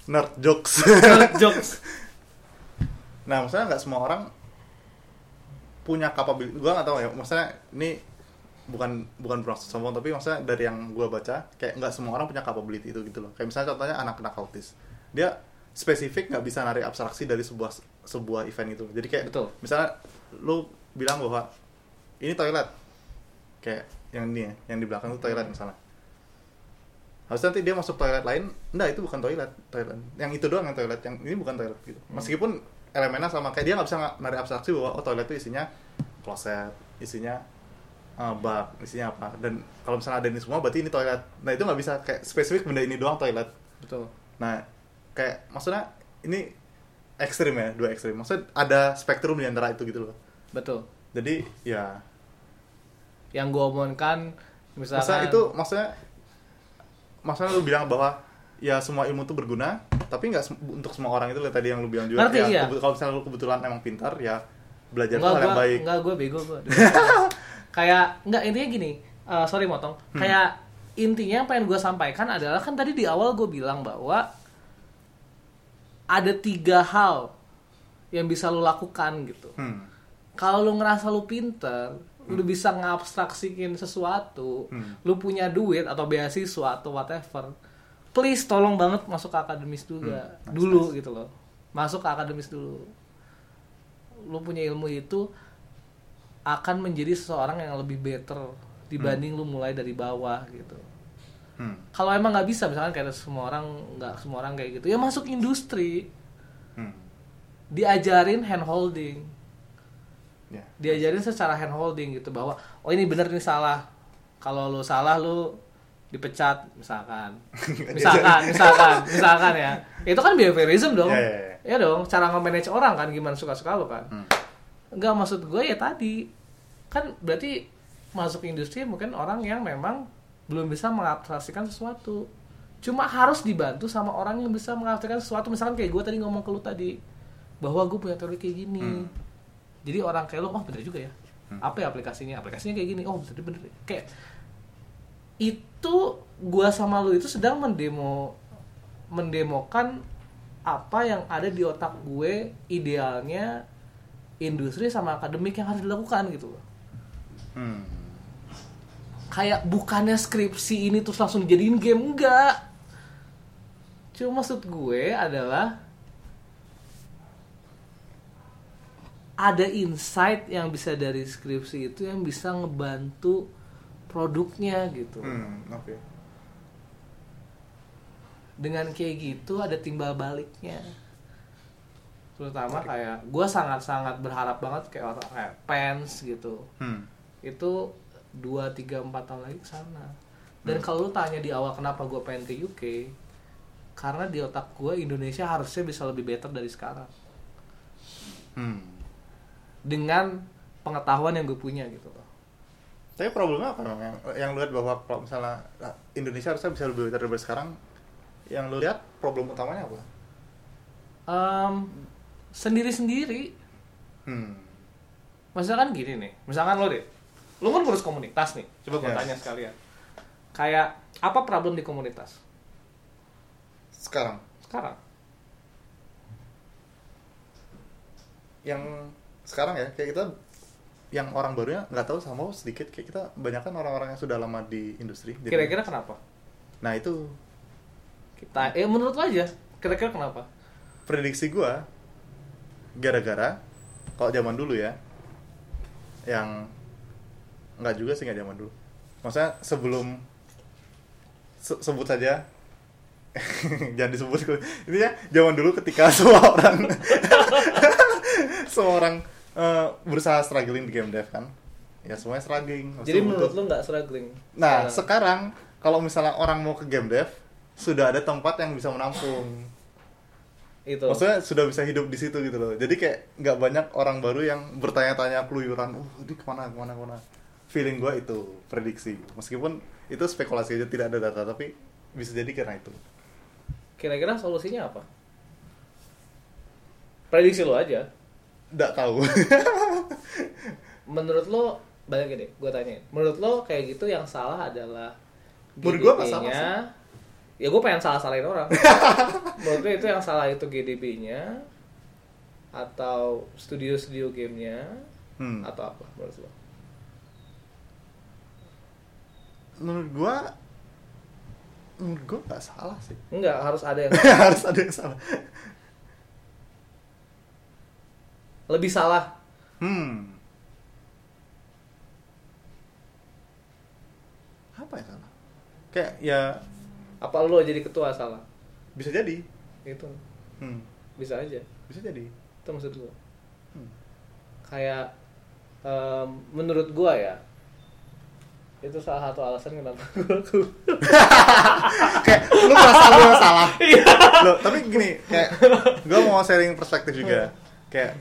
Nerd jokes. jokes Nah, maksudnya nggak semua orang punya capability. Gua nggak tahu ya. Maksudnya ini bukan bukan bermaksud sombong tapi maksudnya dari yang gua baca kayak nggak semua orang punya capability itu gitu loh. Kayak misalnya contohnya anak-anak autis. Dia spesifik nggak bisa narik abstraksi dari sebuah sebuah event itu. Jadi kayak Betul. misalnya lu bilang bahwa ini toilet. Kayak yang ini ya, yang di belakang itu toilet misalnya. Harusnya nanti dia masuk toilet lain, enggak itu bukan toilet, toilet. Yang itu doang yang toilet, yang ini bukan toilet gitu. Meskipun elemennya sama kayak dia nggak bisa narik abstraksi bahwa oh toilet itu isinya kloset, isinya uh, bak, isinya apa. Dan kalau misalnya ada ini semua berarti ini toilet. Nah, itu nggak bisa kayak spesifik benda ini doang toilet. betul Nah, kayak maksudnya ini ekstrim ya, dua ekstrim. Maksudnya ada spektrum di antara itu gitu loh. Betul Jadi ya yang gue omongkan misalkan Masa itu maksudnya maksudnya lu bilang bahwa ya semua ilmu itu berguna, tapi nggak sem- untuk semua orang itu kayak tadi yang lu bilang juga. Ngerti, ya, iya. kalau misalnya lu kebetulan emang pintar ya belajar enggak hal yang baik. enggak gue bego gue *laughs* kayak enggak intinya gini eh, sorry motong Hmm. kayak intinya yang pengen gue sampaikan adalah kan tadi di awal gue bilang bahwa ada tiga hal yang bisa lo lakukan gitu Hmm. Kalau lu ngerasa lu pinter lu bisa ngabstraksikin sesuatu Hmm. lu punya duit atau beasiswa atau whatever please tolong banget masuk ke akademis juga Hmm, nice, dulu gitu loh. Masuk ke akademis dulu. Lu punya ilmu itu akan menjadi seseorang yang lebih better dibanding lu mulai dari bawah gitu. Hmm. kalau emang nggak bisa misalkan kayak semua orang nggak semua orang kayak gitu ya masuk industri. Hmm. diajarin hand holding Ya. diajarin secara hand holding gitu bahwa oh ini bener ini salah. Kalau lu salah lu dipecat misalkan. *laughs* Misalkan misalkan misalkan ya. Itu kan behaviorism dong. Ya, ya, ya. ya dong cara nge-manage orang kan gimana suka-suka lu kan. Hmm. Enggak maksud gue ya tadi. Kan berarti masuk industri mungkin orang yang memang belum bisa mengabstraksikan sesuatu. Cuma harus dibantu sama orang yang bisa mengabstraksikan sesuatu. Misalkan kayak gue tadi ngomong ke lu tadi bahwa gue punya teori kayak gini. Hmm. Jadi orang kayak lu oh bener juga ya. Hmm. apa ya aplikasinya? Aplikasinya kayak gini. Oh bener bener. Kayak itu gue sama lu itu sedang mendemo mendemokan apa yang ada di otak gue idealnya industri sama akademik yang harus dilakukan gitu loh. Hmm. kayak bukannya skripsi ini terus langsung dijadiin game enggak. Cuma maksud gue adalah ada insight yang bisa dari skripsi itu yang bisa ngebantu produknya gitu Hmm. Oke. dengan kayak gitu ada timbal baliknya terutama kayak gue sangat-sangat berharap banget kayak orang kayak pens gitu Hmm. itu dua tiga empat tahun lagi ke sana dan kalau lu tanya di awal kenapa gue pengen ke UK karena di otak gue Indonesia harusnya bisa lebih better dari sekarang Hmm. Dengan pengetahuan yang gue punya gitu loh Tapi problemnya apa dong? Yang, yang lu lihat bahwa kalau misalnya ah, Indonesia harusnya bisa lebih better daripada sekarang, yang lu lihat problem utamanya apa? Em, sendiri-sendiri Hmm. misalkan gini nih misalkan lo deh lo kan ngurus komunitas nih coba gue Ya. tanya sekalian kayak apa problem di komunitas Sekarang, sekarang yang sekarang ya kayak kita yang orang barunya nggak tahu sama sedikit kayak kita banyak kan orang-orang yang sudah lama di industri. Kira-kira kenapa? Nah itu. Kita eh menurut lo aja kira-kira kenapa? Prediksi gua gara-gara kalau zaman dulu ya yang nggak juga sih nggak zaman dulu. Maksudnya sebelum se- sebut saja. *laughs* Jangan disebut. Ini ya zaman dulu ketika *laughs* semua orang *laughs* semua orang eh, berusaha struggling di game dev kan ya semuanya struggling jadi Maksudnya menurut butuh- lo nggak struggling Nah, Sekarang. sekarang kalau misalnya orang mau ke game dev, sudah ada tempat yang bisa menampung. itu Maksudnya sudah bisa hidup di situ gitu loh. Jadi kayak nggak banyak orang baru yang bertanya-tanya keluyuran, uh ini ke mana, ke mana, ke mana. Feeling gue itu prediksi. Meskipun itu spekulasi aja tidak ada data, tapi bisa jadi karena itu. kira-kira solusinya apa prediksi lo aja Nggak tahu. *laughs* menurut lo balik gini gue tanya menurut lo kayak gitu yang salah adalah Menurut gua nggak salah GDP-nya. ya gue pengen salah salahin orang *laughs* menurut gue itu yang salah itu GDB-nya atau studio-studio gamenya hmm. atau apa menurut lo Menurut gue, menurut gue nggak salah sih. enggak harus ada yang *laughs* Harus ada yang salah. Lebih salah Hmm. Apa ya salah? Kayak ya apa lo jadi ketua salah bisa jadi. itu Hmm. bisa aja Bisa jadi. itu maksud gue Hmm. kayak em, menurut gue ya itu salah satu alasan kenapa *laughs* gue kayak lu merasa lu salah. Iya. Loh, tapi gini, kayak gue mau sharing perspektif juga. Kayak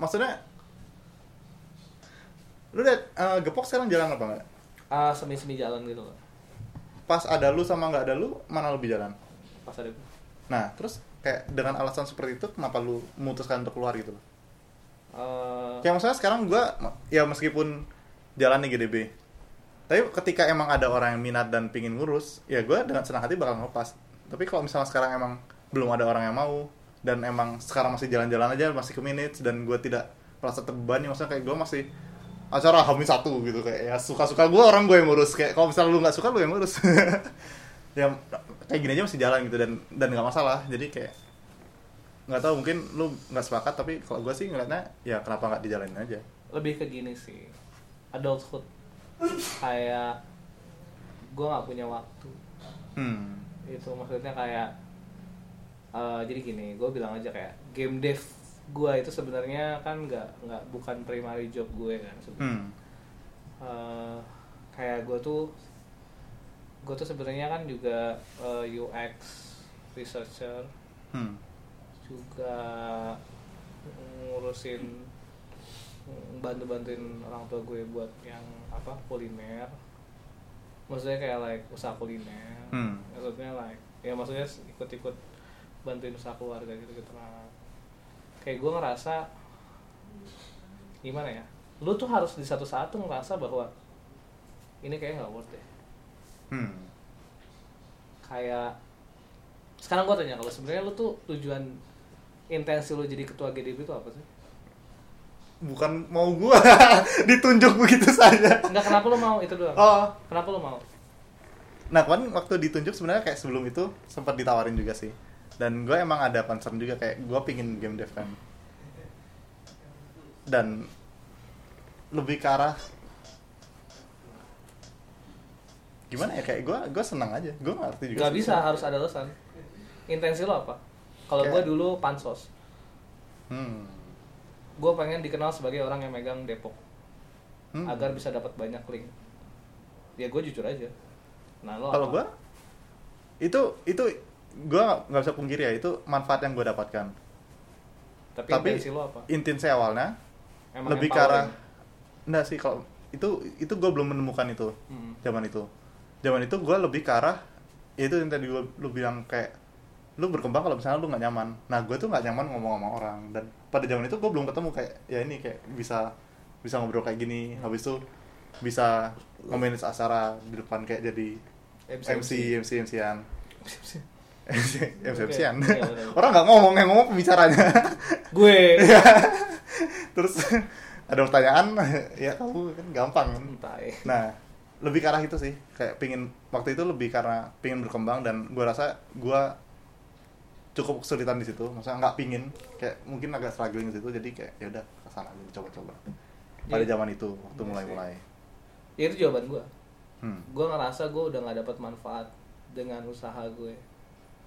maksudnya lu lihat eh, gepok sekarang jalan apa enggak? ah semi semi jalan gitu loh Pas ada lu sama nggak ada lu, mana lebih jalan? pas ada gue Nah, terus kayak dengan alasan seperti itu kenapa lu memutuskan untuk keluar gitu loh? Eh, Kayak maksudnya sekarang gua ya meskipun jalan nih GDB. Tapi ketika emang ada orang yang minat dan pingin ngurus, ya gua dengan senang hati bakal ngelepas. Tapi kalau misalnya sekarang emang belum ada orang yang mau dan emang sekarang masih jalan-jalan aja masih ke minutes dan gua tidak merasa terbebani. Maksudnya kayak gua masih acara hamil satu gitu kayak ya suka-suka gua orang gue yang ngurus. Kayak kalau misalnya lu nggak suka lu yang ngurus. *laughs* Ya kayak gini aja masih jalan gitu dan dan nggak masalah. Jadi kayak nggak tahu mungkin lu nggak sepakat tapi kalau gue sih ngeliatnya ya kenapa nggak dijalanin aja? Lebih ke gini sih adulthood. Kayak gue nggak punya waktu. Hmm. Itu maksudnya kayak eh, jadi gini gue bilang aja kayak game dev gue itu sebenarnya kan nggak nggak bukan primary job gue kan sebenarnya. Hmm. Eh, kayak gue tuh gue tuh sebenarnya kan juga eh, UX researcher. Hmm. Juga ngurusin bantu bantuin orang tua gue buat yang apa kuliner. Maksudnya kayak like usaha kuliner. Hmm. maksudnya like ya maksudnya ikut ikut bantuin usaha keluarga gitu gitu lah kayak gue ngerasa gimana ya lu tuh harus di satu saat tuh ngerasa bahwa ini kayak nggak worth deh hmm. Kayak sekarang gue tanya kalau sebenarnya lu tuh tujuan intensi lu jadi ketua GDB itu apa sih? bukan mau gua *laughs* ditunjuk begitu saja. Enggak kenapa lu mau? Itu doang? oh. Kenapa lu mau? nah kan waktu ditunjuk sebenarnya kayak sebelum itu sempat ditawarin juga sih dan gue emang ada concern juga kayak gue pingin game dev kan dan lebih ke arah gimana ya kayak gue gue senang aja gue ngerti juga Gak sih. bisa harus ada alasan. Intensi lu apa? Kalau gue dulu pansos, hmm. gue pengen dikenal sebagai orang yang megang Depok Hmm. agar bisa dapat banyak link. Ya gue jujur aja. Nah lo kalau gue itu itu gue nggak bisa pungkiri ya itu manfaat yang gue dapatkan. Tapi, tapi intensi lo apa? intin saya awalnya Emang lebih ke arah enggak sih kalau itu itu gue belum menemukan itu Hmm. zaman itu. Zaman itu gue lebih ke arah ya itu yang tadi lu, lu bilang kayak lu berkembang kalau misalnya lu nggak nyaman. Nah gue tuh nggak nyaman ngomong sama orang. Dan pada zaman itu gue belum ketemu kayak ya ini kayak bisa bisa ngobrol kayak gini. Habis itu bisa ngomenin acara di depan kayak jadi MC MC MC-an MC MC MC-an iya, bener. orang nggak ngomong yang ngomong pembicaranya gue terus ada pertanyaan *laughs* ya kamu kan gampang kan entah ya. Nah, lebih ke arah itu sih. Kayak pingin waktu itu lebih karena pingin berkembang dan gua rasa gua cukup kesulitan di situ. Maksudnya nggak pingin, kayak mungkin agak struggling di situ. Jadi kayak ya udah ke sana aja coba-coba. Pada Iya. zaman itu waktu Iya mulai-mulai. Ya itu jawaban gue. Hmm. Gue ngerasa gue udah nggak dapat manfaat dengan usaha gue.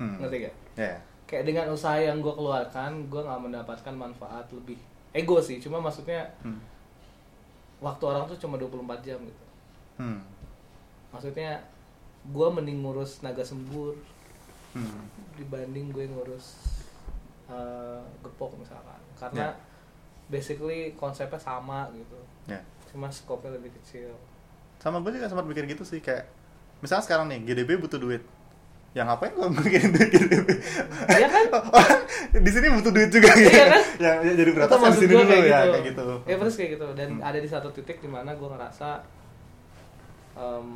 Hmm. Ngerti gak? Ya. Kayak dengan usaha yang gue keluarkan, gue nggak mendapatkan manfaat lebih. Ego sih, cuma maksudnya Hmm. waktu orang tuh cuma 24 jam gitu. Hmm. Maksudnya gue mending ngurus naga sembur Hmm. dibanding gue ngurus eh, gepok misalkan. Karena Ya. basically konsepnya sama gitu. Ya. Cuma skopnya lebih kecil. Sama gue juga sempat mikir gitu sih kayak misalnya sekarang nih GDB butuh duit. Yang ngapain gue mikirin duit GDB? Iya kan? *laughs* di sini butuh duit juga gitu. Iya kan? yang, yang jadi kan di sini dulu kayak ya gitu. kayak gitu. Ya terus kayak gitu dan Hmm. ada di satu titik di mana gue ngerasa em,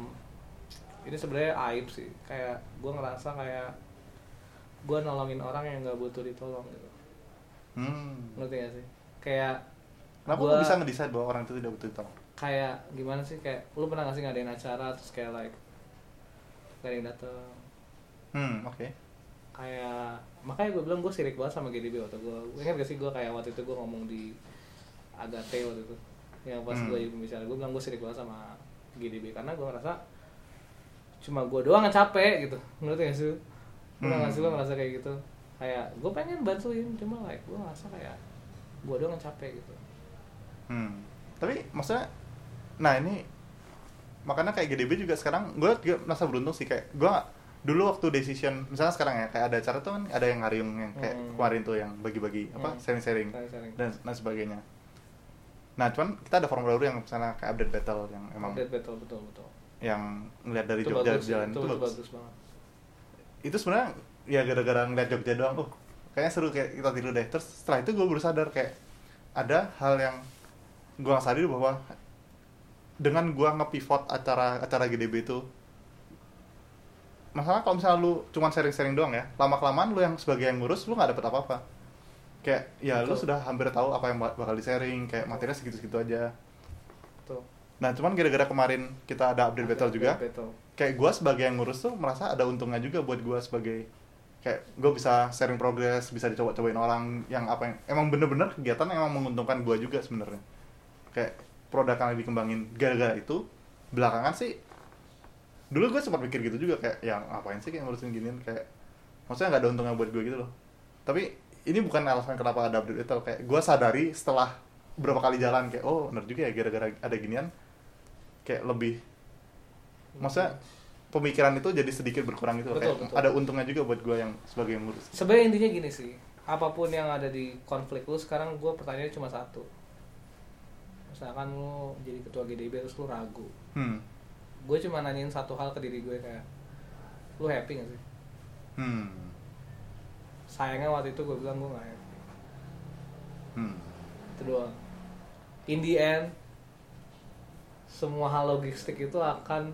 ini sebenarnya aib sih. Kayak gue ngerasa kayak gue nolongin orang yang nggak butuh ditolong gitu. Hmm. Ngerti gak sih? Kayak Kenapa gua- lu bisa ngedesain bahwa orang itu tidak butuh ditolong? kayak gimana sih kayak lu pernah gak sih ngadain acara terus kayak like gak ada yang dateng Hmm, oke. kayak makanya gue bilang gue sirik banget sama GDB waktu gue ingat gak sih gue kayak waktu itu gue ngomong di Agate waktu itu yang pas Hmm. gue jadi pembicara gue bilang gue sirik banget sama GDB karena gue ngerasa cuma gue doang yang capek gitu menurut gak sih pernah Hmm. sih lo ngerasa kayak gitu kayak gue pengen bantuin cuma like gue ngerasa kayak gue doang yang capek gitu Hmm. Tapi maksudnya nah ini makanya kayak GDB juga sekarang gue juga merasa beruntung sih kayak gue dulu waktu decision misalnya sekarang ya kayak ada acara tuh kan ada yang ngariung yang kayak Hmm. kemarin tuh yang bagi-bagi apa Hmm. sharing-sharing dan dan sebagainya. Nah cuman kita ada forum baru yang misalnya kayak update battle yang emang Update betul betul betul yang ngeliat dari itu Jogja bagus jalan itu, itu bagus. bagus banget Itu sebenarnya ya gara-gara ngeliat Jogja doang, oh kayaknya seru kayak kita tiru deh. Terus setelah itu gue baru sadar kayak ada hal yang gue nggak sadar bahwa dengan gue nge-pivot acara acara GDB itu masalah kalau misalnya lu cuman sharing-sharing doang ya lama kelamaan lu yang sebagai yang ngurus lu nggak dapet apa-apa kayak ya lu Betul. sudah hampir tahu apa yang bak- bakal di sharing kayak materinya segitu-segitu aja Betul. nah cuman gara-gara kemarin kita ada update battle juga Battle. kayak gue sebagai yang ngurus tuh merasa ada untungnya juga buat gue sebagai kayak gue bisa sharing progress bisa dicoba-cobain orang yang apa yang emang bener-bener kegiatan yang emang menguntungkan gue juga sebenarnya kayak produk yang dikembangin gara-gara itu belakangan sih dulu gue sempat mikir gitu juga kayak yang ngapain sih kayak ngurusin ginian kayak maksudnya nggak ada untungnya buat gue gitu loh tapi ini bukan alasan kenapa ada update itu kayak gue sadari setelah berapa kali jalan kayak oh bener juga ya gara-gara ada ginian kayak lebih maksudnya pemikiran itu jadi sedikit berkurang gitu loh. Betul, kayak betul. ada untungnya juga buat gue yang sebagai yang ngurus Sebenarnya intinya gini sih, apa pun yang ada di konflik lu sekarang gue pertanyaannya cuma satu. Misalkan lu jadi ketua GDB terus lu ragu, hmm gue cuma nanyain satu hal ke diri gue kayak, lu happy gak sih? hmm Sayangnya waktu itu gue bilang gue gak happy. hmm Itu doang. In the end, semua hal logistik itu akan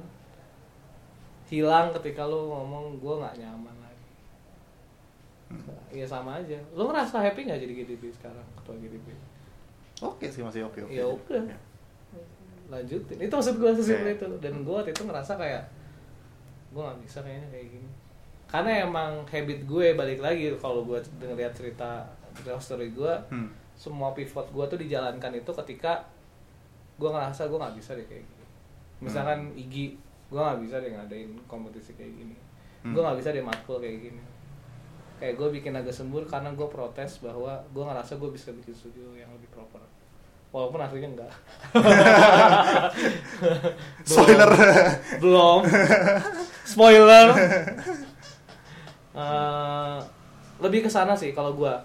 hilang ketika lu ngomong gue nggak nyaman lagi. Iya sama aja. Lu ngerasa happy nggak jadi GDB sekarang ketua GDB? oke sih masih oke oke Ya udah. Ya. Lanjutin. Itu maksud gue sesimpel itu. Dan gue waktu itu ngerasa kayak gue nggak bisa kayaknya kayak gini. Karena emang habit gue balik lagi kalau gue ngeliat cerita cerita story gue hmm. semua pivot gue tuh dijalankan itu ketika gue ngerasa gue nggak bisa deh kayak gini. Misalkan Igi gue nggak bisa deh ngadain kompetisi kayak gini. Hmm. gue nggak bisa deh matkul kayak gini. Kayak gue bikin agak sembur karena gue protes bahwa gue ngerasa gue bisa bikin studio yang lebih proper walaupun aslinya enggak. *laughs* Spoiler. Belum. Spoiler. Eh, lebih ke sana sih kalau gua.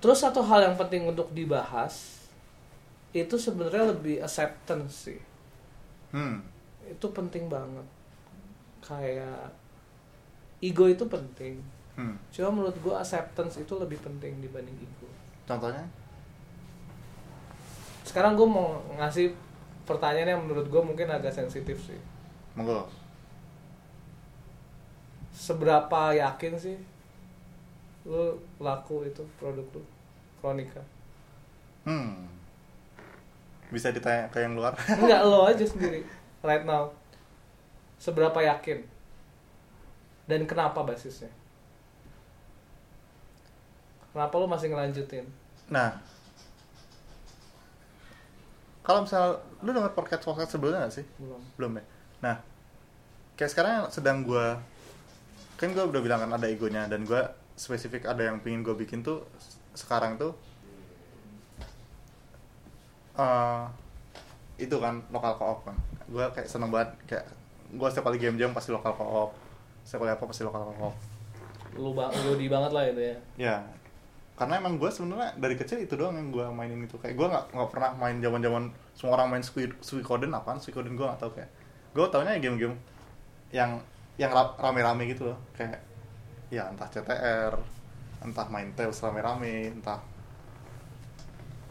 Terus satu hal yang penting untuk dibahas itu sebenarnya lebih acceptance sih. Hmm. Itu penting banget. Kayak ego itu penting. Hmm. Cuma menurut gua acceptance itu lebih penting dibanding ego. Contohnya sekarang gua mau ngasih pertanyaan yang menurut gua mungkin agak sensitif sih. Monggo. Seberapa yakin sih lu laku itu produk lu? Kronika. Hmm. Bisa ditanya ke yang luar? *laughs* Enggak lo aja *laughs* sendiri. Right now. Seberapa yakin? Dan kenapa basisnya? Kenapa lu masih ngelanjutin? Nah kalau misal lu denger podcast podcast sebelumnya gak sih? Belum. Belum ya? Nah kayak sekarang yang sedang gue kan gue udah bilang kan ada egonya dan gue spesifik ada yang pingin gue bikin tuh sekarang tuh eh itu kan lokal co-op kan. Gue kayak seneng banget kayak gue setiap kali game jam pasti lokal co-op setiap kali apa pasti lokal co-op. Lu bang Yodi banget lah itu ya. Ya karena emang gue sebenarnya dari kecil itu doang yang gue mainin itu. Kayak gue nggak nggak pernah main zaman zaman semua orang main Squid Suikoden apaan? Suikoden gue nggak tahu kayak. Gue taunya game-game yang yang ra- rame-rame gitu loh. Kayak ya entah CTR entah main Tales rame-rame entah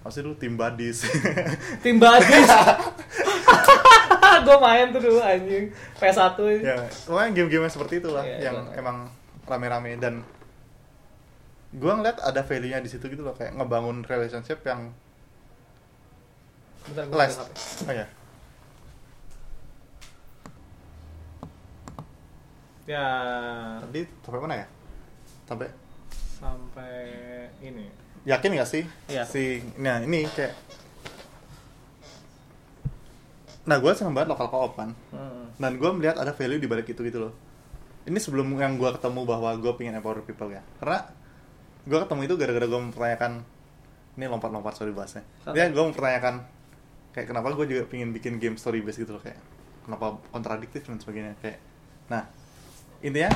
masih dulu tim badis. *laughs* Tim badis? *laughs* Gue main tuh dulu anjing. PS1 ya pokoknya game-game seperti itulah Iya, yang iya. emang rame-rame dan gue ngeliat ada value-nya di situ gitu loh kayak ngebangun relationship yang bentar HP. oh ya ya. Tadi sampai mana ya? Sampai? Sampai ini. Yakin gak sih? Iya. si nah ini kayak nah gue seneng banget lokal co-op kan. Hmm. dan gue melihat ada value di balik itu gitu loh. Ini sebelum yang gue ketemu bahwa gue pengen empower people ya. Karena gue ketemu itu gara-gara gue mempertanyakan ini lompat-lompat sorry bahasnya ya gue mempertanyakan kayak kenapa gue juga pengen bikin game story based gitu loh kayak kenapa kontradiktif dan sebagainya kayak. Nah intinya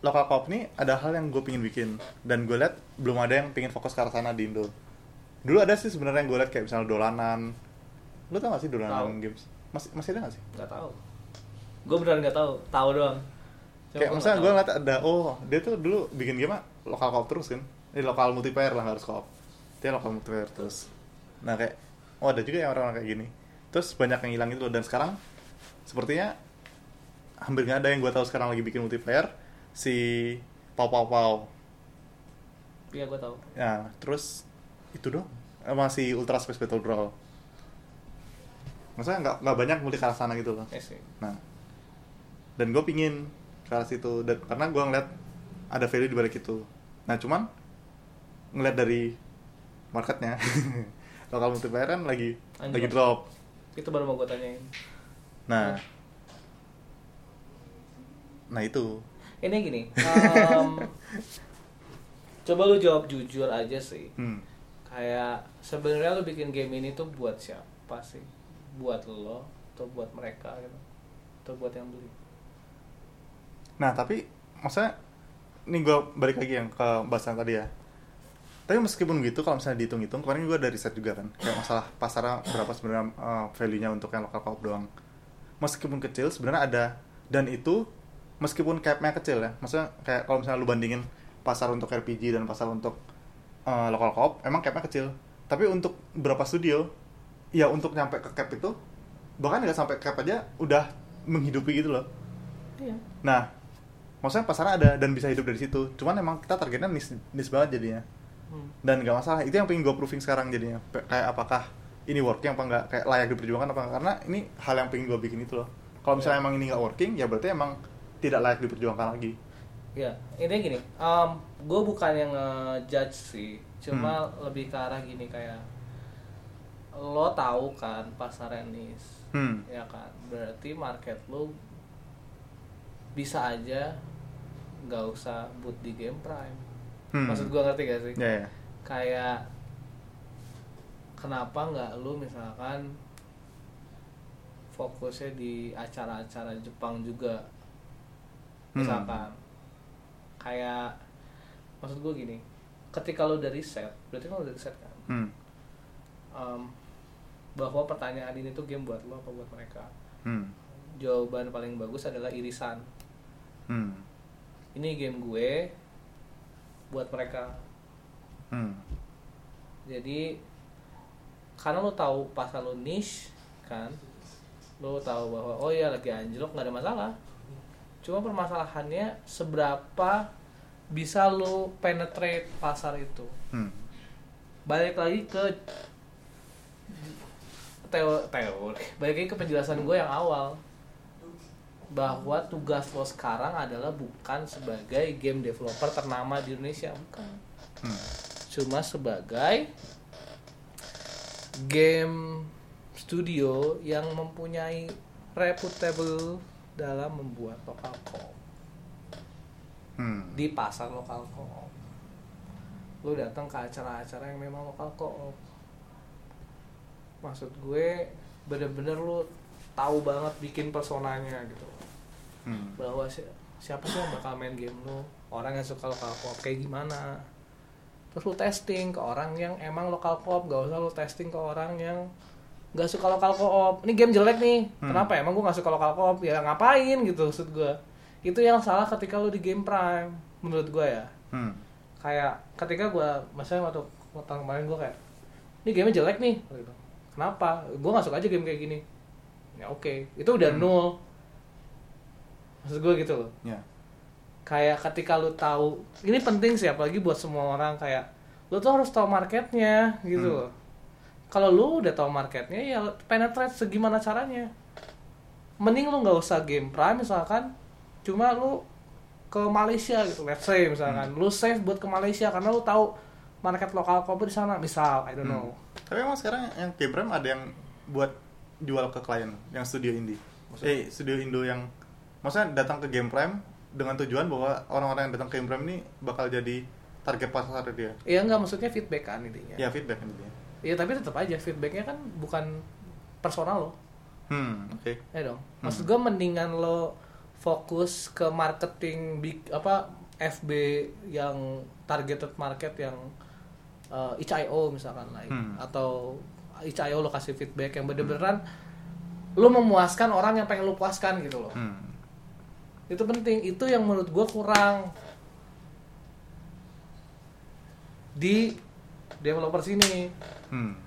lokal co-op ini ada hal yang gue pengen bikin dan gue lihat belum ada yang pengen fokus ke arah sana di Indo. Dulu ada sih sebenarnya yang gue lihat kayak misalnya dolanan. Lu tau gak sih dolanan Tahu. games? Masih masih ada gak sih? Nggak tahu gue beneran nggak tahu tahu doang. Cuma kayak misalnya gue ngeliat ada oh dia tuh dulu bikin game lokal co-op terus kan? Ini lokal multiplayer lah nggak harus co-op. Dia lokal multiplayer terus. Nah kayak oh ada juga yang orang-orang kayak gini. Terus banyak yang hilang itu loh. Dan sekarang sepertinya hampir nggak ada yang gue tahu sekarang lagi bikin multiplayer. Si pau pau pau. Iya gue tahu. Ya terus itu dong sama si ultra space battle brawl. Maksudnya nggak nggak banyak multi ke arah sana gitu loh. Nah dan gue pingin ke arah situ. Dan karena gue ngeliat ada value di balik itu nah cuman ngeliat dari marketnya *laughs* lokal multiplayer kan lagi lagi drop. Itu baru mau gue tanyain. Nah nah itu. Ini gini em, *laughs* coba lu jawab jujur aja sih. Hmm. kayak sebenarnya lu bikin game ini tuh buat siapa sih? Buat lo atau buat mereka gitu? Atau buat yang beli? Nah tapi maksudnya ini gue balik lagi yang ke bahasan tadi ya. Tapi meskipun gitu kalau misalnya dihitung-hitung kemarin gue ada riset juga kan kayak masalah pasarnya berapa sebenarnya uh, value-nya untuk yang lokal co-op doang. Meskipun kecil sebenarnya ada. Dan itu meskipun cap-nya kecil ya maksudnya kayak kalau misalnya lu bandingin pasar untuk RPG dan pasar untuk uh, lokal co-op emang cap-nya kecil. Tapi untuk beberapa studio ya untuk nyampe ke cap itu bahkan nggak sampai cap aja udah menghidupi gitu loh. Iya. Nah, maksudnya pasarnya ada dan bisa hidup dari situ. Cuman emang kita targetnya nis, nis banget jadinya. Hmm. Dan nggak masalah. Itu yang pengen gue proving sekarang jadinya. Kayak apakah ini working apa enggak? Kayak layak diperjuangkan apa enggak? Karena ini hal yang pengen gue bikin itu loh. Kalau misalnya Ya. emang ini nggak working, ya berarti emang tidak layak diperjuangkan lagi. Ya, ini gini, gue bukan yang ngejudge sih, cuma lebih ke arah gini kayak lo tahu kan pasar nis, Hmm. ya kan, berarti market lo bisa aja nggak usah boot di game prime. Hmm. Maksud gue ngerti gak sih? Ya, ya. Kayak kenapa nggak lu misalkan fokusnya di acara-acara Jepang juga Hmm. misalkan kayak maksud gue gini ketika lo dari set berarti kan lo dari set kan Hmm. Em, bahwa pertanyaan ini tuh game buat lo apa buat mereka Hmm. jawaban paling bagus adalah irisan Hmm. Ini game gue buat mereka Hmm. jadi karena lo tahu pasar lo niche kan lo tahu bahwa oh ya lagi anjlok nggak ada masalah cuma permasalahannya seberapa bisa lo penetrate pasar itu Hmm. balik lagi ke teo teori balik lagi ke penjelasan gue yang awal bahwa tugas lo sekarang adalah bukan sebagai game developer ternama di Indonesia bukan. Hmm. cuma sebagai game studio yang mempunyai reputable dalam membuat lokal co Hmm. di pasar lokal co lu datang ke acara-acara yang memang lokal co maksud gue bener-bener lu tahu banget bikin personanya gitu Hmm. bahwa si- siapa sih yang bakal main game lu orang yang suka lokal co kayak gimana terus lu testing ke orang yang emang lokal co gak usah lu testing ke orang yang gak suka lokal co ini game jelek nih Hmm. kenapa emang gue gak suka lokal co ya ngapain gitu maksud gue itu yang salah ketika lu di game prime menurut gue ya Hmm. kayak ketika gue misalnya waktu tahun kemarin gue kayak ini game jelek nih gitu. kenapa gue gak suka aja game kayak gini ya oke itu udah Hmm. nol maksud gue gitu loh Ya. kayak ketika lu tahu ini penting sih apalagi buat semua orang kayak lu tuh harus tahu marketnya gitu Hmm. loh kalau lu udah tahu marketnya ya penetrate segimana caranya mending lu nggak usah game prime misalkan cuma lu ke Malaysia gitu let's say misalkan Hmm. lu save buat ke Malaysia karena lu tahu market lokal kopi di sana misal I don't know Hmm. Tapi emang sekarang yang Game Prime ada yang buat jual ke klien, yang studio indie. Maksudnya? Eh, studio Indo yang maksudnya datang ke Game Prime dengan tujuan bahwa orang-orang yang datang ke Game Prime ini bakal jadi target pasar dia. Iya nggak maksudnya feedback kan intinya Ya feedback kan dia. Iya tapi tetap aja feedbacknya kan bukan personal lo Hmm, oke. ya dong maksud gue mendingan lo fokus ke marketing big apa FB yang targeted market yang uh, itch.io misalkan lain Hmm. atau itch.io lo kasih feedback yang bener-beneran lo memuaskan orang yang pengen lo puaskan gitu loh Hmm. Itu penting itu yang menurut gue kurang di developer sini Hmm.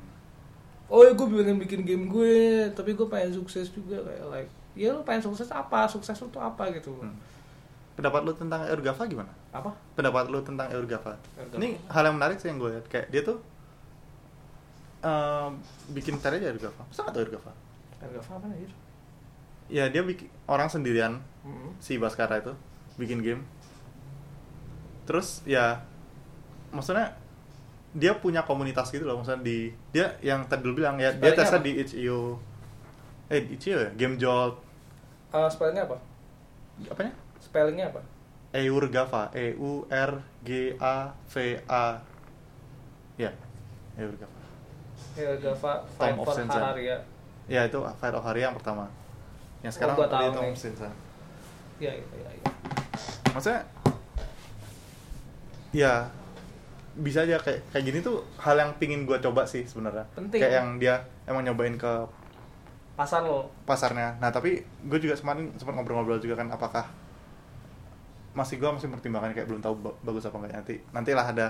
oh ya gue pengen bikin game gue tapi gue pengen sukses juga kayak like ya lo pengen sukses apa sukses lo tuh apa gitu Hmm. Pendapat lu tentang Eurgava gimana? apa Pendapat lu tentang Eurgava? Ini hal yang menarik sih yang gue lihat kayak dia tuh eh, bikin aja Eurgava. Masa nggak tahu Eurgava? Ergava apa nih? Ya dia bikin orang sendirian Hmm. si Baskara itu bikin game terus ya maksudnya dia punya komunitas gitu loh maksudnya di dia yang tadi lu bilang ya dia Spellingnya tesnya apa? di itch.io eh di itch.io ya game jolt Ah, spellingnya apa? apanya Spellingnya apa? Eurgava E U R G A V A ya Eurgava Ergava Fight of for Sensen. Hararia. ya itu Fight of Hari yang pertama yang sekarang gua tadi tahu Sensen. Iya, iya, iya. iya. maksudnya ya bisa aja kayak kayak gini tuh hal yang pingin gue coba sih sebenarnya Penting. kayak yang dia emang nyobain ke Pasar lo. pasarnya nah tapi gue juga kemarin sempat ngobrol-ngobrol juga kan apakah masih gue masih pertimbangan kayak belum tahu ba- bagus apa enggak nanti nantilah ada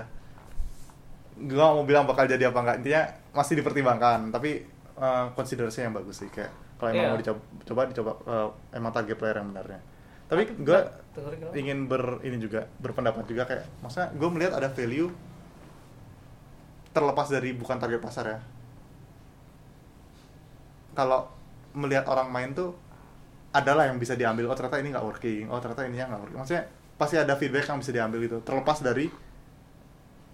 gue mau bilang bakal jadi apa enggak intinya masih dipertimbangkan tapi konsiderasi yang bagus sih kayak kalau emang Iya. mau dicoba coba dicoba eh, emang target player yang benarnya tapi gue Dengerin kenapa? ingin ber ini juga berpendapat juga kayak maksudnya gue melihat ada value terlepas dari bukan target pasar ya. Kalau melihat orang main tuh adalah yang bisa diambil oh ternyata ini nggak working oh ternyata ininya nggak working. Maksudnya pasti ada feedback yang bisa diambil gitu. Terlepas dari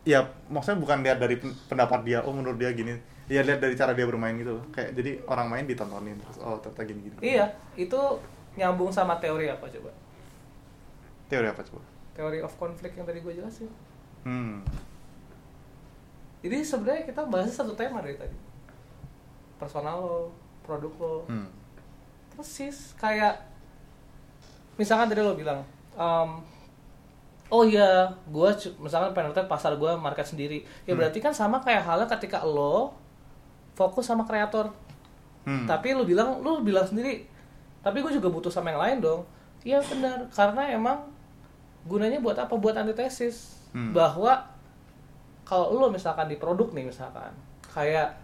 ya maksudnya bukan lihat dari pen- pendapat dia oh menurut dia gini ya lihat dari cara dia bermain gitu loh. kayak jadi orang main ditontonin terus oh ternyata gini gini Iya, itu nyambung sama teori apa coba? teori apa coba Teori of conflict yang tadi gue jelasin. hmm Jadi sebenarnya kita bahas satu tema dari tadi. Personal lo, produk lo. hmm Persis kayak misalkan tadi lo bilang, em, oh iya, gue misalkan penetrate pasar gue market sendiri. Ya Hmm. berarti kan sama kayak halnya ketika lo fokus sama kreator. Hmm. Tapi lu bilang, lu bilang sendiri, tapi gue juga butuh sama yang lain dong. Iya benar, karena emang gunanya buat apa? Buat antitesis. Hmm. Bahwa kalau lu misalkan di produk nih misalkan, kayak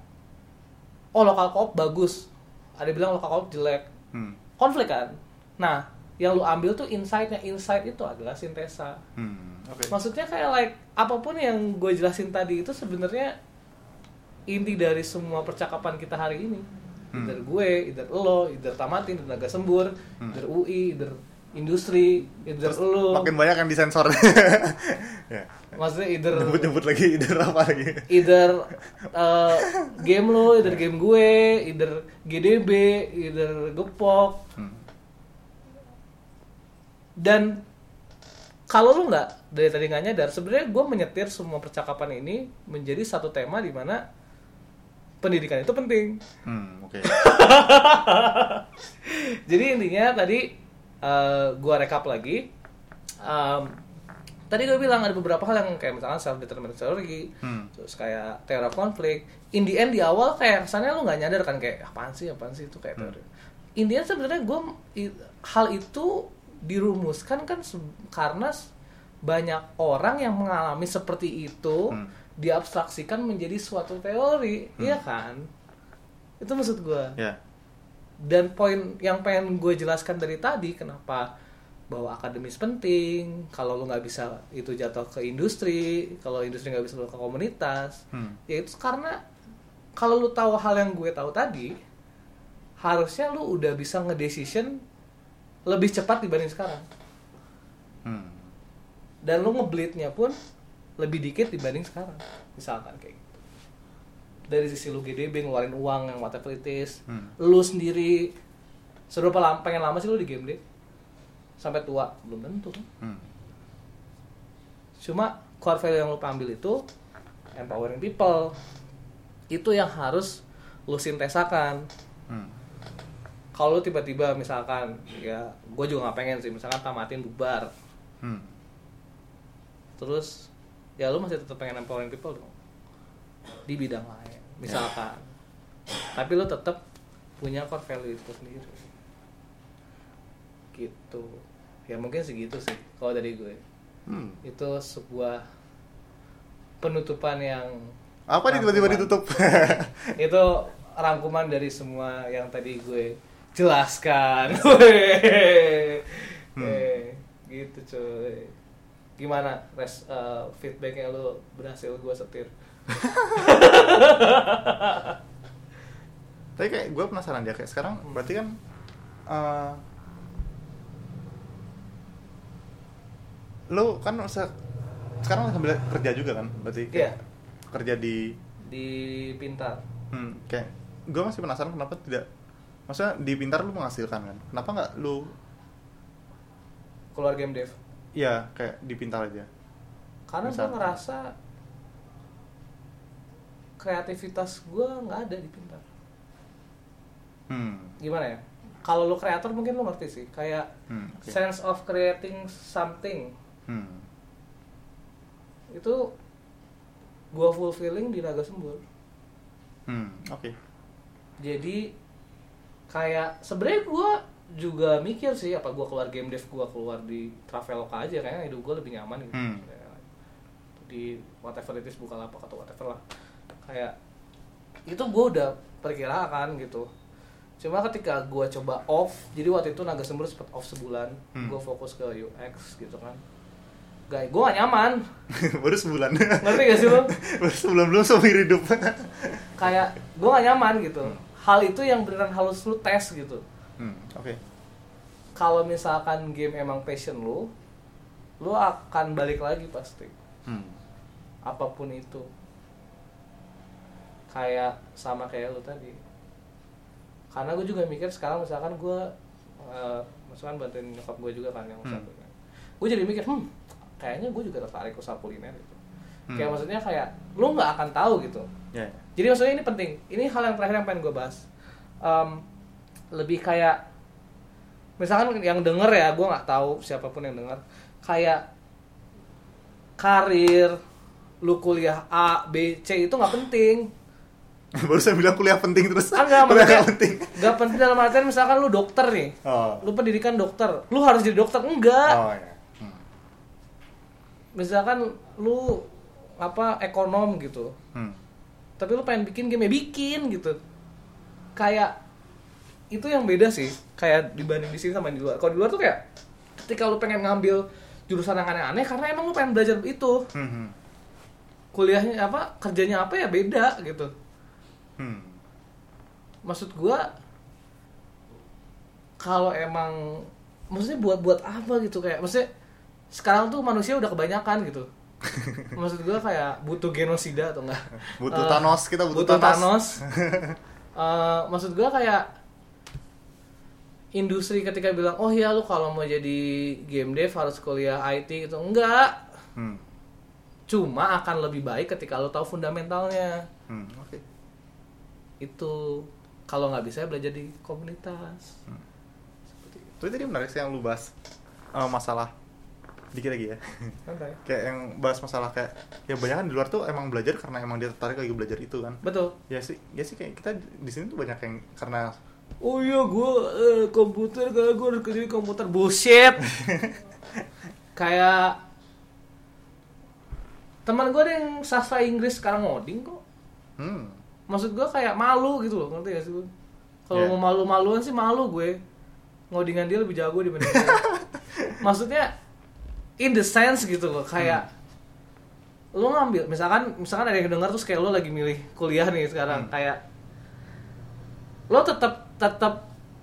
oh lokal koop bagus, ada bilang lokal koop jelek, hmm konflik kan. Nah, yang lu ambil tuh insight-nya, insight itu adalah sintesa. hmm oke Maksudnya kayak like apa pun yang gue jelasin tadi itu sebenarnya inti dari semua percakapan kita hari ini. Hmm. Either gue, either lo, either Tamatin, either Naga Sembur, Hmm. either UI, either industri, either Terus lo. makin banyak yang disensor *laughs* ya Maksudnya either nyebut-nyebut lagi ide apa lagi either uh, *laughs* game lo, either game gue, either GDB, either Gepok. hmm. Dan kalau lu nggak dari tadi nggak nyadar, sebenarnya gue menyetir semua percakapan ini menjadi satu tema di mana pendidikan itu penting. hmm oke *laughs* Jadi intinya tadi eh gue rekap lagi. Em, tadi gue bilang ada beberapa hal yang kayak misalkan self determined theory, Hmm. terus kayak teori of conflict. In the end di awal kayak kesannya lu nggak nyadar kan kayak apaan sih apaan sih itu kayak Hmm. teori. In the end sebenarnya gue hal itu dirumuskan kan karena banyak orang yang mengalami seperti itu Hmm. Diabstraksikan menjadi suatu teori, Hmm. iya kan? Itu maksud gue ya dan poin yang pengen gue jelaskan dari tadi kenapa bahwa akademis penting kalau lu nggak bisa itu jatuh ke industri kalau industri nggak bisa lu ke komunitas hmm. ya itu karena kalau lu tahu hal yang gue tahu tadi harusnya lu udah bisa ngedecision lebih cepat dibanding sekarang Hmm. dan lu ngebleednya pun lebih dikit dibanding sekarang. Misalkan kayak gitu. Dari sisi lu GDB ngeluarin uang yang whatever it is. Hmm. lu sendiri seberapa lama pengen lama sih lu di game deh sampai tua? Belum tentu. Hmm. cuma core value yang lu ambil itu empowering people. Itu yang harus lu sintesakan. Hmm. kalau lu tiba-tiba misalkan ya gue juga nggak pengen sih. Misalkan tamatin bubar. Hmm. terus ya lu masih tetap pengen empowering people dong. Di bidang lain misalkan. Tapi lu tetap punya core value itu sendiri. Gitu. Ya mungkin segitu sih kalau dari gue. Hmm. itu sebuah penutupan yang apa nih tiba-tiba ditutup? *laughs* Itu rangkuman dari semua yang tadi gue jelaskan. *laughs* Hmm. Eh, gitu cuy gimana res? Eh, feedbacknya lu berhasil gue setir. Tapi kayak gue penasaran dia kayak sekarang Hmm. berarti kan eh, lo kan se- sekarang lo sambil kerja juga kan? Berarti kayak Iya. kerja di di pintar. Hmm, kayak gue masih penasaran kenapa tidak maksudnya di pintar lu menghasilkan kan? Kenapa nggak lu keluar game dev ya kayak di pintar aja. Karena gue ngerasa kreativitas gue nggak ada di pintar. Hmm, gimana ya? Kalau lo kreator mungkin lo ngerti sih kayak hmm, oke. sense of creating something. Hmm, itu gue fulfilling di naga sembur. Hmm, oke. Jadi kayak sebenarnya gue juga mikir sih apa gue keluar game dev gue keluar di traveloka aja kayaknya hidup gue lebih nyaman gitu. Hmm. Di whatever it is buka lapak atau whatever lah. Kayak itu gue udah perkirakan gitu. Cuma ketika gue coba off jadi waktu itu naga sembur sempat off sebulan. Hmm. gue fokus ke UX gitu kan. Gak gue gak nyaman. *laughs* Baru sebulan. Ngerti gak sih lo *laughs* baru sebulan belum seumur hidup. Kayak gue gak nyaman gitu. Hal itu yang beneran harus lu tes gitu hmm, oke. Kalau misalkan game emang passion lu lu akan balik lagi pasti. Hmm, apa pun itu. Kayak sama kayak lu tadi. Karena gue juga mikir sekarang misalkan gue uh, misalkan bantuin nyokap gue juga kan yang usaha Hmm. kuliner gue jadi mikir hmm kayaknya gue juga tertarik usaha kuliner gitu. Hmm. kayak maksudnya kayak lu nggak akan tahu gitu. Ya ya. jadi maksudnya ini penting. Ini hal yang terakhir yang pengen gue bahas. Em, lebih kayak misalkan yang denger ya gue nggak tahu siapa pun yang denger. Kayak karir lu kuliah A B C itu nggak penting. *laughs* Baru saya bilang kuliah penting terus. Ah nggak kuliah nggak penting. nggak penting dalam artian misalkan lu dokter nih oh. lu pendidikan dokter lu harus jadi dokter? Enggak. Oh ya hmm. misalkan lu apa ekonom gitu. Hmm. tapi lu pengen bikin game ya bikin gitu. Kayak itu yang beda sih kayak dibanding di sini sama di luar. Kalau di luar tuh kayak ketika lu pengen ngambil jurusan yang aneh-aneh karena emang lu pengen belajar itu. Hmm, kuliahnya apa kerjanya apa ya beda gitu. Hmm. maksud gua kalau emang maksudnya buat buat apa gitu kayak maksudnya sekarang tuh manusia udah kebanyakan gitu. *laughs* Maksud gua kayak butuh genosida atau enggak? Butuh Eh, Thanos kita butuh, butuh Thanos, Thanos. *laughs* Eh, maksud gua kayak industri ketika bilang oh ya lu kalau mau jadi game dev harus kuliah IT gitu. Enggak. Hmm. cuma akan lebih baik ketika lu tahu fundamentalnya. Hmm. oke. Itu. Kalau nggak bisa belajar di komunitas. Seperti itu Tapi tadi menarik sih yang lu bahas eh, masalah. Dikit lagi ya. santai. *laughs* Kayak yang bahas masalah kayak ya banyak kan di luar tuh emang belajar karena emang dia tertarik lagi belajar itu kan. betul. Ya sih, ya sih kayak kita di sini tuh banyak yang karena oh iya gue komputer karena gue harus kerja di komputer. Bullshit. *laughs* Kayak teman gue ada yang sastra Inggris sekarang ngoding kok. Hmm, maksud gue kayak malu gitu loh ngerti gak sih kalau Yeah. mau malu-maluan sih malu gue. Ngodingan dia lebih jago dibanding gue *laughs* maksudnya in the sense gitu loh kayak lu ngambil misalkan misalkan ada yang dengar terus kayak lu lagi milih kuliah nih sekarang Hmm. kayak lo tetap tetap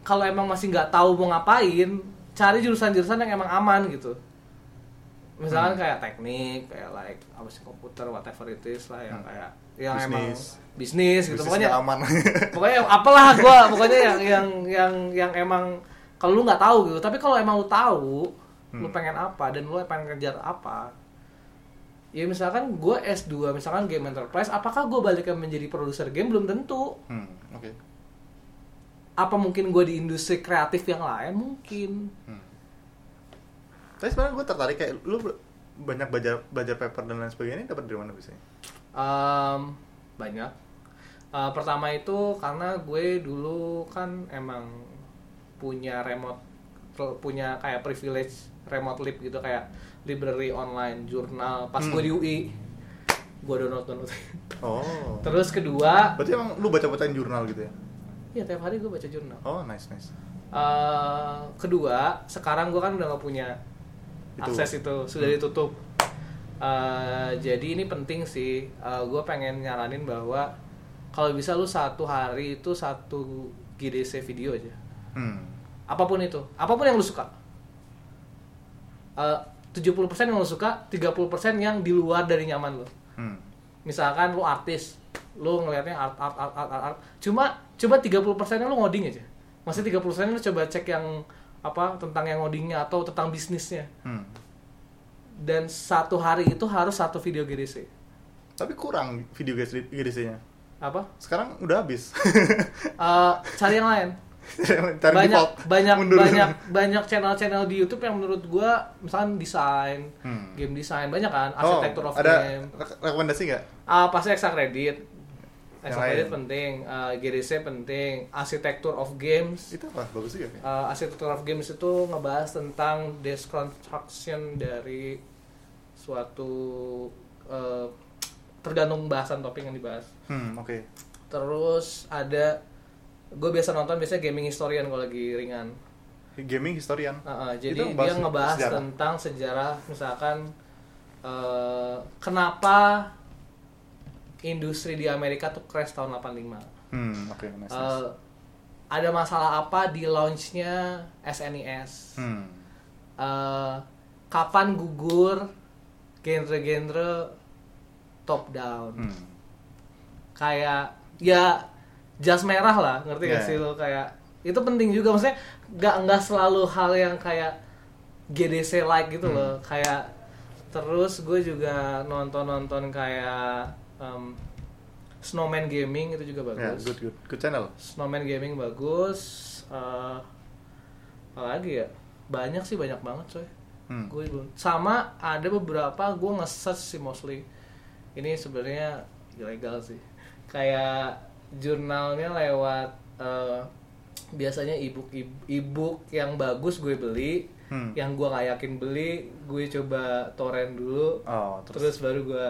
kalau emang masih nggak tahu mau ngapain cari jurusan-jurusan yang emang aman gitu misalkan Hmm. kayak teknik kayak like apa sih komputer whatever it is lah yang Hmm. kayak yang emang Bisnis. gitu bisnis pokoknya aman. *laughs* pokoknya apalah gua pokoknya yang yang yang yang emang kalau lu nggak tahu gitu tapi kalau emang lu tahu lu Hmm. pengen apa dan lu pengen kejar apa ya misalkan gua S2 misalkan game enterprise apakah gua balik menjadi produser game belum tentu hmm, oke. Apa mungkin gue di industri kreatif yang lain mungkin Hmm. Tapi sebenarnya gue tertarik kayak lu banyak belajar belajar paper dan lain sebagainya dapat dari mana biasanya? Em, banyak Eh, pertama itu karena gue dulu kan emang punya remote punya kayak privilege remote lib gitu kayak library online jurnal pas Hmm. gue di UI gue download download Oh. *laughs* terus kedua Berarti emang lu baca-bacain jurnal gitu ya? Ya tiap hari gue baca jurnal Oh, nice nice. Eh, kedua sekarang gue kan udah gak punya Itu. akses itu sudah ditutup Eh, jadi ini penting sih gue pengen nyaranin bahwa kalau bisa lu satu hari itu satu GDC video aja Hmm. apa pun itu apa pun yang lu suka Eh, 70% yang lu suka 30% yang di luar dari nyaman lu Hmm. misalkan lu artis lu ngelihatnya art art art art art, art. cuma coba 30% nya lu ngoding aja masih 30% lu coba cek yang apa tentang yang ngodingnya atau tentang bisnisnya Hmm. dan satu hari itu harus satu video GDC Tapi kurang video GDC-nya. apa Sekarang udah habis. *laughs* Eh, cari yang lain *laughs* Cari banyak default. banyak Mundur. banyak banyak channel-channel di YouTube yang menurut gua misalkan desain Hmm. game design banyak kan Oh, arsitektur of ada game re- rekomendasi nggak? Ah, pasti extra credit Lain? penting eh, GDC penting arsitektur of games Itu apa? Bagus juga. ya? uh, arsitektur of games itu ngebahas tentang deconstruction dari suatu uh, tergantung bahasan topik yang dibahas. Hmm, oke. Terus ada gue biasa nonton biasanya gaming historian kalau lagi ringan. Gaming historian. Uh, uh, jadi Itu dia ngebahas sejarah. tentang sejarah misalkan uh, kenapa industri di Amerika tuh crash tahun 85. Hmm, oke. nice, nice. Uh, ada masalah apa di launchnya SNES? Hmm. Eh, kapan gugur genre-genre top down Hmm. kayak ya jas merah lah ngerti gak Yeah. sih lo kayak itu penting juga maksudnya nggak nggak selalu hal yang kayak GDC like gitu loh Hmm. kayak terus gue juga nonton nonton kayak em, Snowman Gaming itu juga Ya, bagus good good. Good channel. Snowman Gaming bagus eh apa lagi ya banyak sih banyak banget coy Hmm. gue belum sama ada beberapa gue nge-search sih mostly ini sebenarnya ilegal sih *laughs* kayak jurnalnya lewat eh, biasanya ebook ebook yang bagus gue beli Hmm. yang gue nggak yakin beli gue coba torrent dulu Oh, terus, terus, baru gue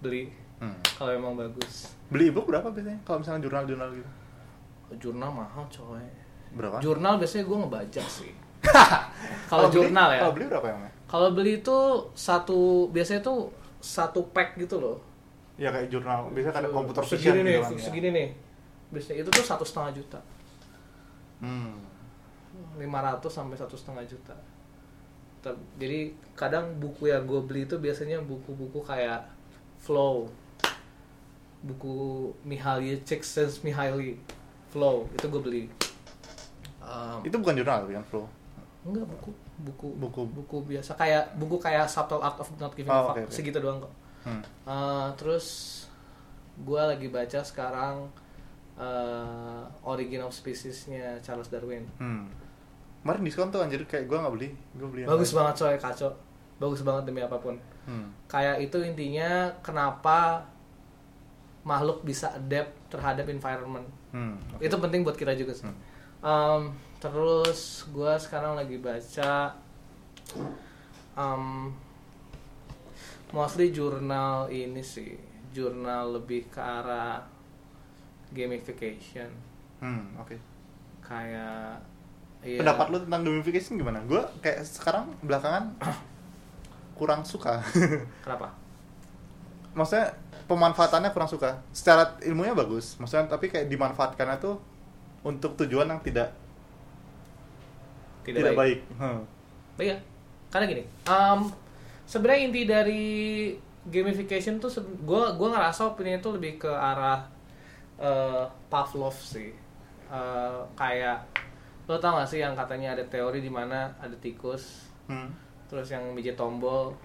beli Hmm. kalau emang bagus beli ebook berapa biasanya? Kalau misalnya jurnal-jurnal gitu. jurnal mahal coy Berapa? jurnal biasanya gue ngebaca sih *laughs* Kalau kalau beli- jurnal ya Kalau beli berapa emangnya? kalau beli itu satu biasanya tuh satu pack gitu loh Ya kayak jurnal, biasanya ada komputer segini nih gitu kan, ya. segini nih biasanya itu tuh satu setengah juta Hmm. 500 sampai satu setengah juta jadi kadang buku yang gue beli itu biasanya buku-buku kayak Flow buku Mihaly Csikszentmihalyi Flow itu gue beli Um, Itu bukan jurnal kan, Flow. enggak buku buku Buku. buku biasa kayak buku kayak Subtle Art of Not Giving a Oh, Fuck oke, oke. segitu doang kok Hmm. Uh, terus gue lagi baca sekarang uh, Origin of Species-nya Charles Darwin. Hmm. Kemarin diskon tuh anjir kayak gua nggak beli. Gua beli Bagus lain. banget coy, kacau. Bagus banget demi apa pun. Hmm. Kayak itu intinya kenapa makhluk bisa adapt terhadap environment. Hmm. oke. Itu penting buat kita juga sih. Hmm. Um, terus gue sekarang lagi baca um, mostly jurnal ini sih, jurnal lebih ke arah gamification. Hmm, oke. Kayak iya. Pendapat lu tentang gamification gimana? Gua kayak sekarang belakangan *coughs* kurang suka. Kenapa? Maksudnya pemanfaatannya kurang suka. Secara ilmunya bagus, maksudnya tapi kayak dimanfaatkannya tuh untuk tujuan yang tidak Tidak, tidak, baik. baik. Hmm. Iya, karena gini. Um, sebenarnya inti dari gamification tuh gue gua ngerasa opini itu lebih ke arah eh, Pavlov sih. Eh, kayak lo tau gak sih yang katanya ada teori di mana ada tikus, Hmm. terus yang mijit tombol,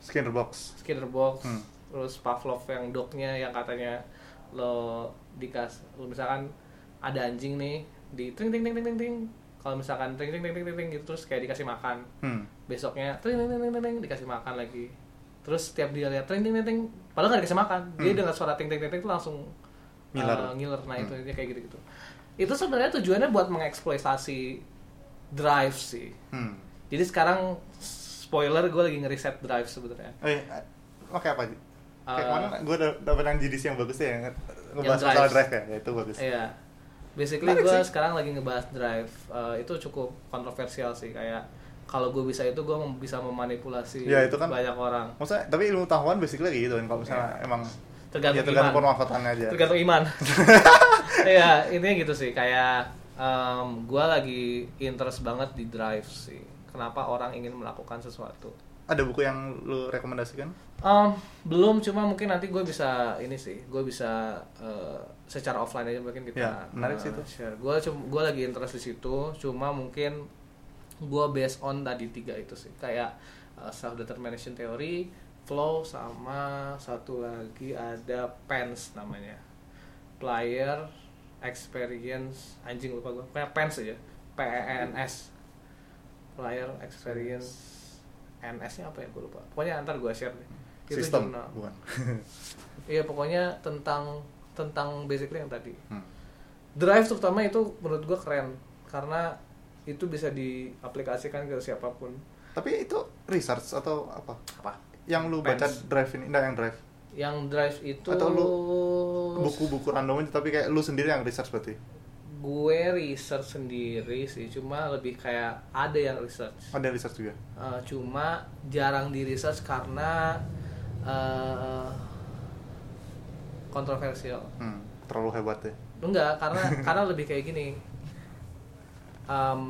Skinner box. Skinner box, Hmm. Terus Pavlov yang dognya yang katanya lo dikas, lo misalkan ada anjing nih di ting ting ting ting ting ting, kalau misalkan ting ting ting ting ting ting gitu terus kayak dikasih makan, Hmm. besoknya ting ting ting ting ting, dikasih makan lagi, terus setiap dia lihat ting ting ting ting, padahal gak dikasih makan, dia Hmm. dengar suara ting ting ting ting itu langsung Ngiler. uh, ngiler, nah itu Hmm. dia kayak gitu gitu. Itu sebenarnya tujuannya buat mengeksploitasi drive sih. Hmm. Jadi sekarang spoiler gue lagi ngeriset drive sebenarnya. Oh iya, pakai apa sih? Kayak Eh, kemarin gue dapet yang GDC yang bagus ya, yang ngebahas drive. masalah drive ya, ya itu bagus. Iya. Basically Menarik gue sekarang lagi ngebahas drive. Eh, itu cukup kontroversial sih kayak kalau gue bisa itu gue bisa memanipulasi Ya, itu kan- banyak orang. Maksudnya, tapi ilmu pengetahuan basically kayak gitu kan, kalau misalnya Iya. emang tergantung, ya tergantung iman aja tergantung iman *laughs* ya intinya gitu sih kayak em, gua lagi interest banget di drive sih kenapa orang ingin melakukan sesuatu ada buku yang lu rekomendasikan Em, belum cuma mungkin nanti gue bisa ini sih gue bisa eh, secara offline aja mungkin kita Ya, menarik sih eh, itu. share. Gue cuma gue lagi interest di situ cuma mungkin gue based on tadi tiga itu sih. Kayak self determination theory flow sama satu lagi ada PENS namanya. Player experience anjing lupa gue PENS aja P E N S. Player experience NS-nya apa ya? Gue lupa. Pokoknya ntar gue share deh Itu sistem jurnal. bukan *laughs* Iya pokoknya tentang tentang basically yang tadi. Hmm. Drive terutama itu menurut gua keren karena itu bisa diaplikasikan ke siapa pun. tapi itu research atau apa Apa? yang lu baca Pens. drive ini enggak yang drive Yang drive itu Atau buku-buku random aja tapi kayak lu sendiri yang research berarti gue research sendiri sih, cuma lebih kayak ada yang research. ada research juga Eh, cuma jarang di research karena eh, kontroversial. hmm, terlalu hebat ya Enggak, *laughs* karena karena lebih kayak gini. Em,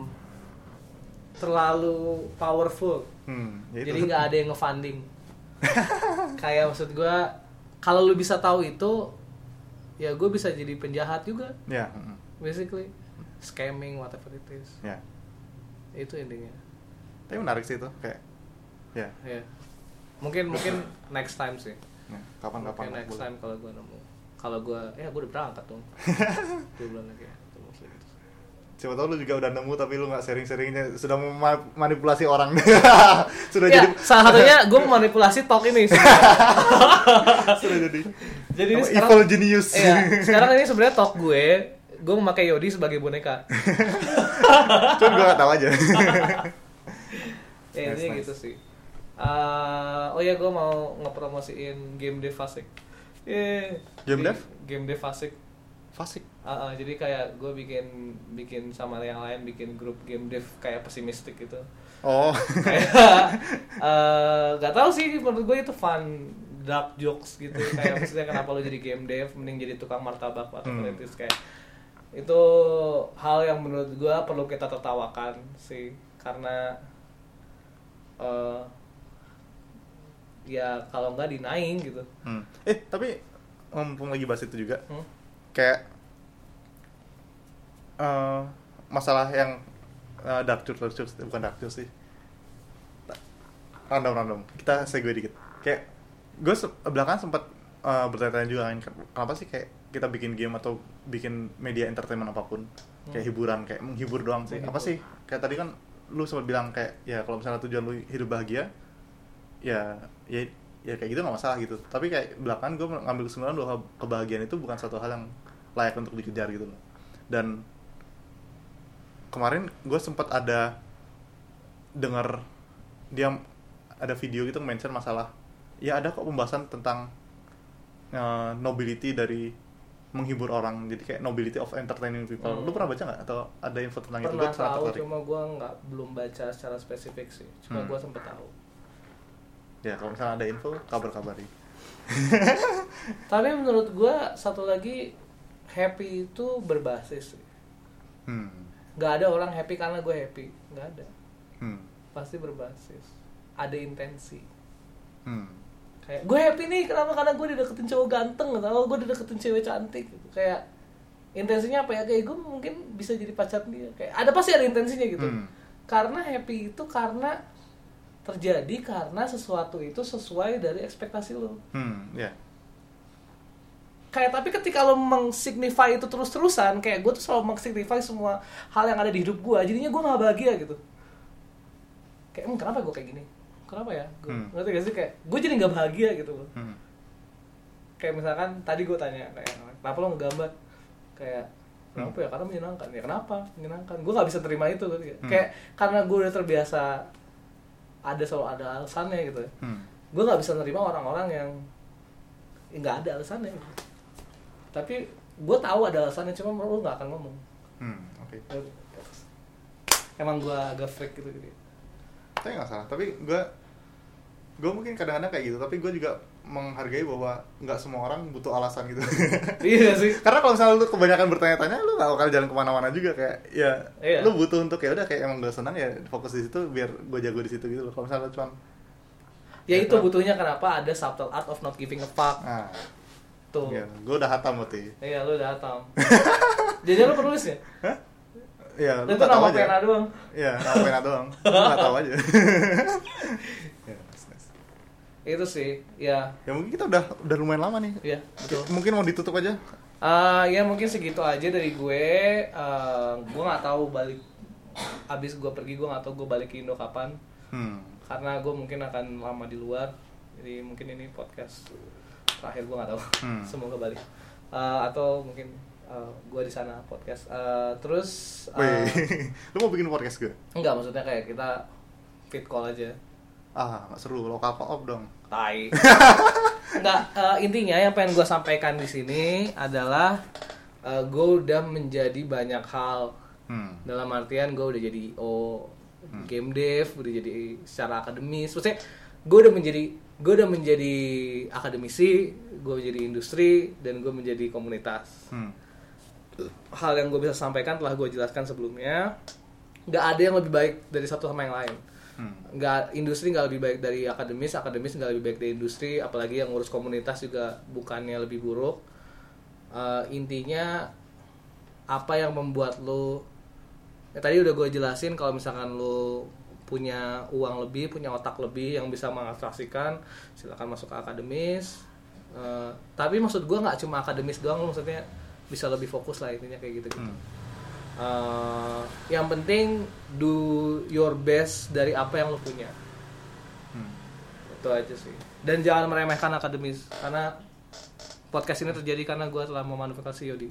terlalu powerful. hmm, ya. Jadi nggak ada yang ngefunding. *laughs* kayak maksud gua kalau lu bisa tahu itu ya gue bisa jadi penjahat juga ya hmm, basically scamming whatever it is ya itu intinya tapi menarik sih itu kayak ya ya mungkin mungkin next time sih ya, kapan-kapan Mungkin next time kalau gue nemu kalau gue ya gue udah berangkat dong dua bulan lagi ya. Siapa tahu lu juga udah nemu tapi lu nggak sharing-sharingnya sudah memanipulasi orang. *laughs* sudah ya, jadi salah satunya gue memanipulasi talk ini *laughs* sudah jadi. Jadi ini sekarang- evil genius. Iya, *laughs* sekarang ini sebenarnya talk gue, gue memakai Yodi sebagai boneka. Cuman gue gak tahu aja. Ya, Nice, nice. gitu sih. Eh, oh ya gue mau ngepromosiin game dev Fasik. Yeay. Game dev? Game dev Fasik. Fasik. Ah, ah, jadi kayak gue bikin bikin sama yang lain bikin grup game dev kayak pesimistik gitu. Oh. kayak *laughs* eh, gak tahu sih menurut gue itu fun dark jokes gitu kayak maksudnya kenapa lo jadi game dev mending jadi tukang martabak atau Hmm. kritis kayak itu hal yang menurut gue perlu kita tertawakan sih karena eh ya kalau nggak dinaing gitu Hmm. Eh, tapi mumpung lagi bahas itu juga, Hmm? kayak eh, masalah yang eh, dark jokes, dark jokes, bukan dark jokes sih. Random random. Kita segue dikit. Kayak gue se belakangan sempat eh, bertanya-tanya juga kan, kenapa sih kayak kita bikin game atau bikin media entertainment apa pun, kayak Hmm. hiburan, kayak menghibur doang sih. Apa Menghibur. sih? Kayak tadi kan lu sempat bilang kayak ya kalau misalnya tujuan lu hidup bahagia, ya ya ya kayak gitu nggak masalah gitu. Tapi kayak belakangan gue ngambil kesimpulan bahwa kebahagiaan itu bukan satu hal yang layak untuk dikejar gitu loh. Dan kemarin gue sempat ada dengar dia ada video gitu mention masalah ya ada kok pembahasan tentang eh, nobility dari menghibur orang. Jadi kayak nobility of entertaining people. Hmm. lu pernah baca nggak atau ada info tentang itu? Pernah gue sangat tahu tertarik cuma gue nggak belum baca secara spesifik sih. Cuma Hmm. gue sempet tahu ya kalau misalnya ada info kabar-kabari *laughs* tapi menurut gue satu lagi happy itu berbasis. Hmm. nggak ada orang happy karena gue happy. Nggak ada. Hmm. pasti berbasis. Ada intensi. Hmm. kayak gue happy nih kenapa? Karena gue dideketin cowok ganteng atau gue dideketin cewek cantik? Gitu. Kayak intensinya apa ya? Kayak gue mungkin bisa jadi pacar dia. Kayak ada pasti ada intensinya gitu. Hmm. karena happy itu karena terjadi karena sesuatu itu sesuai dari ekspektasi lo. Hmm, ya. kayak tapi ketika lo mengsignify itu terus-terusan kayak gue tuh selalu mengsignify semua hal yang ada di hidup gue jadinya gue nggak bahagia gitu. Kayak "Hmm, kenapa gue kayak gini? Kenapa ya? Gue Hmm. ngerti gak sih? Kayak gue jadi nggak bahagia gitu loh. Hmm. kayak misalkan tadi gue tanya kayak kenapa lo ngegambar? Kayak kenapa ya? Karena menyenangkan. Ya kenapa? Menyenangkan. Gue nggak bisa terima itu. Hmm. kayak karena gue udah terbiasa ada selalu ada alasannya gitu Hmm. gue nggak bisa nerima orang-orang yang ya nggak ada alasannya tapi gue tahu ada alasannya cuma lo nggak akan ngomong Hmm, oke. emang gue agak freak gitu gitu Tapi nggak salah. Tapi gue gue mungkin kadang-kadang kayak gitu tapi gue juga menghargai bahwa nggak semua orang butuh alasan gitu. *laughs* Iya sih. Karena kalau misalnya lu kebanyakan bertanya-tanya lu gak bakal jalan ke mana-mana juga. Kayak ya Iya. lu butuh untuk ya udah kayak emang gue senang ya fokus di situ biar gue jago di situ gitu loh. Kalau misalnya cuman ya itu butuhnya kenapa ada subtle art of not giving a fuck. Nah. Tuh. Ya, gue udah hatam berarti. Iya lu udah hatam. *laughs* Jadi lu penulis ya? Hah? ya lu itu nama aja. pena doang. Iya, nama pena doang. Lu nggak tahu aja. *laughs* ya, itu sih ya ya mungkin kita udah udah lumayan lama nih. Iya, betul. Mungkin mau ditutup aja. Eh, ya mungkin segitu aja dari gue. Eh, gue nggak tahu balik abis gue pergi gue nggak tahu gue balik ke Indo kapan. Hmm. Karena gue mungkin akan lama di luar. Jadi mungkin ini podcast terakhir gue nggak tahu. Hmm. *laughs* Semoga balik. Eh, atau mungkin eh, gue di sana podcast. Eh, terus eh, Wih, *laughs* lu mau bikin podcast gue? enggak maksudnya kayak kita fit call aja. Ah, nggak seru. Lokal co-op dong. Tai. *laughs* Enggak, eh, intinya yang pengen gue sampaikan di sini adalah eh, gue udah menjadi banyak hal Hmm. dalam artian gue udah jadi oh game dev udah jadi secara akademis maksudnya gue udah menjadi gue udah menjadi akademisi gue menjadi industri dan gue menjadi komunitas Hmm. hal yang gue bisa sampaikan telah gue jelaskan sebelumnya nggak ada yang lebih baik dari satu sama yang lain Hmm. nggak industri nggak lebih baik dari akademis akademis nggak lebih baik dari industri apalagi yang ngurus komunitas juga bukannya lebih buruk Eh, intinya apa yang membuat lo ya tadi udah gue jelasin kalau misalkan lo punya uang lebih punya otak lebih yang bisa mengatraksikan silakan masuk ke akademis Eh, tapi maksud gue nggak cuma akademis doang lo maksudnya bisa lebih fokus lah intinya kayak gitu gitu Hmm. Eh, yang penting do your best dari apa yang lo punya. Hmm. itu aja sih. Dan jangan meremehkan akademis karena podcast ini terjadi karena gue telah memanfaatkan Yodi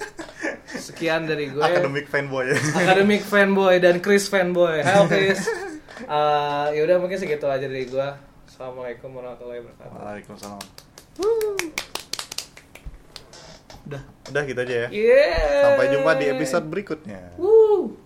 *laughs* sekian dari gue Academic fanboy. Akademik fanboy dan Chris fanboy. Halo Chris. *laughs* Eh, ya udah mungkin segitu aja dari gue assalamualaikum warahmatullahi wabarakatuh. Waalaikumsalam. Udah Udah gitu aja ya. yeah Sampai jumpa di episode berikutnya. Woo.